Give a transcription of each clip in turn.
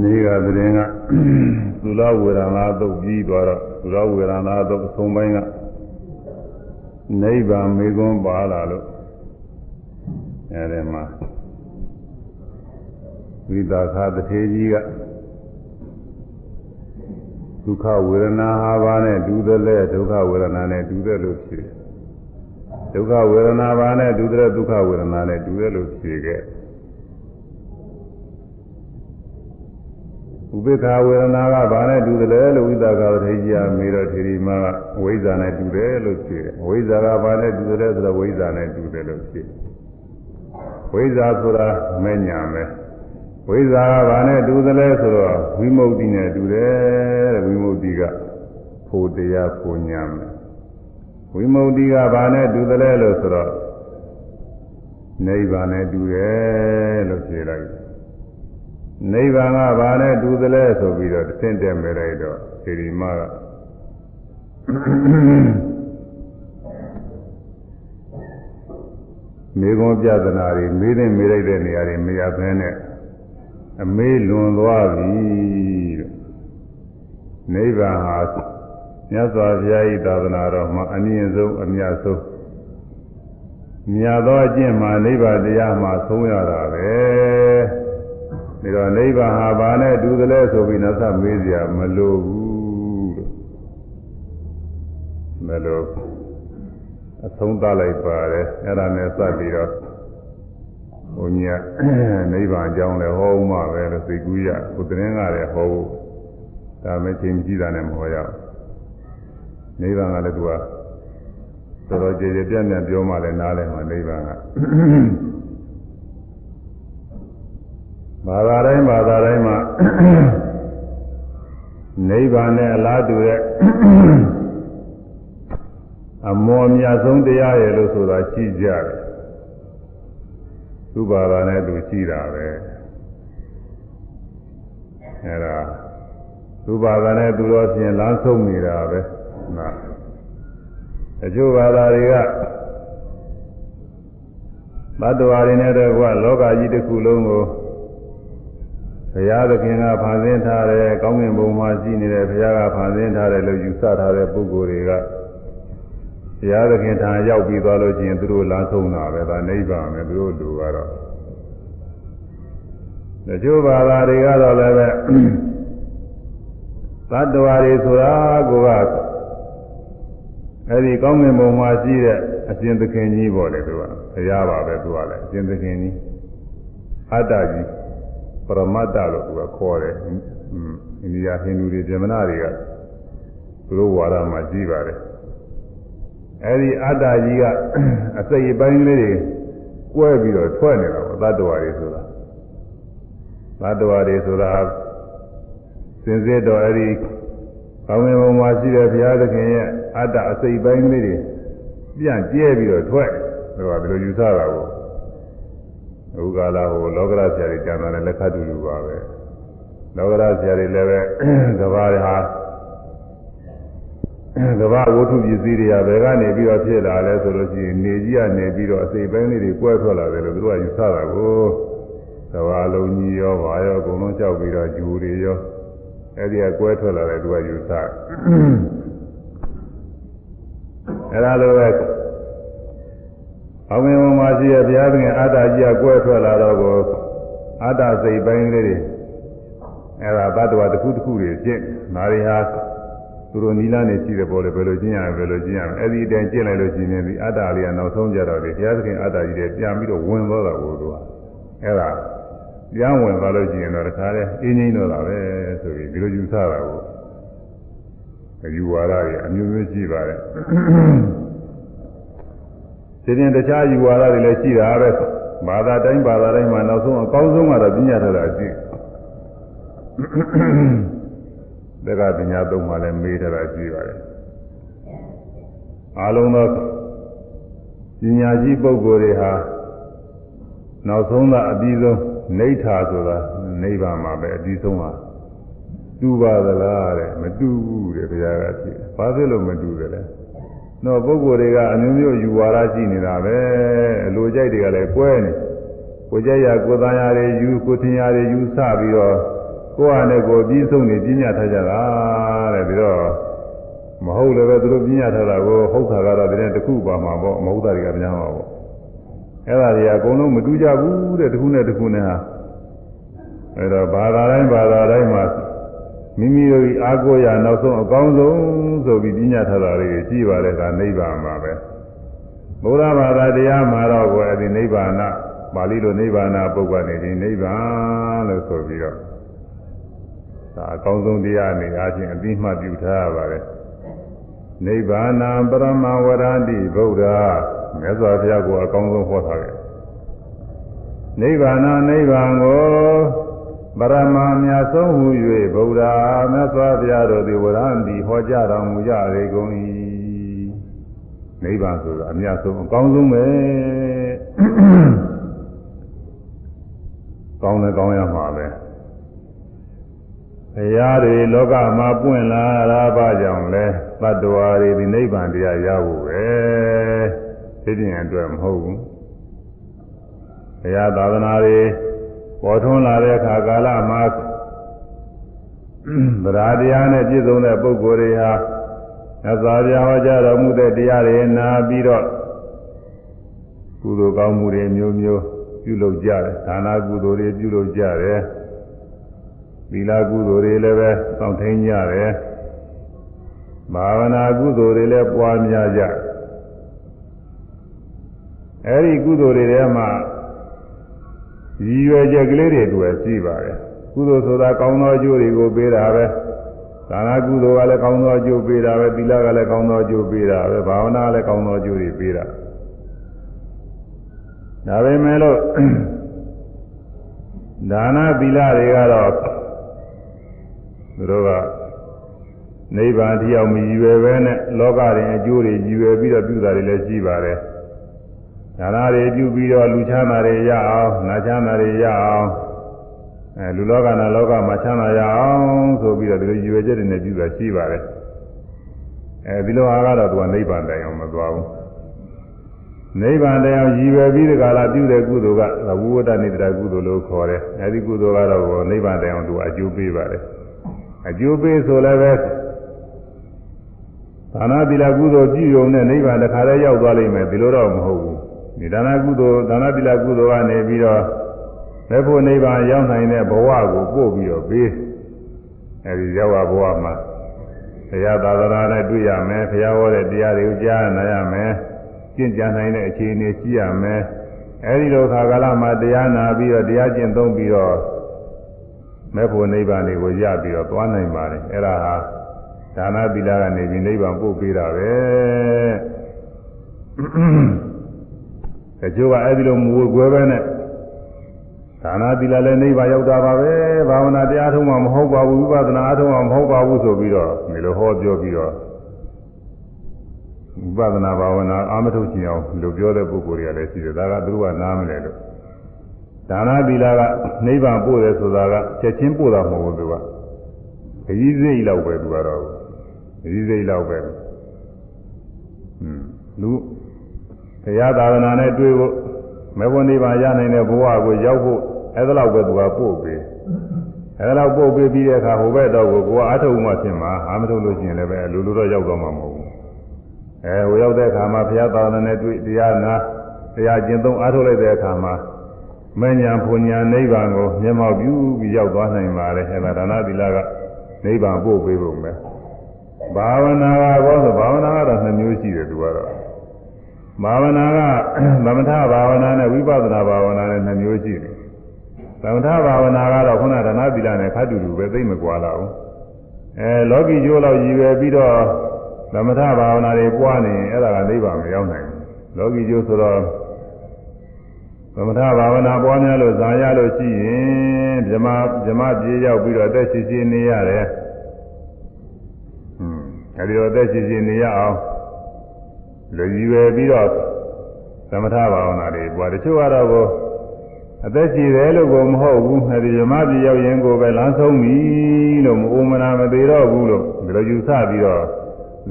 နေ့ကသတင်းကသုလဝေဒနာသုတ်ပြီးသွားတော့သုလဝေဒနာသုတ်အဆုံးပိုင်းကနိဗ္ဗာန်မေခွန်းပါလာလို့အဲဒီမှာဝိသခတထေကြီးကဒုက္ခဝေဒနာဟာဘာနဲ့ဒုသလဲဒုက္ခဝေဒနာနဲ့ဒုသလို့ဖြစ်ဒုက္ခဝေဒနာဘာနဲ့ဒုသလဲဒုက္ခဝေဒနာနဲ့ဒုသလို့ဖြစ်ခဲ့ ပေက္ခဝေဒနာကဘာနဲ့တူတယ်လို့ဝိသကာဝထေကြီးကမေတော့ထေရီမကဝိဇ္ဇာနဲ့တူတယ်လို့ဖြစ်တယ်ဝိဇ္ဇာကဘာနဲ့တူတယ်ဆိုတော့ဝိဇ္ဇာနဲ့တူတယ်လို့ဖြစ်ဝိဇ္ဇာဆိုတာမဲ့ညာမဲ့ဝိဇ္ဇာကဘာနဲ့တူတယ်လဲဆိုတော့ဝိမု ക്തി နဲ့တူတယ်တဲ့ဝိမု ക്തി ကဖို့တရားဖို့ညာမဲ့ဝိမု ക്തി ကဘာနဲ့တူတယ်လဲလို့ဆိုတော့နိဗ္ဗာန်နဲ့တူတယ်လို့ဖြေလိုက် နိဗ္ဗာန်ကဘာနဲ့တူသလဲဆိုပြီးတော့သင်တက်မဲ့လိုက်တော့ဒီဒီမကမေကွန်ပြဒနာတွေမေးတဲ့မေးလိုက်တဲ့နေရာတွေမရဘဲနဲ့အမေးလွန်သွားပြီတဲ့နိဗ္ဗာန်ဟာမြတ်စွာဘုရားဤသာသနာတော်မှာအမြင့်ဆုံးအမြတ်ဆုံးမြတ်သောအကျင့်မှာနိဗ္ဗာန်တရားမှာဆုံးရတာပဲ ဒါတော့နိဗ္ဗာန်ဟာဘာနဲ့တူသလဲဆိုပြီးနောက်ဆက်မေးစရာမလိုဘူးလို့မလိုအဆုံးသလိုက်ပါတယ်အဲ့ဒါနဲ့စပ်ပြီးတော့ဘုညာနိဗ္ဗာန်အကြောင်းလည်းဟောဦးမှာပဲလို့သိကူးရကိုယ်တင်းကလည်းဟောဖို့ဒါမဲ့ချိန်ကြည့်တာနဲ့မဟောရဘူးနိဗ္ဗာန်ကလည်းသူကတော်တော်ကြည်ကြည်ပြန့်ပြန့်ပြောမှလည်းနားလည်မှာနိဗ္ဗာန်က ဘာသာတိုင်းဘာသာတိုင်းမှာနိဗ္ဗာန်နဲ့အလားတူတဲ့အမောမြတ်ဆုံးတရားရဲ့လို့ဆိုတာရှိကြတယ်သူဘာသာနဲ့သူရှိတာပဲအဲဒါသူဘာသာနဲ့သူတော့ဖြင့်လမ်းဆုံးနေတာပဲနာအကျိုးဘာသာတွေကဘတ်တော်ရင်းနဲ့တော့ကလောကကြီးတစ်ခုလုံးကို ဘုရားသခင်ကဖန်ဆင်းထားတယ်ကောင်းကင်ဘုံမှာရှိနေတဲ့ဘုရားကဖန်ဆင်းထားတယ်လို့ယူဆထားတဲ့ပုဂ္ဂိုလ်တွေကဘုရားသခင်ထံရောက်ပြီးသွားလို့ရှိရင်သူတို့လမ်းဆုံးတာပဲဒါနိဗ္ဗာန်ပဲသူတို့လူကတော့တချို့ဘာသာတွေကတော့လည်းပဲသတ္တဝါတွေဆိုတာကိုကအဲဒီကောင်းကင်ဘုံမှာရှိတဲ့အရှင်သခင်ကြီးပေါ့လေသူကဘုရားပါပဲသူကလည်းအရှင်သခင်ကြီးအတ္တကြီးပ ရမတ္တလို့သူကခေါ်တယ်အိန္ဒိယဟိန္ဒူတွေဇမနာတွေကသူတို့ဝါဒမှာကြီးပါတယ်အဲဒီအတ္တကြီးကအစိတ်အပိုင်းလေးတွေကွဲပြီးတော့ထွက်နေတာပေါ့သတ္တဝါတွေဆိုတာသတ္တဝါတွေဆိုတာစင်စစ်တော့အဲဒီကောင်းကင်ဘုံမှာရှိတဲ့ဘုရားသခင်ရဲ့အတ္တအစိတ်ပိုင်းလေးတွေပြန့်ကျဲပြီးတော့ထွက်တယ်ဒါကဘယ်လိုယူဆတာကို ဥက္ကလာဟိုလောကရဆရာတွေကျန်တာလည်းလက်ခတူတူပါပဲလောကရဆရာတွေလည်းပဲကဘာတွေဟာကဘာဝတ္ထုပစ္စည်းတွေကဘယ်ကနေပြီးတော့ဖြစ်လာလဲဆိုလို့ရှိရင်နေကြီးကနေပြီးတော့အစိပ်ပိုင်းလေးတွေကွဲထွက်လာတယ်လို့သူတို့ကယူဆတာကိုကဘာလုံးကြီးရောဘာရောအကုန်လုံးကြောက်ပြီးတော့ဂျူတွေရောအဲ့ဒီကကွဲထွက်လာတယ်သူကယူဆအဲ့ဒါလိုပဲ အောင်ငယ်ပေါ်မှာရှိရဘုရားသခင်အတ္တကြီးကကွဲထွက်လာတော့ကိုအတ္တစိတ်ပိုင်းလေးတွေအဲ့ဒါဘတ်တော်တစ်ခုတစ်ခုတွေကျင့်နာရီဟာသူတို့နီလာနေရှိတယ်ပေါ်လေဘယ်လိုကျင့်ရဘယ်လိုကျင့်ရအဲ့ဒီအတိုင်းကျင့်လိုက်လို့ရှိရင်ဒီအတ္တလေးကနောက်ဆုံးကြတော့ဒီဘုရားသခင်အတ္တကြီးတွေပြန်ပြီးတော့ဝင်သွားတာကိုသူကအဲ့ဒါပြန်ဝင်သွားလို့ရှိရင်တော့တခါလဲအင်းငိမ့်တော့တာပဲဆိုပြီးဒီလိုယူဆတာကိုအယူဝါဒတွေအမျိုးမျိုးရှိပါတယ် ဒီပြင်တခြားယူဝါဒတွေလည်းရှိတာပဲဘာသာတိုင်းဘာသာတိုင်းမှာနောက်ဆုံးအကောင်းဆုံးကတော့ပညာထတာရှိတယ်ကပညာသုံးပါလဲမေးထတာရှိပါတယ်အားလုံးသောပညာရှိပုဂ္ဂိုလ်တွေဟာနောက်ဆုံးကအပြီးဆုံးနေထာဆိုတာနိဗ္ဗာန်မှာပဲအပြီးဆုံးပါတူပါသလားတဲ့မတူဘူးတဲ့ဘုရားကဖြစ်ဘာဖြစ်လို့မတူတယ်လဲ တော့ပုဂ္ဂိုလ်တွေကအမျိုးမျိုးယူဝါဒရှိနေတာပဲအလိုကြိုက်တွေကလည်းကွဲနေကိုကြိုက်ရကိုသားရတွေယူကိုထင်ရတွေယူဆပြီးတော့ကိုယ်ဟာနဲ့ကိုယ်ပြီးဆုံးနေပြညာထားကြတာတဲ့ပြီးတော့မဟုတ်လည်းပဲသူတို့ပြညာထားတာကိုဟုတ်တာကတော့တည်းတခုပါမှာပေါ့မဟုတ်တာတွေကများမှာပေါ့အဲ့ဒါတွေအကုန်လုံးမတူကြဘူးတဲ့တခုနဲ့တခုနဲ့ဟာအဲ့တော့ဘာသာတိုင်းဘာသာတိုင်းမှာ မိမိတို့ဤအာကိုရနောက်ဆုံးအကောင်းဆုံးဆိုပြီးပြညာထားတာတွေရှိပါတယ်ကနိဗ္ဗာန်မှာပဲဘုရားဘာသာတရားမှာတော့ကိုယ်အဲ့ဒီနိဗ္ဗာန်ပါဠိလိုနိဗ္ဗာန်ပုဂ္ဂိုလ်နေဒီနိဗ္ဗာန်လို့ဆိုပြီးတော့ဒါအကောင်းဆုံးတရားအနေအချင်းအပြီးမှတ်ပြုထားရပါတယ်နိဗ္ဗာန်ပရမဝရတိဗုဒ္ဓမြတ်စွာဘုရားကိုအကောင်းဆုံးဟောထားတယ်နိဗ္ဗာန်နိဗ္ဗာန်ကို ပရမမြတ်ဆုံးဟူ၍ဗုဒ္ဓမြတ်စွာဘုရားတို့သည်ဝရံတိဟောကြားတော်မူကြရေကုန်၏နိဗ္ဗာန်ဆိုတာအမြတ်ဆုံးအကောင်းဆုံးပဲကောင်းလည်းကောင်းရမှာပဲဘုရားတွေလောကမှာပွင့်လာတာဘာကြောင့်လဲသတ္တဝါတွေဒီနိဗ္ဗာန်တရားရဖို့ပဲသိတဲ့အတွက်မဟုတ်ဘူးဘုရားသာသနာတွေ ပေါ်ထွန်းလာတဲ့အခါကာလမှာဗราတရားနဲ့ပြည့်စုံတဲ့ပုဂ္ဂိုလ်တွေဟာသစ္စာပြဟောကြားတော်မူတဲ့တရားတွေနာပြီးတော့ကုသိုလ်ကောင်းမှုတွေမျိုးမျိုးပြုလုပ်ကြတယ်ဒါနာကုသိုလ်တွေပြုလုပ်ကြတယ်သီလကုသိုလ်တွေလည်းပဲစောင့်ထိန်ကြတယ်ဘာဝနာကုသိုလ်တွေလည်းပွားများကြအဲဒီကုသိုလ်တွေထဲမှာ ရည်ရွယ်ချက်ကလေးတွေတွေ့ရှိပါတယ်ကုသိုလ်ဆိုတာကောင်းသောအကျိုးတွေကိုပေးတာပဲဒါနာကုသိုလ်ကလည်းကောင်းသောအကျိုးပေးတာပဲသီလကလည်းကောင်းသောအကျိုးပေးတာပဲဘာဝနာကလည်းကောင်းသောအကျိုးတွေပေးတာဒါပေမဲ့လို့ဒါနသီလတွေကတော့သူတို့ကနိဗ္ဗာန်တရားမရည်ရွယ်ပဲနဲ့လောကရင်အကျိုးတွေရည်ရွယ်ပြီးတော့ပြုတာတွေလည်းရှိပါတယ် ဒါနတွေပြုပြီးတော့လူချမ်းသာတွေရအောင်နာချမ်းသာတွေရအောင်အဲလူလောကနာလောကမှာချမ်းသာရအောင်ဆိုပြီးတော့ဒီလိုရည်ရွယ်ချက်တွေနဲ့ပြုတာရှိပါတယ်အဲဒီလိုအားကတော့သူကနိဗ္ဗာန်တိုင်အောင်မသွားဘူးနိဗ္ဗာန်တရားရည်ရွယ်ပြီးဒီကလာပြုတဲ့ကုသိုလ်ကဝိဝတ္တနိတ္တကုသိုလ်လို့ခေါ်တယ်အဲဒီကုသိုလ်ကတော့နိဗ္ဗာန်တရားသူအကျိုးပေးပါတယ်အကျိုးပေးဆိုလည်းပဲဒါနသီလကုသိုလ်ပြုရုံနဲ့နိဗ္ဗာန်တခါတည်းရောက်သွားလိမ့်မယ်ဒီလိုတော့မဟုတ်ဘူး ဒီဒါနကုသိုလ်ဒါနသီလကုသိုလ်ကနေပြီးတော့လက်ဖို့နိဗ္ဗာန်ရောက်နိုင်တဲ့ဘဝကိုပို့ပြီးတော့ပေးအဲဒီရောက်ရဘဝမှာဘုရားသာသနာနဲ့တွေ့ရမယ်ဘုရားဟောတဲ့တရားတွေကိုကြားနာရမယ်ကျင့်ကြံနိုင်တဲ့အခြေအနေရှိရမယ်အဲဒီလိုခါကာလမှာတရားနာပြီးတော့တရားကျင့်သုံးပြီးတော့မဲ့ဖို့နိဗ္ဗာန်တွေကိုရပြီးတော့သွားနိုင်ပါတယ်အဲ့ဒါဟာဒါနသီလကနေပြီးနိဗ္ဗာန်ပို့ပေးတာပဲ တချို့ကအဲ့ဒီလိုမူကွယ်ပဲနဲ့ဒါနသီလလည်းနိဗ္ဗာန်ရောက်တာပါပဲဘာဝနာတရားထုံးမှမဟုတ်ပါဘူးဝိပဿနာအထုံးမှမဟုတ်ပါဘူးဆိုပြီးတော့ဒီလိုဟောပြောပြီးတော့ဝိပဿနာဘာဝနာအာမထုတ်ချင်အောင်လို့ပြောတဲ့ပုဂ္ဂိုလ်တွေကလည်းရှိတယ်ဒါကသူတို့ကနားမလဲလို့ဒါနသီလကနိဗ္ဗာန်ပို့တယ်ဆိုတာကချက်ချင်းပို့တာမဟုတ်ဘူးသူကခကြီးစိတ်လောက်ပဲသူကတော့ခကြီးစိတ်လောက်ပဲဟွန်းလူ တရားသာသနာနဲ့တွေ့ဖို့မေဘုံနိဗ္ဗာန်ရနိုင်တဲ့ဘဝကိုရောက်ဖို့အဲ့ဒါလောက်ပဲသူကပို့ပေးအဲ့ဒါလောက်ပို့ပေးပြီးတဲ့အခါဟိုဘက်တော့ကိုကိုကအထုတ်မှဖြစ်မှာအာမထုတ်လို့ရှိရင်လည်းပဲလူလူတော့ရောက်တော့မှာမဟုတ်ဘူးအဲဟိုရောက်တဲ့အခါမှာဘုရားသာသနာနဲ့တွေ့တရားနာတရားကျင့်သုံးအားထုတ်လိုက်တဲ့အခါမှာမဉ္ဇဉ်ဘုံညာနိဗ္ဗာန်ကိုမျက်မှောက်ပြုပြီးရောက်သွားနိုင်ပါလေအဲဒါဒါနသီလကနိဗ္ဗာန်ပို့ပေးဖို့ပဲဘာဝနာကဘောဆိုဘာဝနာကတော့နှစ်မျိုးရှိတယ်သူကတော့ ဘာဝနာကသမထဘာဝနာနဲ့ဝိပဿနာဘာဝနာနဲ့နှစ်မျိုးရှိတယ်သမထဘာဝနာကတော့ခုနဒါနသီလနဲ့ခတ်တူတူပဲသိမကွာလာဘူးအဲလောကီကျိုးလောက်ရည်ရွယ်ပြီးတော့သမထဘာဝနာတွေပွားနေရင်အဲ့ဒါကနိဗ္ဗာန်မရောက်နိုင်ဘူးလောကီကျိုးဆိုတော့သမထဘာဝနာပွားများလို့ဇာရလို့ရှိရင်ဓမ္မဓမ္မပြေရောက်ပြီးတော့အသက်ရှင်ရှင်နေရတယ်ဟွန်းအဲဒီတော့အသက်ရှင်ရှင်နေရအောင် လူကြီးပဲပြီးတော့သမထဘာဝနာတွေပွားတချို့ကတော့ကိုအသက်ရှိတယ်လို့ကိုမဟုတ်ဘူးအဲဒီဓမ္မပြေရောက်ရင်ကိုပဲလမ်းဆုံးပြီလို့မအိုမနာမသေးတော့ဘူးလို့ဒီလိုယူဆပြီးတော့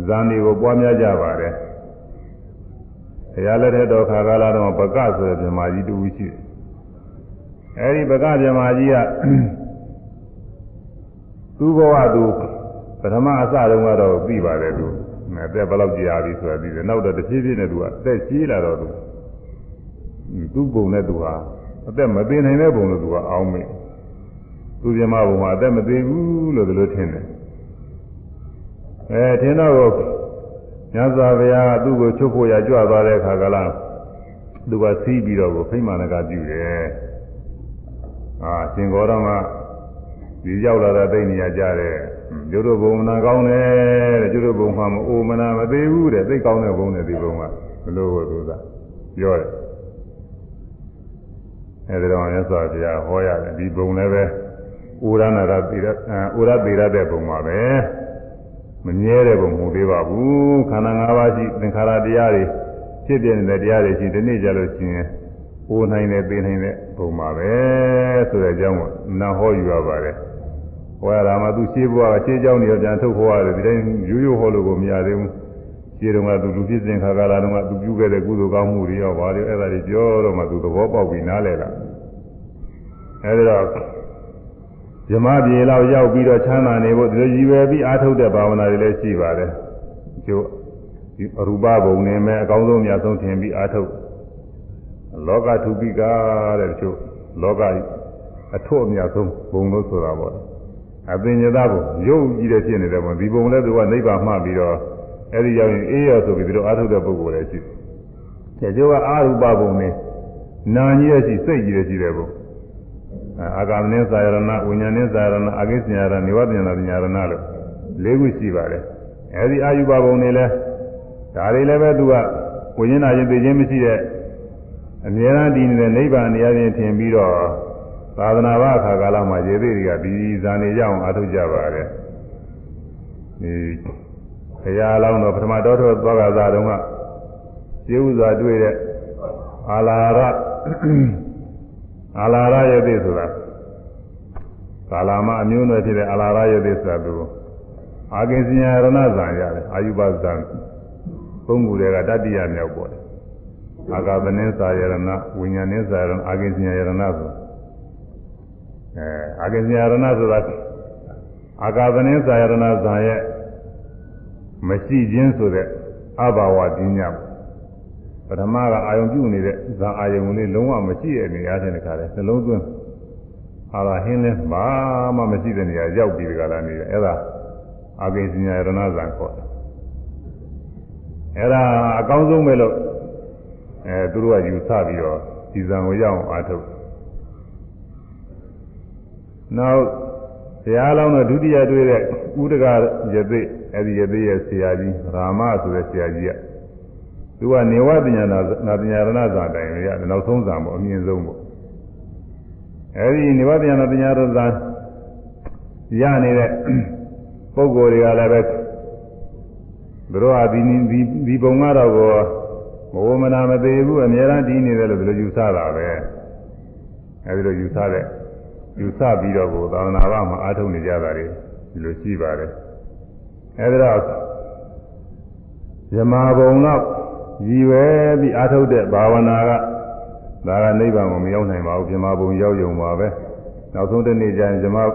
ဇာနေကိုပွားများကြပါတယ်။တရားလက်ထက်တော်ခါကာလတော့ပကဆိုတဲ့မြမကြီးတူရှိတယ်။အဲဒီပကမြမကြီးကသူ့ဘဝသူပထမအစတုန်းကတော့သိပါတယ်သူ အသက်ဘယ်လောက်ကြာပြီဆိုတာသိတယ်နောက်တော့တစ်ဖြည်းဖြည်းနဲ့သူကအသက်ကြီးလာတော့သူသူ့ပုံနဲ့သူဟာအသက်မသိနိုင်တဲ့ပုံလို့သူကအောင်းမေသူပြမဘုံမှာအသက်မသိဘူးလို့ဒီလိုထင်တယ်အဲထင်တော့ညဇာဗျာကသူ့ကိုချုပ်ဖို့ရကြွသွားတဲ့အခါကလားသူကစီးပြီးတော့ကိုဖိမာနကပြုတယ်အာရှင်ဂေါရမဒီရောက်လာတဲ့သိနေရကြတဲ့ ကျတို့ဘုံမနာကောင်းတယ်တဲ့ကျတို့ဘုံမှာမအိုမနာမသေးဘူးတဲ့သိကောင်းတဲ့ဘုံနဲ့ဒီဘုံကဘလို့သူကပြောတယ်အဲဒီတော့မြတ်စွာဘုရားဟောရတယ်ဒီဘုံလည်းပဲဩရနာရသေရဩရသေရတဲ့ဘုံပါပဲမမြဲတဲ့ဘုံမဟုတ်သေးပါဘူးခန္ဓာ၅ပါးရှိသင်္ခါရတရားတွေဖြစ်ပြနေတဲ့တရားတွေရှိဒီနေ့ကြလို့ရှိရင်အိုနိုင်တယ်သိနိုင်တဲ့ဘုံပါပဲဆိုတဲ့အကြောင်းကိုနာဟောယူရပါတယ် ဟောရတာမှသူရှင်းဘွားရှင်းကြောင်းနေပြန်ထုတ်ခေါ်ရတယ်ဒီတိုင်းရိုးရိုးဟောလို့ကိုမရသေးဘူးရှင်းတော့ကသူလူဖြစ်စဉ်ခါကာလတုန်းကသူပြုခဲ့တဲ့ကုသိုလ်ကောင်းမှုတွေရောဘာတွေအဲ့ဒါတွေပြောတော့မှသူသဘောပေါက်ပြီးနားလည်လာအဲဒီတော့ဇမပြေလောက်ရောက်ပြီးတော့ချမ်းသာနေဖို့ဒီလိုရည်ရွယ်ပြီးအားထုတ်တဲ့ဘာဝနာတွေလည်းရှိပါတယ်ကျိုးဒီအရူပဘုံနေမဲ့အကောင်းဆုံးမြတ်ဆုံးထင်ပြီးအားထုတ်လောကထုပိကာတဲ့ကျိုးလောကအထွတ်အမြတ်ဆုံးဘုံလို့ဆိုတာပေါ့ အပင်ညတာဘုံရုပ်ကြီးတဲ့ဖြစ်နေတယ်ဘုံဒီဘုံလည်းသူကနိဗ္ဗာန်မှပြီးတော့အဲ့ဒီရောက်ရင်အေးရဆိုပြီးဒီလိုအားထုတ်တဲ့ပုဂ္ဂိုလ်လည်းရှိတယ်ကျိုးကအာရူပဘုံနေနာကြီးရရှိစိတ်ကြီးရရှိတဲ့ဘုံအာဂမနင်းသာယရဏဝိညာဉ်နင်းသာယရဏအာဂိစ္စညာရနေဝတဉာဏပညာရဏလို့၄ခုရှိပါတယ်အဲဒီအာယုဘဘုံတွေလဲဒါတွေလည်းပဲသူကဝိညာဉ်နာရင်သိခြင်းမရှိတဲ့အမြဲတမ်းတည်နေတဲ့နိဗ္ဗာန်တရားချင်းထင်ပြီးတော့ သာသနာ့ဘာအခါကာလမှာရေသေးတွေကဒီဇာနေကြအောင်အားထုတ်ကြပါတယ်ဒီခရာလောင်းတော့ပထမတော်တော်သွားကစားတုန်းကကျေဥစွာတွေ့တဲ့အာလာရအာလာရယသိဆိုတာကာလာမအမျိုးနွယ်ဖြစ်တဲ့အာလာရယသိဆိုတာသူအာကိစ္စညာရဏဇံရတယ်အာယုဘဇံသုံးခုတည်းကတတိယမြောက်ပေါ်တယ်အာဂဗနင်းစာယရဏဝိညာဉ်နင်းစာယရဏအာကိစ္စညာယရဏဆို အဲအာကိစ္စညာယရဏဆိုတာအာဂဗနင်းစာယရဏဇံရဲ့မရှိခြင်းဆိုတဲ့အဘာဝပညာပထမကအာယုံပြုနေတဲ့ဇာအာယုံလေးလုံးဝမရှိတဲ့နေရာချင်းတခါလဲနှလုံးသွင်းအာရဟင်းလဲဘာမှမရှိတဲ့နေရာရောက်ပြီးတခါလာနေတယ်အဲ့ဒါအာဂိစညာရဏဇံခေါ်တယ်အဲ့ဒါအကောင်းဆုံးပဲလို့အဲသူတို့ကယူဆပြီးတော့ဒီဇံကိုရအောင်အားထုတ် နောက်ဘုရားလောင်းတော့ဒုတိယတွေ့တဲ့ဥဒကယသိအဲ့ဒီယသိရဲ့ဆရာကြီးရာမဆိုတဲ့ဆရာကြီးကသူကနေဝပညာနာနာပညာရဏဇာတိုင်ရနောက်ဆုံးဇာပေါ့အမြင့်ဆုံးပေါ့အဲဒီနေဝပညာနာပညာရဏဇာရနေတဲ့ပုဂ္ဂိုလ်တွေကလည်းပဲသူတို့ဟာဒီဒီဒီပုံကတော့ကိုမဝမနာမသေးဘူးအများအားတည်နေတယ်လို့ဒီလိုယူဆတာပဲအဲဒီလိုယူဆတဲ့ ယူဆပြီးတော့ကိုသာသနာ့ဘာမှာအားထုတ်နေကြတာတွေဒီလိုရှိပါတယ်အဲဒီတော့ဇမာဘုံတော့ရည်ပဲပြီးအားထုတ်တဲ့ဘာဝနာကဒါကနိဗ္ဗာန်ကိုမရောက်နိုင်ပါဘူးပြမဘုံရောက်ယုံပါပဲနောက်ဆုံးတစ်နေ့ကျရင်ဇမဘ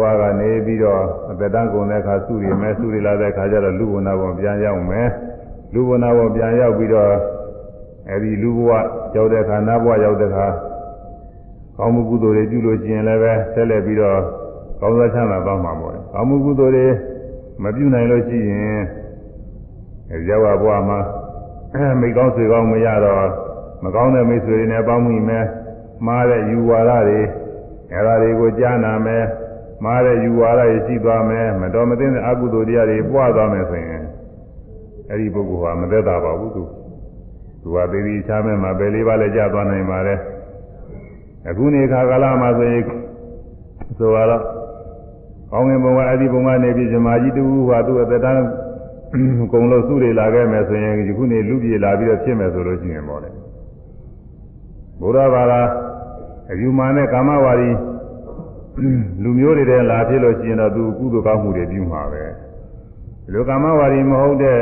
ဝကနေပြီးတော့အသက်တန်းကုန်တဲ့အခါစုရမယ်စုရလာတဲ့အခါကျတော့လူဝနာဘုံပြန်ရောက်မယ်လူဝနာဘုံပြန်ရောက်ပြီးတော့အဲဒီလူဘဝရောက်တဲ့အခါနတ်ဘဝရောက်တဲ့အခါ ကောင်းမှုကုသိုလ်တွေပြုလို့ရှိရင်လည်းပဲဆက်လက်ပြီးတော့ကောင်းစားချမ်းသာသွားမှာပေါ့ကောင်းမှုကုသိုလ်တွေမပြုနိုင်လို့ရှိရင်ရောက်ဘဝမှာမိကောင်းဆွေကောင်းမရတော့မကောင်းတဲ့မိတ်ဆွေတွေနဲ့ပေါင်းမိမယ်မှားတဲ့ယူဝါဒတွေအဲဒါတွေကိုကြားနာမယ်မှားတဲ့ယူဝါဒတွေရှိသွားမယ်မတော်မသင့်တဲ့အကုသိုလ်တရားတွေပွားသွားမယ်ဆိုရင်အဲဒီပုဂ္ဂိုလ်ဟာမသက်သာပါဘူးသူသူဟာသေဒီချားမဲ့မှာပဲလေးပါးလည်းကြာသွားနိုင်ပါတယ် အခုနေခါကာလမှာဆိုရင်ဆိုတော့ကောင်းငင်ဘုံကအဲ့ဒီဘုံကနေပြီးဇမာကြီးတူဟာသူ့အသက်တန်းကုံလို့စုတွေလာခဲ့မယ်ဆိုရင်ဒီခုနေလူပြေလာပြီးတော့ဖြစ်မယ်ဆိုလို့ရှိရင်ပေါ့လေဘုရားဘာသာအယူမာနဲ့ကာမဝါဒီလူမျိုးတွေတဲ့လာဖြစ်လို့ရှိရင်တော့သူကုသိုလ်ကောင်းမှုတွေပြုမှာပဲဒီလိုကာမဝါဒီမဟုတ်တဲ့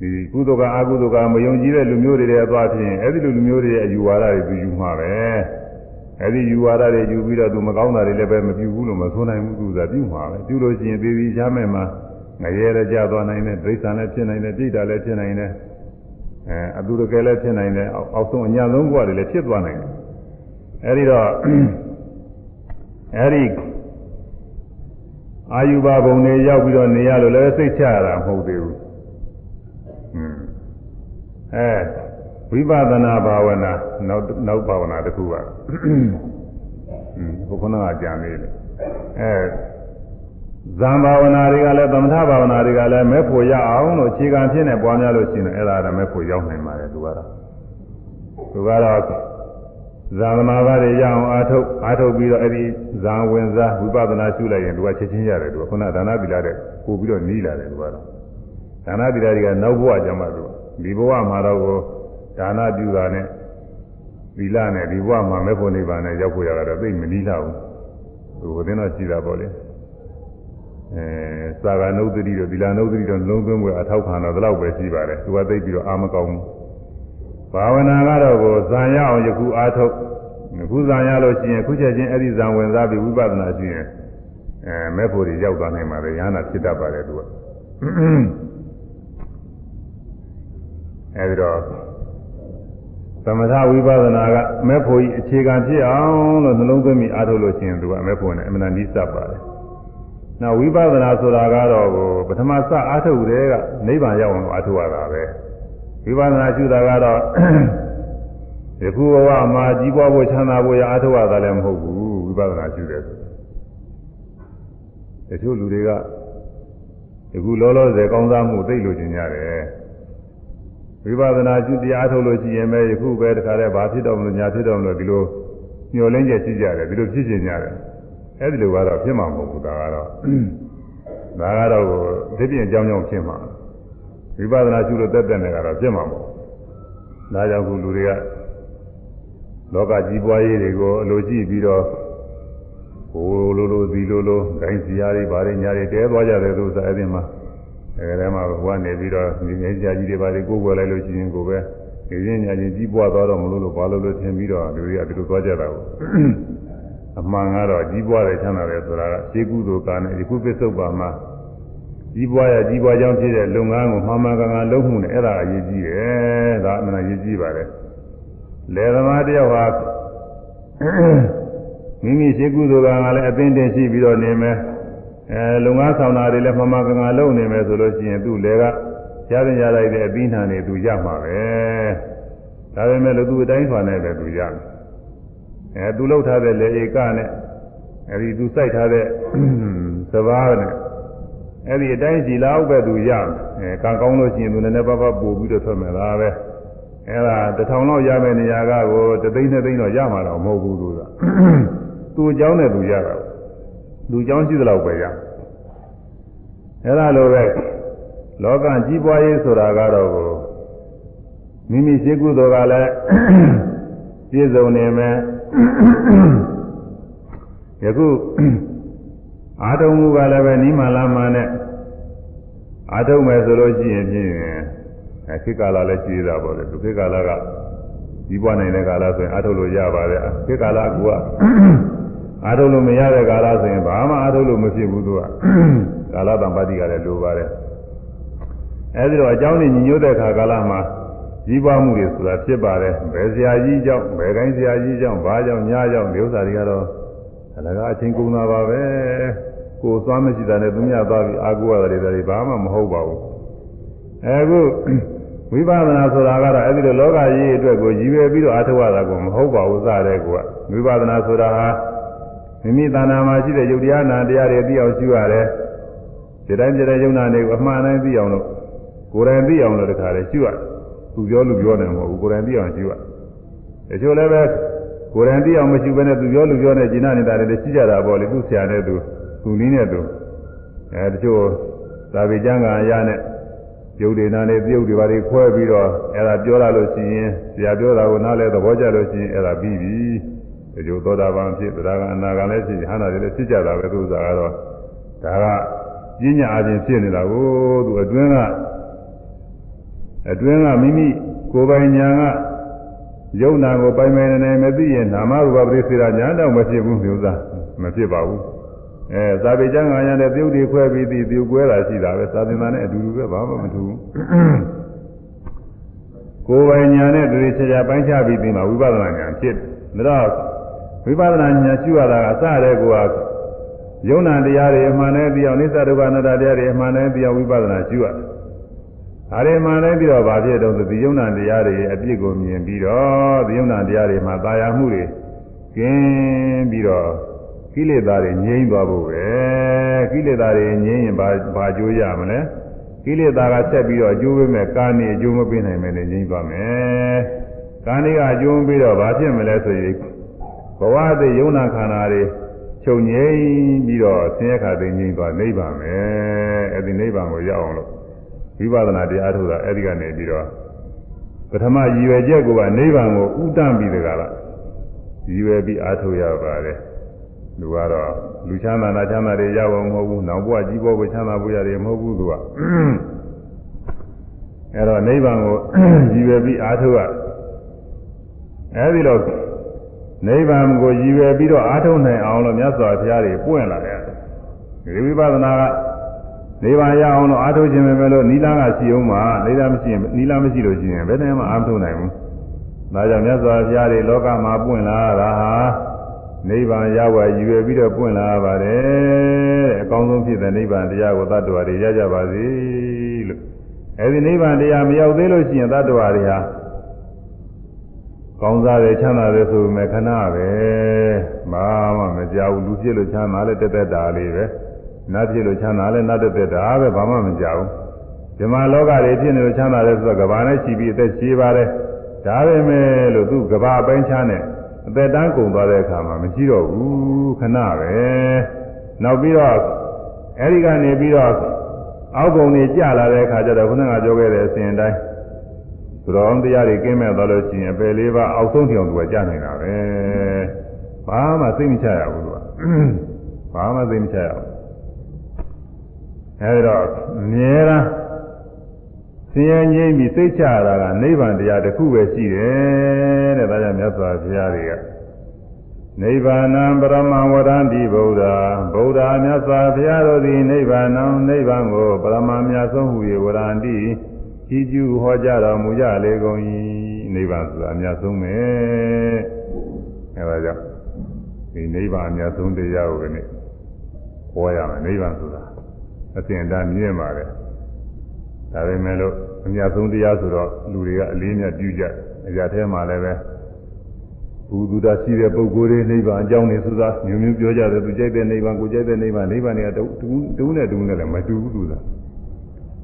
ဒီကုသိုလ်ကအကုသိုလ်ကမယုံကြည်တဲ့လူမျိုးတွေတဲ့အသွားဖြစ်ရင်အဲ့ဒီလူလူမျိုးတွေရဲ့အယူဝါဒတွေသူယူမှာပဲအဲဒီယူဝါဒတွေယူပြီးတော့သူမကောင်းတာတွေလည်းပဲမပြုဘူးလို့မဆိုနိုင်ဘူးသူကပြုမှာပဲပြုလို့ရှိရင်သေပြီးချမ်းမဲ့မှာငရဲရကြသွားနိုင်တယ်ဒိဋ္ဌာလည်းဖြစ်နိုင်တယ်ပြိတ္တာလည်းဖြစ်နိုင်တယ်အဲအတူတကယ်လည်းဖြစ်နိုင်တယ်အောက်ဆုံးအညာဆုံးဘဝတွေလည်းဖြစ်သွားနိုင်တယ်အဲဒီတော့အဲဒီအာယုဘဘုံတွေရောက်ပြီးတော့နေရလို့လည်းစိတ်ချရတာမဟုတ်သေးဘူး။อืม အဲဝိပဿနာဘာဝနာနောက်နောက်ဘာဝနာတစ်ခုပါ။อืมဘုခဏကကြံနေတယ်။အဲဇံဘာဝနာတွေကလည်းသမထဘာဝနာတွေကလည်းမဲ့ဖို့ရအောင်လို့အခြေခံဖြစ်နေပွားများလို့ရှိရင်အဲ့ဒါကမဲ့ဖို့ရောက်နိုင်ပါတယ်သူကတော့သူကတော့ဇာသမာဘာတွေရအောင်အာထုတ်အာထုတ်ပြီးတော့အဲ့ဒီဇာဝင်စားဝိပဿနာရှုလိုက်ရင်သူကချက်ချင်းရတယ်သူကခုနဒါနသီလတဲ့ပို့ပြီးတော့နီးလာတယ်သူကတော့ဒါနသီလတွေကနောက်ဘဝကျမှသူ ဒီဘဝမှာတော့ဒါနပြုတာနဲ့သီလနဲ့ဒီဘဝမှာမဲ့ဖို့နိဗ္ဗာန်နဲ့ရောက်ဖို့ရတာသိမနီးလာဘူးသူဟိုတင်းတော့ရှိတာပေါ့လေအဲသာဂနုဒ္တိတို့သီလနုဒ္တိတို့လုံးသွင်းပွဲအထောက်ခံတော့ဒီလောက်ပဲရှိပါတယ်သူကသိပြီးတော့အာမကောင်းဘူးဘာဝနာကတော့ကိုဇံရအောင်ယခုအားထုတ်ခုဇံရလို့ရှိရင်ခုချက်ချင်းအဲ့ဒီဇံဝင်စားပြီးဝိပဿနာရှိရင်အဲမဲ့ဖို့တွေရောက်သွားနိုင်ပါတယ်ရဟနာဖြစ်တတ်ပါတယ်သူက အဲဒီတော့သမထဝိပဿနာကမဲ့ဖို့ကြီးအခြေခံဖြစ်အောင်လို့နှလုံးသွင်းပြီးအားထုတ်လို့ရှိရင်သူကမဲ့ဖို့နဲ့အမှန်တန်ကြီးစပ်ပါတယ်။နောက်ဝိပဿနာဆိုတာကတော့ပထမစအားထုတ်တဲ့ကနိဗ္ဗာန်ရောက်အောင်အားထုတ်ရတာပဲ။ဝိပဿနာရှုတာကတော့ယခုဘဝမှာကြီးပွားဖို့ချမ်းသာဖို့ရအားထုတ်ရတာလည်းမဟုတ်ဘူးဝိပဿနာရှုတယ်ဆိုတချို့လူတွေကယခုလောလောဆယ်ကောင်းစားမှုသိလို့ကျင်ကြတယ် ဝိပဿနာရှုတရားထုတ်လို့ရှိရင်ပဲယခုပဲတခါတည်းဘာဖြစ်တော့မလို့ညာဖြစ်တော့မလို့ဒီလိုညှို့လင်းချက်ရှိကြတယ်ဒီလိုဖြစ်ကျင်ကြတယ်အဲ့ဒီလိုကတော့ဖြစ်မှာမဟုတ်ဘူးဒါကတော့ဒါကတော့ဒီပြင်အကြောင်းကြောင့်ဖြစ်မှာဝိပဿနာရှုလို့တက်တဲ့နေကတော့ပြစ်မှာမဟုတ်ဒါကြောင့်ခုလူတွေကလောကကြီးပွားရေးတွေကိုအလိုကြည့်ပြီးတော့ဟိုလိုလိုဒီလိုလိုဂိုင်းစီယာတွေဗာတွေညာတွေတဲသွားကြတယ်လို့ဆိုအဲ့ဒီမှာ အဲဒါမှဘဝနေပြီးတော့ဒီငယ်ကြာကြီးတွေဗာတွေကိုယ်ွယ်လိုက်လို့ရှိရင်ကိုပဲဒီရင်းညာချင်းကြီးပွားသွားတော့မလို့လို့ဘာလို့လို့ထင်ပြီးတော့လူတွေကဒီလိုသွားကြတာကိုအမှန်ကတော့ကြီးပွားတယ်ချမ်းသာတယ်ဆိုတာကခြေကုသိုလ်ကနဲ့ဒီခုပစ္စုပ္ပန်မှာကြီးပွားရကြီးပွားကြောင်းဖြစ်တဲ့လုပ်ငန်းကိုမှန်မှန်ကန်ကန်လုပ်မှုနဲ့အဲ့ဒါအရေးကြီးတယ်ဒါအမှန်အရေးကြီးပါတယ်လယ်သမားတယောက်ဟာမိမိရှိကုသိုလ်ကံကလည်းအသင်းတင်ရှိပြီးတော့နေမယ် အဲလုပ်ငန်းဆောင်တာတွေလည်းမှန်မှန်ကန်ကန်လုပ်နေမယ်ဆိုလို့ရှိရင်သူ့လယ်ကရတဲ့ရလိုက်တဲ့အပြီးနှံတွေသူရမှာပဲဒါပေမဲ့လို့သူအတိုင်းထွာနဲ့ပဲသူရမယ်အဲသူလှုပ်ထားတဲ့လေဧကနဲ့အဲဒီသူစိုက်ထားတဲ့သဘာဝနဲ့အဲ့ဒီအတိုင်းစီလောက်ပဲသူရမယ်ကံကောင်းလို့ရှိရင်သူနည်းနည်းပါးပါးပို့ပြီးတော့ထွက်မယ်လားပဲအဲ့ဒါတထောင်လောက်ရမယ့်နေရာကကိုတသိန်းနှစ်သိန်းတော့ရမှာတော့မဟုတ်ဘူးသူကသူ့အကြောင်းနဲ့သူရတာ သူအကြောင်းရှိသလောက်ပဲရအဲ့ဒါလိုပဲလောကကြီးပွားရေးဆိုတာကတော့မိမိရှိကုသိုလ်ကလည်းပြည့်စုံနေမယ်ယခုအာထုံမှုကလည်းပဲနိမလာမနဲ့အာထုံမယ်ဆိုလို့ရှိရင်ဖြင့်ခေတ်ကာလလည်းရှိသေးတာပေါ့လေသူခေတ်ကာလကကြီးပွားနိုင်တဲ့ကာလဆိုရင်အာထုလို့ရပါတယ်ခေတ်ကာလက အာထုလို့မရတဲ့ကာလဆိုရင်ဘာမှအာထုလို့မဖြစ်ဘူးသူကကာလတံပါတိကလည်းလိုပါတယ်အဲဒီတော့အကြောင်းနဲ့ညီညွတ်တဲ့ခါကာလမှာကြီးပွားမှုတွေဆိုတာဖြစ်ပါတယ်ဘယ်ဆရာကြီးကြောင့်ဘယ်တိုင်းဆရာကြီးကြောင့်ဘာကြောင့်ညာကြောင့်ဒီဥစ္စာတွေကတော့အလကားအချင်းကုန်တာပါပဲကိုယ်သွားမရှိတာနဲ့သူများသွားပြီးအာကိုရတယ်တွေဘာမှမဟုတ်ပါဘူးအခုဝိပဿနာဆိုတာကတော့အဲ့ဒီလိုလောကကြီးအတွက်ကိုရည်ရွယ်ပြီးတော့အထောက်အတာကိုမဟုတ်ပါဘူးစတဲ့ကွာဝိပဿနာဆိုတာဟာ မိမိတဏ္ဍာမှာရှိတဲ့ယုတ်တရားနာတရားတွေသိအောင်ရှုရတယ်ဒီတိုင်းဒီတိုင်းယုံနာတွေကိုအမှန်တိုင်းသိအောင်လို့ကိုယ်တိုင်သိအောင်လို့တခါလေရှုရသူပြောလို့ပြောနေမှာမဟုတ်ဘူးကိုယ်တိုင်သိအောင်ရှုရတချို့လည်းပဲကိုယ်တိုင်သိအောင်မရှိဘဲနဲ့သူပြောလို့ပြောနေကျင်နာနေတာတွေလည်းရှိကြတာပေါ့လေသူဆရာနဲ့သူသူနည်းနဲ့သူအဲတချို့သာဝေကျမ်းကအရာနဲ့ပြုတ်တွေနာနေပြုတ်တွေဘာတွေခွဲပြီးတော့အဲဒါပြောလာလို့ရှိရင်ဆရာပြောတာကိုနားလဲသဘောကျလို့ရှိရင်အဲဒါပြီးပြီ တချို့သောတာပန်ဖြစ်တရားကအနာကလည်းဖြစ်ဟန္တာတွေလည်းဖြစ်ကြတာပဲသူစားကတော့ဒါကပညာအချင်းဖြစ်နေတာကိုသူအတွင်းကအတွင်းကမိမိကိုယ်ပိုင်ညာကယုံနာကိုပိုင်ပိုင်နေနေမသိရင်နာမရူပပရိစ္ဆေဒညာတော့မဖြစ်ဘူးမျိုးသားမဖြစ်ပါဘူးအဲသာပေကျမ်းဂန်ရတဲ့ပြုတ်တွေခွဲပြီးပြီးပြုတ်ကွဲတာရှိတာပဲသာသနာနဲ့အတူတူပဲဘာမှမထူးဘူးကိုယ်ပိုင်ညာနဲ့တူချာချာပိုင်းခြားပြီးပြီးမှဝိပဿနာညာဖြစ်တယ်ဒါတော့ ဝိပဿနာညာရှိရတာကအစတဲ့ကိုကယုံနာတရားတွေအမှန်နဲ့ပြီးအောင်နိစ္စဒုက္ခအနတ္တတရားတွေအမှန်နဲ့ပြီးအောင်ဝိပဿနာရှိရတယ်ဒါတွေမှလည်းပြီးတော့ဗာဖြစ်တော့ဒီယုံနာတရားတွေအပြစ်ကိုမြင်ပြီးတော့ဒီယုံနာတရားတွေမှာတာယာမှုတွေကင်းပြီးတော့ကိလေသာတွေငြိမ်းသွားဖို့ပဲကိလေသာတွေငြိမ်းရင်ဘာဘာကြိုးရမလဲကိလေသာကဆက်ပြီးတော့အကျိုးပေးမဲ့ကာနေအကျိုးမပေးနိုင်မဲ့လည်းငြိမ်းသွားမယ်ကာနေကအကျိုးမပေးတော့ဘာဖြစ်မလဲဆိုရင် ဘဝသည်ယုံနာခန္ဓာတွေချုပ်ငြိမ်းပြီးတော့ဆင်းရဲခါသိငြိမ်းသွားနိဗ္ဗာန်ပဲအဲ့ဒီနိဗ္ဗာန်ကိုရောက်အောင်လို့ဝိပဿနာတရားထုတ်တာအဲ့ဒီကနေပြီးတော့ပထမရည်ရွယ်ချက်ကနိဗ္ဗာန်ကိုဥတန့်ပြီးတကလားရည်ရွယ်ပြီးအားထုတ်ရပါတယ်လူကတော့လူချမ်းသာနာချမ်းသာတွေရဖို့မဟုတ်ဘူးနောက်ဘဝကြီးဘောကိုချမ်းသာဖို့ရတယ်မဟုတ်ဘူးသူကအဲ့တော့နိဗ္ဗာန်ကိုရည်ရွယ်ပြီးအားထုတ်ရအဲ့ဒီတော့ နိဗ္ဗာန်ကိုရည်ရွယ်ပြီးတော့အားထုတ်နိုင်အောင်လို့မြတ်စွာဘုရားတွေပွင့်လာတယ်ဒီဝိပဿနာကနေပါရအောင်လို့အားထုတ်ခြင်းပဲလို့နီလာကရှိအောင်မှာနေလာမရှိရင်နီလာမရှိလို့ရှိရင်ဘယ်နဲ့မှအားထုတ်နိုင်ဘူး။ဒါကြောင့်မြတ်စွာဘုရားတွေလောကမှာပွင့်လာတာဟာနိဗ္ဗာန်ရောက်ဝရည်ရွယ်ပြီးတော့ပွင့်လာပါတယ်တဲ့အကောင်းဆုံးဖြစ်တဲ့နိဗ္ဗာန်တရားကိုသတ္တဝါတွေရကြပါစေလို့အဲဒီနိဗ္ဗာန်တရားမရောက်သေးလို့ရှိရင်သတ္တဝါတွေဟာ ကောင်းစားတယ်ချမ်းသာတယ်ဆိုပေမဲ့ခဏပဲဘာမှမကြောက်ဘူးလူဖြစ်လို့ချမ်းသာလဲတက်တက်တာလေးပဲနတ်ဖြစ်လို့ချမ်းသာလဲနတ်တက်တက်တာပဲဘာမှမကြောက်ဘူးဒီမှာလောကတွေဖြစ်နေလို့ချမ်းသာတယ်ဆိုတော့ကဘာနဲ့ချီပြီးအသက်ကြီးပါတယ်ဒါပဲမဲ့လို့သူကဘာအပိုင်းချမ်းနဲ့အသက်တန်းကုန်သွားတဲ့အခါမှာမရှိတော့ဘူးခဏပဲနောက်ပြီးတော့အဲဒီကနေပြီးတော့အောက်ကုန်တွေကျလာတဲ့အခါကျတော့ခုနကပြောခဲ့တဲ့အစဉ်တိုင်း သူတော်တရားတွေကင်းမဲ့သွားလို့ရှိရင်အပယ်လေးပါအောက်ဆုံးထအောင်သူကကြာနိုင်တာပဲဘာမှသိမချရဘူးသူကဘာမှသိမချရဘူးအဲဒီတော့အမြဲတမ်းဆင်းရဲငြိမ်းပြီးစိတ်ချရတာကနိဗ္ဗာန်တရားတစ်ခုပဲရှိတယ်တဲ့ဒါကြောင့်မြတ်စွာဘုရားတွေကနိဗ္ဗာန်ပရမဝရန္တိဗုဒ္ဓဗုဒ္ဓမြတ်စွာဘုရားတို့သည်နိဗ္ဗာန်နိဗ္ဗာန်ကိုပရမမြတ်ဆုံးဟူ၍ဝရန္တိ ကြီးကျူးဟောကြားတော်မူကြလေကုန်၏နိဗ္ဗာန်ဆိုတာအမြတ်ဆုံးပဲအဲဒါကြောင့်ဒီနိဗ္ဗာန်အမြတ်ဆုံးတရားကိုလည်းဟောရမယ်နိဗ္ဗာန်ဆိုတာအစဉ်အတန်းမြင်ပါတယ်ဒါပေမဲ့လို့အမြတ်ဆုံးတရားဆိုတော့လူတွေကအလေးမြတ်ပြုကြအရာထဲမှာလည်းပဲဘူဒုတာရှိတဲ့ပုဂ္ဂိုလ်တွေနိဗ္ဗာန်အကြောင်းတွေဆိုတာမျိုးမျိုးပြောကြတယ်သူကြိုက်တဲ့နိဗ္ဗာန်ကိုကြိုက်တဲ့နိဗ္ဗာန်နိဗ္ဗာန်တွေကတူတူနဲ့တူနဲ့လည်းမတူဘူးသူက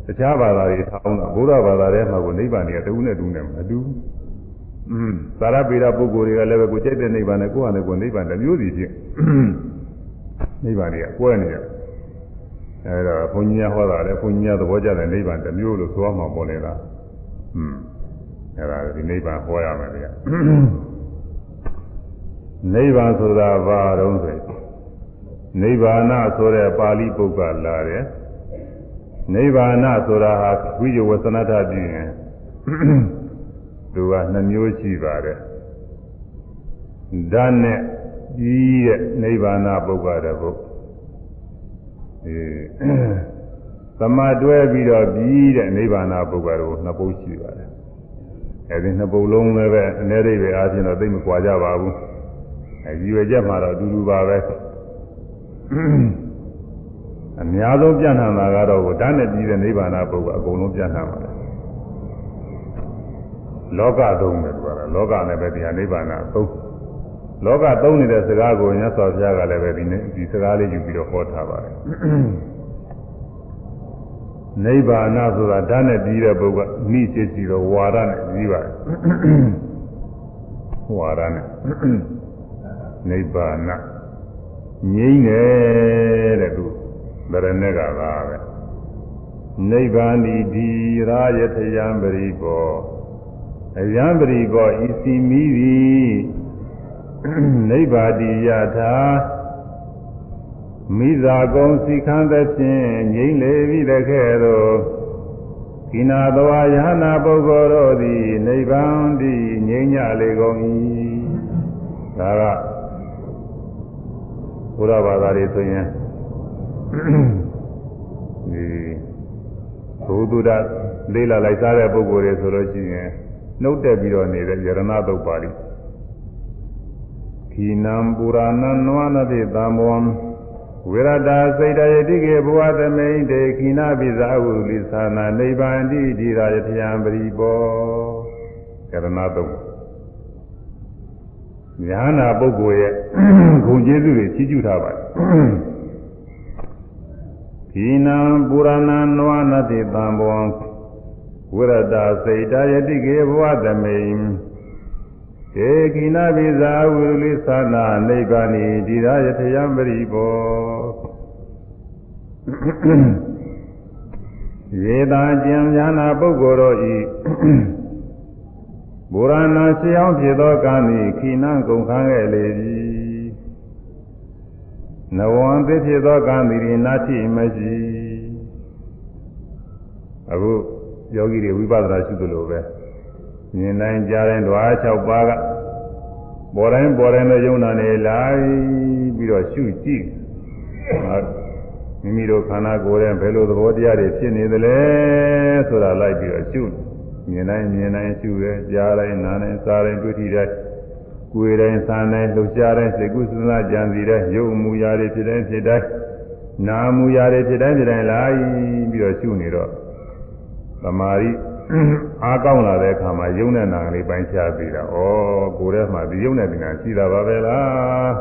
တခြားဘာသာတွေထောင်းတာဘုရားဘာသာထဲမှာကိုနိဗ္ဗာန်တွေကတူနဲ့တူနဲ့မတူဘူးอืมသာရပေရပုဂ္ဂိုလ်တွေကလည်းပဲကိုကြိုက်တဲ့နိဗ္ဗာန်နဲ့ကိုယ့်ဟာနဲ့ကိုယ်နိဗ္ဗာန်တစ်မျိုးစီဖြစ်နိဗ္ဗာန်တွေကကွဲနေတယ်အဲဒါဘုန်းကြီးများဟောတာလေဘုန်းကြီးများသဘောကျတဲ့နိဗ္ဗာန်တစ်မျိုးလို့ဆိုရမှာပေါ်နေတာอืมအဲဒါဒီနိဗ္ဗာန်ဟောရမယ်ဗျာနိဗ္ဗာန်ဆိုတာဘာတုံးဆိုနိဗ္ဗာန်ဆိုတဲ့ပါဠိပုဂ္ဂလာတယ် နိဗ္ဗာန်ဆိုတာဟာဝိဇဝသနတပြုရင်သူကနှမျိုးရှိပါတယ်ဓာတ်နဲ့ကြီးတဲ့နိဗ္ဗာန်ပုဂ္ဂတဘုအဲသမတွဲပြီးတော့ပြီးတဲ့နိဗ္ဗာန်ပုဂ္ဂတော်ကိုနှစ်ပုဒ်ရှိပါတယ်အဲဒီနှစ်ပုဒ်လုံးလည်းပဲအ ਨੇ ရိပ်ပဲအားဖြင့်တော့သိမကွာကြပါဘူးအဲဒီရွယ်ချက်မှာတော့အတူတူပါပဲ အများဆုံးပြန့်နှံ့တာကတော့ဓာတ်နဲ့ပြီးတဲ့နိဗ္ဗာန်ပုဂ္ဂိုလ်အကုန်လုံးပြန့်နှံ့ပါတယ်လောကသုံးပဲသူကလောကနဲ့ပဲဒီဟာနိဗ္ဗာန်သုံးလောကသုံးနေတဲ့စကားကိုမြတ်စွာဘုရားကလည်းပဲဒီဒီစကားလေးယူပြီးတော့ဟောထားပါတယ်နိဗ္ဗာန်ဆိုတာဓာတ်နဲ့ပြီးတဲ့ပုဂ္ဂိုလ်မိချစ်စီတော့ဝါဒနဲ့ပြီးပါတယ်ဝါဒနဲ့နိဗ္ဗာန်ငြိမ့်တယ်တဲ့သူ ဗရဏကသာပဲနိဗ္ဗာန်ဒီဒီရာယထယံပရိဘောအယံပရိဘောဤစီမိသည်နိဗ္ဗာတိယထာမိဇာကုံစီခန်းသဖြင့်ငြိမ့်လေပြီတကဲ့သို့ခကိနာသောယဟနာပုဂ္ဂိုလ်တို့သည်နိဗ္ဗာန်တည်ငြိမ်းကြလေကုန်၏ဒါကဘုရားဘာသာတွေဆိုရင် ဒီဘုသူဒ္ဓလေးလာလိုက်စားတဲ့ပုဂ္ဂိုလ်တွေဆိုလို့ရှိရင်နှုတ်တက်ပြီးတော့နေတဲ့ယရဏတုတ်ပါဠိခိနံပုရာဏနဝနတိသံဘောဝိရတာစိတ်တယတိကေဘဝသမိန်တေခိနာပိဇာဝုလိသနာနိဗ္ဗာန်တိဒီရာယထယံပရိပောယရဏတုတ်ညာနာပုဂ္ဂိုလ်ရဲ့ဂုဏ်ကျေးဇူးတွေချီးကျူးထားပါတယ် ခိနံပုရာဏနဝနတိသံဘောဝရတာစိတ်တယတိကေဘဝသမိန်ေကိနာပိဇာဝိရုလိသနာနိဗ္ဗာနိဒီရယထယံပရိဘောယေတာကျင်ညာနာပုဂ္ဂိုလ်တို့ဤဘုရားနာရှိအောင်ဖြစ်သောကံသည်ခိနံကုန်ခန်းခဲ့လေပြီ နဝံသိဖြစ်သောကံသည်နာတိမရှိအခုယောဂီတွေဝိပဿနာရှုသလိုပဲမြင်တိုင်းကြားတိုင်းဓဝါ6ပါးကပေါ်တိုင်းပေါ်တိုင်းနဲ့ယုံနာနေလိုက်ပြီးတော့ရှုကြည့်မိမိတို့ခန္ဓာကိုယ်ရဲ့ဘယ်လိုသဘောတရားတွေဖြစ်နေသလဲဆိုတာလိုက်ပြီးတော့ရှုမြင်တိုင်းမြင်တိုင်းရှုရဲကြားတိုင်းနားတိုင်းစားတိုင်းတွေ့ထိတိုင်း ကိုယ်တိုင်းစားတိုင်းလှုပ်ရှားတိုင်းစိတ်ကူးစဉ်းစားကြံစီတိုင်းရုပ်မူရာတွေဖြစ်တိုင်းဖြစ်တိုင်းနာမူရာတွေဖြစ်တိုင်းဖြစ်တိုင်းလိုက်ပြီးတော့ရှုနေတော့သမာဓိအားကောင်းလာတဲ့အခါမှာယုံတဲ့နာကလေးပိုင်းခြားပြီးတာဩကိုယ်ထဲမှာဒီယုံတဲ့နာရှိတာပါပဲလား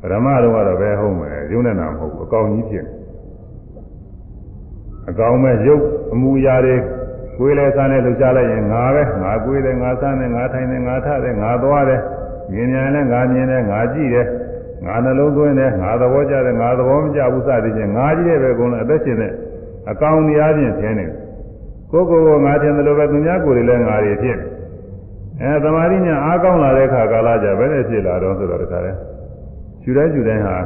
ပရမတော့ကတော့ပဲဟုတ်မယ်ယုံတဲ့နာမဟုတ်ဘူးအကောင်ကြီးဖြစ်အကောင်မဲ့ယုတ်အမူအရာတွေကိုယ်လဲစားနဲ့လှုပ်ရှားလိုက်ရင်ငါပဲငါကိုယ်တယ်ငါစားတယ်ငါထိုင်တယ်ငါထတယ်ငါသွားတယ် မြင်မြန်နဲ့ငါမြင်တယ်ငါကြည့်တယ်ငါနှလုံးသွင်းတယ်ငါသဘောကျတယ်ငါသဘောမကျဘူးစသည်ဖြင့်ငါကြီးရဲ့ပဲကုန်လဲအသက်ရှင်တဲ့အကောင်တရားချင်းထင်းတယ်ကိုယ်ကိုယ်ကငါတင်တယ်လို့ပဲသူများကိုယ်တွေလည်းငါတွေဖြစ်အဲသမာဓိညာအားကောင်းလာတဲ့အခါကာလကြဘယ်နဲ့ဖြစ်လာတော့ဆိုတော့တခါလဲယူတိုင်းယူတိုင်းဟာ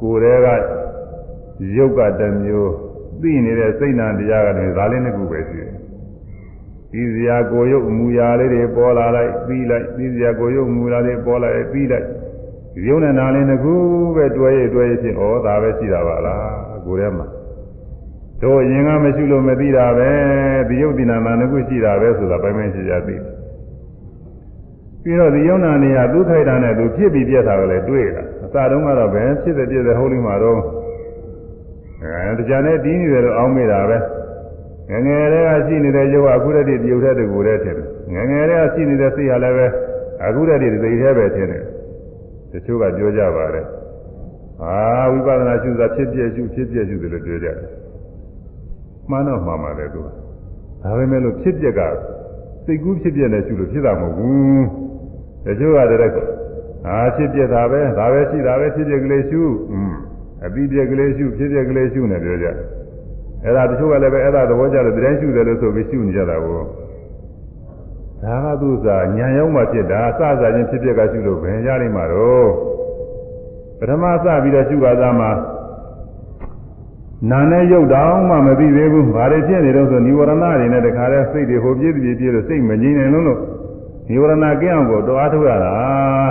ကိုယ်တည်းကရုပ်ကတမျိုးသိနေတဲ့စိတ်နာတရားကတည်းကဒါလေးနှစ်ခုပဲရှိတယ် ဒီစရာကိုရုပ်အမူအရာလေးတွေပေါ်လာလိုက်ပြီးလိုက်ဒီစရာကိုရုပ်အမူအရာလေးပေါ်လာလိုက်ပြီးလိုက်ဒီရုပ်နဲ့နာလေးနှစ်ခုပဲတွဲရတွဲရဖြစ်ဩဒါပဲရှိတာပါလားကိုယ်ထဲမှာတို့ရင်ကမရှိလို့မသိတာပဲဒီယုတ်ဒီနာနာနှစ်ခုရှိတာပဲဆိုတာပိုင်းပိုင်းရှိကြသိပြီးတော့ဒီယုံနာနေရသူ့ထိုက်တာနဲ့သူဖြစ်ပြီးပြက်တာကလည်းတွေ့တာအစတုန်းကတော့ပဲဖြစ်တဲ့ပြက်တဲ့ဟုတ်လိမ့်မှာတော့အဲတရားနဲ့တီးနေတယ်လို့အောင်းမိတာပဲ ငငယ်လေးကရှိနေတဲ့ယုတ်ကအခုတည်းတည်းပြုတ်တဲ့တူတဲ့ထင်တယ်ငငယ်လေးကရှိနေတဲ့စိတ်ကလည်းပဲအခုတည်းတည်းသိသေးပဲထင်တယ်တချို့ကပြောကြပါတယ်ဟာဝိပဿနာရှုတာဖြစ်ပြရှုဖြစ်ပြရှုတယ်လို့ပြောကြတယ်မှန်တော့မှန်ပါတယ်သူဒါပေမဲ့လို့ဖြစ်ပြက်ကစိတ်ကူးဖြစ်ပြနဲ့ရှုလို့ဖြစ်တာမဟုတ်ဘူးတချို့ကတည်းကအာဖြစ်ပြတာပဲဒါပဲရှိတာပဲဖြစ်ပြကလေးရှုอืมအပြီးပြက်ကလေးရှုဖြစ်ပြက်ကလေးရှုနေပြောကြ အဲ့ဒါတချို့ကလည်းပဲအဲ့ဒါသဘောကျလို့တရားရှုတယ်လို့ဆိုပြီးရှုနေကြတာကိုဒါကသူစားညာရောက်မှဖြစ်တာအစစချင်းဖြစ်ပြက်ကရှုလို့ဘယ်ရလိမ့်မှာတော့ပထမစပြီးတော့ရှုပါသားမှာနာနဲ့ရုပ်တောင်မှမသိသေးဘူး။ဘာတွေဖြစ်နေတော့ဆိုនិဝရဏတွေနဲ့တခါတည်းစိတ်တွေဟိုပြည့်ပြည့်ပြည့်လို့စိတ်မငြိမ်နိုင်လုံးလို့និဝရဏကင်းအောင်ကိုတွားထုတ်ရတာ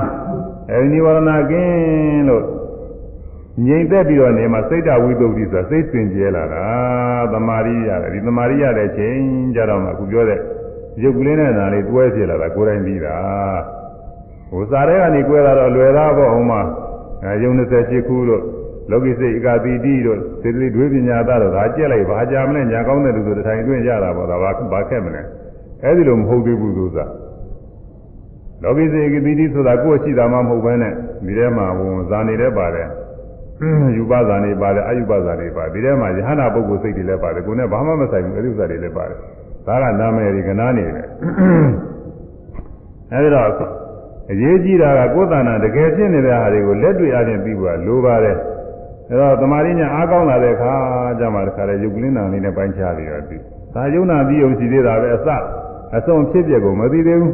။အဲဒီនិဝရဏကင်းလို့ ငြိမ်သက်ပြီးတော့နေမှာစိတ်တဝိသုဒ္ဓိဆိုတာစိတ်စင်ကြဲလာတာ။သမာဓိရတယ်ဒီသမာဓိရတဲ့ချိန်ကြတော့မှအခုပြောတဲ့ရုပ်ကလေးနဲ့နာလေးတွဲဖြစ်လာတာကိုယ်တိုင်ပြီးတာ။ဟိုစားတဲ့ကနေကွဲလာတော့လွယ်သားပေါ့ဟိုမှာအဲယုံ28ခုလို့လောကိစိတ်ဧကတိတိတို့စေတသိက်ဒွေပညာသားတို့ဒါကြက်လိုက်ဘာကြာမလဲညာကောင်းတဲ့လူတို့တထိုင်တွင်းရတာပေါ့ဒါဘာဘာခက်မလဲအဲဒီလိုမဟုတ်သေးဘူးသူကလောကိစိတ်ဧကတိတိဆိုတာကိုယ်ရှိတာမှမဟုတ်ဘဲနဲ့ဒီထဲမှာဝင်ဇာနေလည်းပါတယ် ယူပဇာနေပါတယ်အယူပဇာနေပါဒီထဲမှာယဟနာပုဂ္ဂိုလ်စိတ်တွေလည်းပါတယ်ကိုယ်နဲ့ဘာမှမဆိုင်ဘူးအဲဒီဥစ္စာတွေလည်းပါတယ်ဒါကနာမည်ဒီကနာနေတယ်အဲဒီတော့အရေးကြီးတာကကိုယ်တဏ္ဍာတကယ်ဖြစ်နေတဲ့ဟာတွေကိုလက်တွေ့အချင်းပြီးဖို့လိုပါတယ်အဲတော့တမာရင်းညာအားကောင်းလာတဲ့အခါကျမှတခါလေယုတ်ကလင်းနာလေးနဲ့ပိုင်းခြားပြီးတော့ဒီဒါယုံနာပြီးအောင်ရှိသေးတာပဲအစအဆုံးဖြစ်ပြကိုမသိသေးဘူး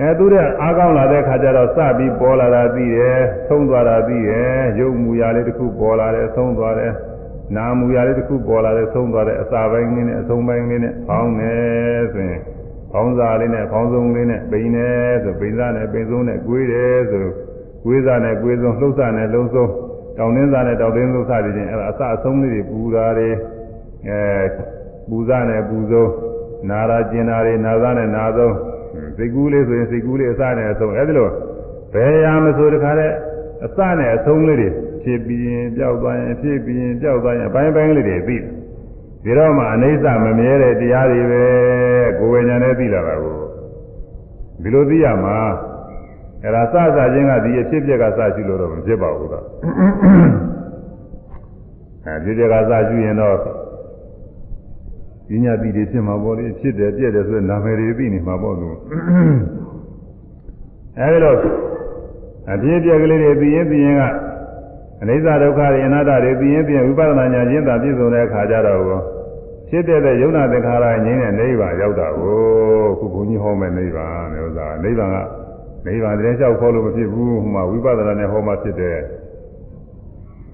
အဲသူတဲ့အားကောင်းလာတဲ့အခါကျတော့စပြီးပေါ်လာတာသိတယ်သုံးသွားတာသိတယ်ယုံမူရလေးတစ်ခုပေါ်လာတယ်သုံးသွားတယ်နာမူရလေးတစ်ခုပေါ်လာတဲ့သုံးသွားတဲ့အစာပိုင်းလေးနဲ့အဆုံးပိုင်းလေးနဲ့ဖောင်းနေဆိုရင်ဖောင်းစားလေးနဲ့ဖောင်းဆုံးလေးနဲ့ပိန်နေဆိုပိန်စားနဲ့ပိန်ဆုံးနဲ့ကွေးတယ်ဆိုကွေးစားနဲ့ကွေးဆုံးလှုပ်စားနဲ့လှုပ်ဆုံးတောင်းနှင်းစားနဲ့တောင်းနှင်းလှုပ်စားပြီးချင်းအဲ့ဒါအစအဆုံးလေးတွေပူတာတွေအဲပူစားနဲ့ပူဆုံးနာရာကျင်တာတွေနာစားနဲ့နာဆုံး စိတ်ကူးလေးဆိုရင်စိတ်ကူးလေးအစနဲ့အဆုံးအဲ့ဒါလို့ဘယ်ရာမဆိုတခါတဲ့အစနဲ့အဆုံးလေးတွေဖြစ်ပြီးရင်ပျောက်သွားရင်ဖြစ်ပြီးရင်ပျောက်သွားရင်ဘိုင်းဘိုင်းလေးတွေသိတယ်ဒီတော့မှအနိစ္စမမြဲတဲ့တရားတွေပဲကိုယ်ဝိညာဉ်နဲ့သိလာတာကိုဒီလိုသိရမှာအဲ့ဒါစစချင်းကဒီအဖြစ်ပြက်ကစရှိလို့တော့မဖြစ်ပါဘူးတော့အဲဖြစ်ပြက်ကစရှိရင်တော့ ပညာတိတွေဖြစ်မှာပေါ့လေဖြစ်တယ်ပြည့်တယ်ဆိုရင်နာမည်တွေသိနေမှာပေါ့သူအဲဒီတော့အဖြစ်ပြက်ကလေးတွေသိရင်သိရင်ကအနိစ္စဒုက္ခတွေအနတ္တတွေသိရင်သိရင်ဝိပဿနာဉာဏ်ချင်းသာပြည့်စုံတဲ့အခါကျတော့ဖြစ်တဲ့တဲ့ယုံနာသင်္ခါရငြိမ်းတဲ့နိဗ္ဗာန်ရောက်တာကိုခုဘုန်းကြီးဟောမဲ့နိဗ္ဗာန်လို့ဆိုတာနိဗ္ဗာန်ကနိဗ္ဗာန်တည်းလျှောက်ခေါ်လို့မဖြစ်ဘူးဟိုမှာဝိပဿနာနဲ့ဟောမှဖြစ်တယ်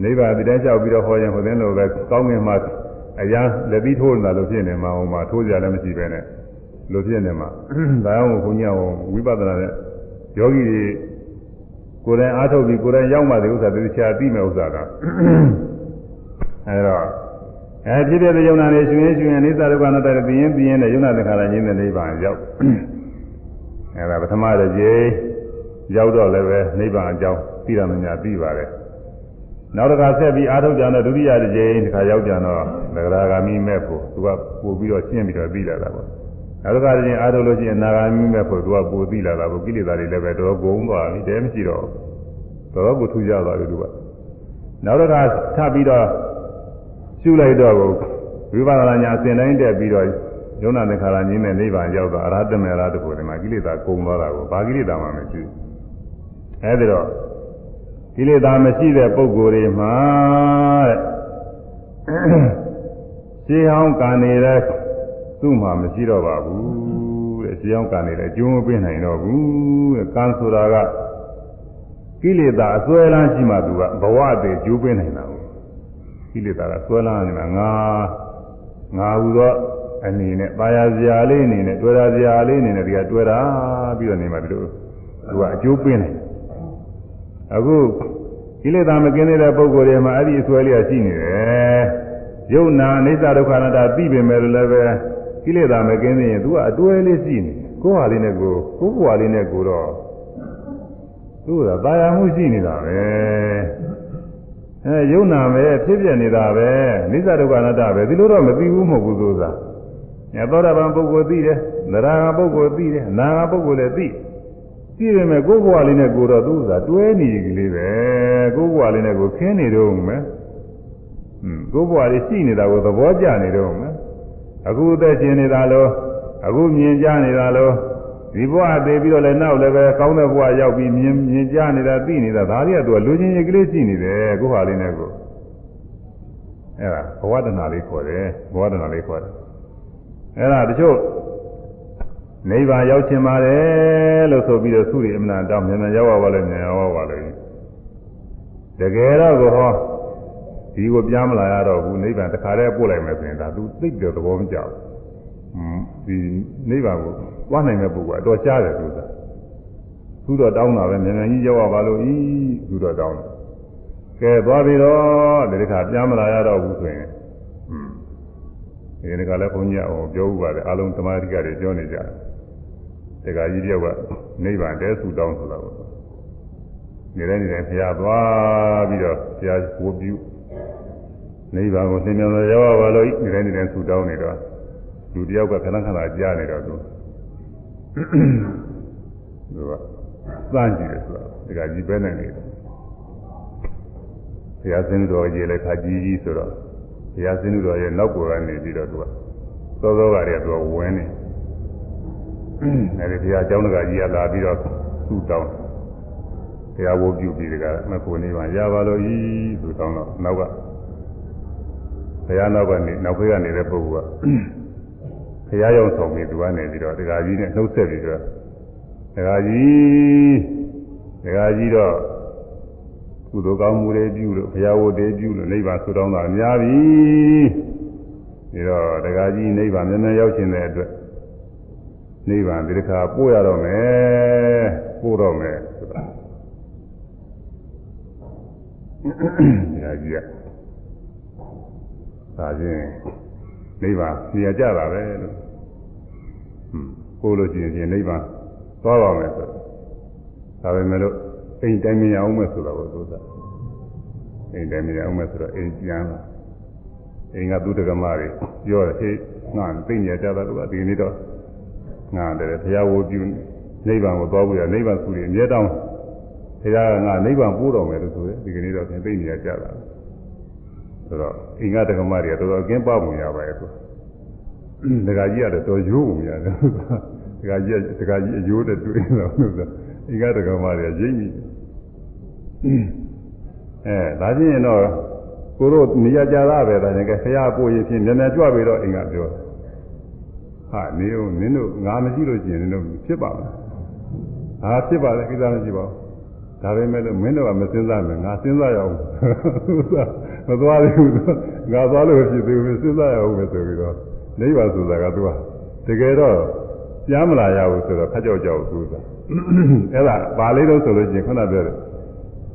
နိဗ္ဗာန်တည်းလျှောက်ပြီးတော့ဟောရင်ဟိုသင်းလိုပဲကောင်းငင်မှာ အရာလက်ပြီးထိုးနေတာလို့ဖြစ်နေမှာဟိုမှာထိုးကြလည်းမရှိပဲနဲ့လို့ဖြစ်နေမှာဒါကြောင့်ဘုန်းကြီးကဝိပဿနာနဲ့ယောဂီတွေကိုယ်တိုင်အားထုတ်ပြီးကိုယ်တိုင်ရောက်မှဒီဥစ္စာသိချာသိမဲ့ဥစ္စာကအဲတော့အဲဖြစ်တဲ့ယုံနာနဲ့ရှင်ရင်ရှင်ရင်အိသဒုက္ခနာတဲ့သိရင်သိရင်နဲ့ယုံနာသင်္ခါရငြင်းတဲ့နိဗ္ဗာန်ရောက်အဲဒါပထမတစ်ကြိမ်ရောက်တော့လည်းပဲနိဗ္ဗာန်အကြောင်းသိရမညာသိပါတယ် နောက်တစ်ခါဆက်ပြီးအားထုတ်ကြတော့ဒုတိယတစ်ကြိမ်တစ်ခါရောက်ကြတော့သဂရာဂာမိမဲ့ဖို့သူကပို့ပြီးတော့ရှင်းပြီးတော့သိလာတာပေါ့နောက်တစ်ခါတစ်ကြိမ်အားထုတ်လို့ရှိရင်နာဂာမိမဲ့ဖို့သူကပို့သိလာတာပေါ့ကိလေသာတွေလည်းပဲတော်တော်ဂုံသွားပြီတဲမရှိတော့တော်တော်ကိုထူကြသွားပြီသူကနောက်တစ်ခါထပ်ပြီးတော့ရှုလိုက်တော့ဝိပဿနာညာအစဉ်တိုင်းတက်ပြီးတော့ယုံနာသင်္ခါရကြီးနဲ့နိဗ္ဗာန်ရောက်တော့အရဟတမေရတ္တကိုဒီမှာကိလေသာကုန်သွားတာကိုဘာကိလေသာမှမရှိဘူးအဲဒီတော့ ကိလေသာမရှိတဲ့ပုဂ္ဂိုလ်တွေမှာတဲ့ရှင်းအောင်ကံနေတဲ့သူ့မှာမရှိတော့ပါဘူးတဲ့ရှင်းအောင်ကံနေတဲ့အကျိုးမပေးနိုင်တော့ဘူးတဲ့ကံဆိုတာကကိလေသာအစွဲလန်းရှိမှသူကဘဝတည်ကျိုးပေးနိုင်တာကိုကိလေသာကစွဲလန်းနေတာငါငါဟူသောအနေနဲ့ပါရစရာလေးအနေနဲ့တွေ့ရစရာလေးအနေနဲ့ဒီကတွေ့တာပြီးတော့နေမှဒီလိုသူကအကျိုးပေးနိုင် အခုကိလေသာမကင်းတဲ့ပုဂ္ဂိုလ်တွေမှာအဲ့ဒီအစွဲလေးကရှိနေတယ်ယုံနာအိစ္ဆဒုက္ခအနတ္တသိပေမဲ့လည်းပဲကိလေသာမကင်းသေးရင်သူကအတွဲလေးရှိနေကိုယ်ဟာလေးနဲ့ကိုကိုယ်ဘဝလေးနဲ့ကိုတော့သူကတာယာမှုရှိနေတာပဲအဲယုံနာပဲဖြစ်ပြနေတာပဲအိစ္ဆဒုက္ခအနတ္တပဲဒီလိုတော့မသိဘူးမဟုတ်ဘူးဆိုတာညသောတာပန်ပုဂ္ဂိုလ်သိတယ်သရဂါပုဂ္ဂိုလ်သိတယ်အနာဂါပုဂ္ဂိုလ်လည်းသိ သိပေမဲ့ကိုယ်ဘဝလေးနဲ့ကိုတော့သူကတွဲနေကြလေးပဲကိုယ်ဘဝလေးနဲ့ကိုခင်းနေတော့မယ်อืมကိုယ်ဘဝလေးရှိနေတာကိုသဘောကျနေတော့မယ်အခုအသက်ရှင်နေတာလို့အခုမြင်ကြနေတာလို့ဒီဘဝသေးပြီးတော့လည်းနောက်လည်းပဲကောင်းတဲ့ဘဝရောက်ပြီးမြင်မြင်ကြနေတာသိနေတာဒါတွေကသူကလူချင်းကြီးကလေးရှိနေတယ်ကိုယ်ဟာလေးနဲ့ကိုအဲ့ဒါဘဝတဏှာလေးခေါ်တယ်ဘဝတဏှာလေးခေါ်တယ်အဲ့ဒါတချို့ နိဗ္ဗာန်ရောက်ချင်ပါတယ်လို့ဆိုပြီးတော့သူ့ရအမနာတောင်းမြန်မြန်ရောက်ပါလို့မြန်ရောက်ပါလို့တကယ်တော့ကိုဟောဒီကိုပြားမလာရတော့ဘူးနိဗ္ဗာန်တခါတည်းပို့လိုက်မယ်ဆိုရင်ဒါသူသိတဲ့သဘောမကြောက်ဘူးဒီနိဗ္ဗာန်ကိုသွားနိုင်တဲ့ပုဂ္ဂိုလ်အတော်ရှားတယ်သူကသူတော့တောင်းတာပဲမြန်မြန်ကြီးရောက်ပါလို့ဤသူတော့တောင်းတယ်ကဲသွားပြီတော့ဒီတစ်ခါပြားမလာရတော့ဘူးဆိုရင်ဒီနေ့ကလည်းဘုန်းကြီးအောင်ပြောဥပါတယ်အလုံးသမာဓိကတွေပြောနေကြတယ် တခါကြီးတယောက်ကနိဗ္ဗာန်တဲဆူတောင်းဆိုတာပေါ့နေတဲ့နေတဲ့ဘုရားသွားပြီးတော့ဘုရားဝတ်ပြုနိဗ္ဗာန်ကိုသင်မြန်ရောက်ပါလို့နေတဲ့နေတဲ့ဆူတောင်းနေတော့လူတယောက်ကခဏခဏကြားနေတော့သူသူကစမ်းကြည့်တယ်ဆိုတာတခါကြီးပဲနေနေတယ်ဘုရားစင်းတော်ကြီးလည်းခါကြီးကြီးဆိုတော့ဘုရားစင်းတော်ရဲ့နောက်ကိုကနေပြီးတော့သူကသောသောကတည်းကသူကဝင်နေ အဲဒီတရားအကြောင်းတကကြီးကလာပြီးတော့သူ့တောင်းတရားဝုတ်ပြုပြီးတကမကိုနေပါရပါလို့ဤသူ့တောင်းတော့နောက်ကဘုရားနောက်ကနေနောက်ဖေးကနေတဲ့ပုဂ္ဂိုလ်ကဘုရားရောက်ဆောင်ပြီးသူကနေပြီးတော့တကကြီးနဲ့နှုတ်ဆက်ပြီးတော့တကကြီးတကကြီးတော့ကုသိုလ်ကောင်းမှုတွေပြုလို့ဘုရားဝုတ်တွေပြုလို့နိဗ္ဗာန်ဆုတောင်းတာများပြီဒါတော့တကကြီးနိဗ္ဗာန်မြန်မြန်ရောက်ရှင်တဲ့အတွက် နိဗ္ဗာန်ဒီတစ်ခါပို့ရတော့မယ်ပို့တော့မယ်ဆိုတာတရားကြီးကဒါချင်းနိဗ္ဗာန်နေရာကြတာပဲလို့ဟွန်းပို့လို့ရှိရင်နိဗ္ဗာန်သွားပါမယ်ဆိုဒါပေမဲ့လို့အိမ်တိုင်းမြင်အောင်မယ်ဆိုတော့သုသာအိမ်တိုင်းမြင်အောင်မယ်ဆိုတော့အိမ်ပြန်လာအိမ်ကသူတက္ကမတွေပြောတယ်ဟေးငါသိနေကြတာလို့ကဒီနေ့တော့ ငါတယ်ဘုရားဝိုးပြုနိဗ္ဗာန်ကိုသွားဖို့ရနိဗ္ဗာန်ဆူရအမြဲတမ်းဘုရားကငါနိဗ္ဗာန်ပို့တော်မယ်လို့ဆိုတယ်ဒီကနေ့တော့သင်သိနေကြတာဆိုတော့အိမ်ကတက္ကမတွေကတော်တော်ကင်းပပုံရပါရဲ့သူဒကာကြီးကတော့တော်ရိုးပုံရတယ်ဒကာကြီးဒကာကြီးအယိုးတဲ့တွေ့နေတော့လို့ဆိုအိမ်ကတက္ကမတွေကရိပ်မိအဲဒါချင်းရင်တော့ကိုတို့နေရာကြတာပဲဒါနဲ့ကဆရာပို့ရင်ဖြင့်နည်းနည်းကြွပြီးတော့အိမ်ကပြော ဟာနေဦးနင်းတို့ငါမရှိလို့ကျင်နင်းတို့ဖြစ်ပါမလားဟာဖြစ်ပါလေကိစ္စမရှိပါဘူးဒါပေမဲ့လို့မင်းတို့ကမစင်းစားနဲ့ငါစဉ်းစားရအောင်မသွားသေးဘူးငါသွားလို့ဖြစ်သေးဘူးစဉ်းစားရအောင်ပဲဆိုပြီးတော့နိဗ္ဗာန်ဆိုတာကသူကတကယ်တော့ကြားမလာရဘူးဆိုတော့ခက်ကြောက်ကြောက်ဆိုတာအဲ့ဒါပါလေးလို့ဆိုလို့ချင်းခုနပြောတယ်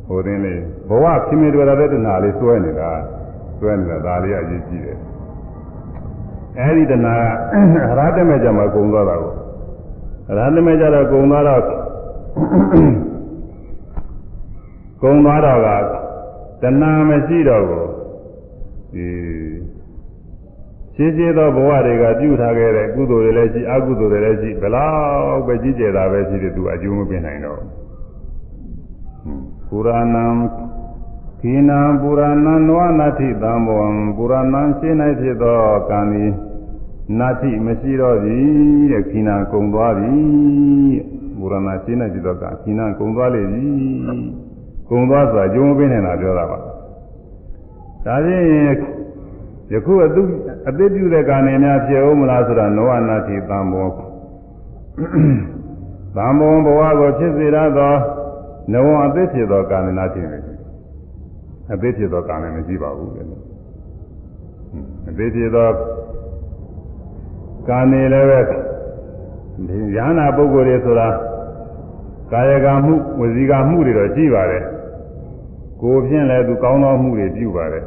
ဟိုတင်းလေးဘဝခင်မင်တွေ့ရတဲ့တဏှာလေးစွဲနေတာစွဲနေတာဒါလေးအရေးကြီးတယ် အဲ့ဒီတဏှာအရဟတမေကြမှာကုံသွားတာကိုအရဟတမေကြတော့ကုံသွားတော့ကုံသွားတော့ကတဏှာမရှိတော့ဘူးဒီရှင်းရှင်းသောဘဝတွေကပြုထားခဲ့တဲ့ကုသိုလ်တွေလည်းရှိအကုသိုလ်တွေလည်းရှိဘလောက်ပဲကြီးကျယ်တာပဲရှိတယ်သူအကျိုးမပေးနိုင်တော့ပုရဏံ ခိနံပုရဏံနောနာတိသံဘောံပုရဏံရှင်း၌ဖြစ်သောကံဤနာတိမရှိတော့သည်တဲ့ခိနံကုံသွားပြီပုရဏရှင်း၌ဖြစ်သောကံခိနံကုံသွားလေပြီကုံသွားဆိုတာအကျိုးမပေးနိုင်တာပြောတာပါဒါဖြင့်ယခုအတုအသိပြုတဲ့ကာနေများဖြစ်အောင်မလားဆိုတာနောဝနာတိသံဘောသံဘောဘဝကိုဖြစ်စေရသောနဝအသိဖြစ်သောကာနေနာတိပဲ အသိဖြစ်သောကာနေမရှိပါဘူးတဲ့အသိဖြစ်သောကာနေလည်းပဲဒီဉာဏပုဂ္ဂိုလ်တွေဆိုတာကာယကမှုဝစီကမှုတွေတော့ရှိပါတယ်ကိုယ်ဖြင့်လည်းသူကောင်းသောမှုတွေပြုပါတယ်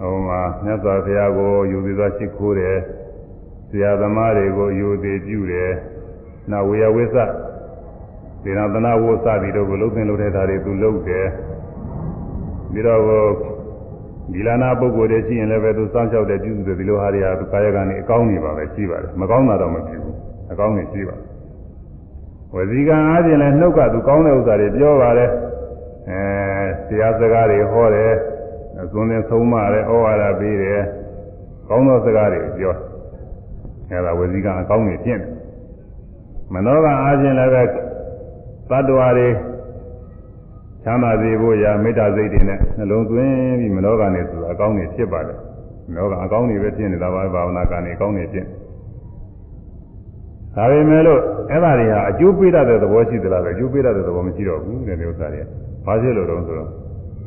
ဟိုမှာမြတ်စွာဘုရားကိုယူသေးသောရှိခိုးတယ်ဆရာသမားတွေကိုယူသေးပြုတယ်နောက်ဝေယဝိသဒေနာသနာဝစသည်တို့ကိုလှုပ်သင်လုပ်တဲ့ဓာတ်တွေသူလုပ်တယ် ပြီးတော့ဒီလာနာပုဂ္ဂိုလ်တွေရှိရင်လည်းပဲသူစောင့်ရှောက်တဲ့ပြုစုတဲ့ဒီလိုဟာတွေဟာသူကာယကံနေအကောင်းနေပါပဲရှိပါတယ်မကောင်းတာတော့မပြုဘူးအကောင်းနေရှိပါတယ်ဝစီကံအားဖြင့်လည်းနှုတ်ကသူကောင်းတဲ့ဥစ္စာတွေပြောပါတယ်အဲဆရာစကားတွေဟောတယ်အသွင်နဲ့သုံးမတယ်ဩဝါဒပေးတယ်ကောင်းသောစကားတွေပြောအဲဒါဝစီကံအကောင်းနေပြင့်တယ်မနောကအားဖြင့်လည်းပဲသတ္တဝါတွေ ချမ်းသာစေဖို့ရာမေတ္တာစိတ်တွေနဲ့နှလုံးသွင်းပြီးမနောကနဲ့ဆိုတာအကောင်းနေဖြစ်ပါတယ်မနောကအကောင်းနေပဲဖြစ်နေတာပါဘာဝနာကနေအကောင်းနေဖြစ်ဒါပေမဲ့လို့အဲ့ဒါတွေဟာအကျိုးပေးတတ်တဲ့သဘောရှိသလားပဲအကျိုးပေးတတ်တဲ့သဘောမရှိတော့ဘူးတဲ့ဒီဥစ္စာတွေဘာဖြစ်လို့တော့ဆိုတော့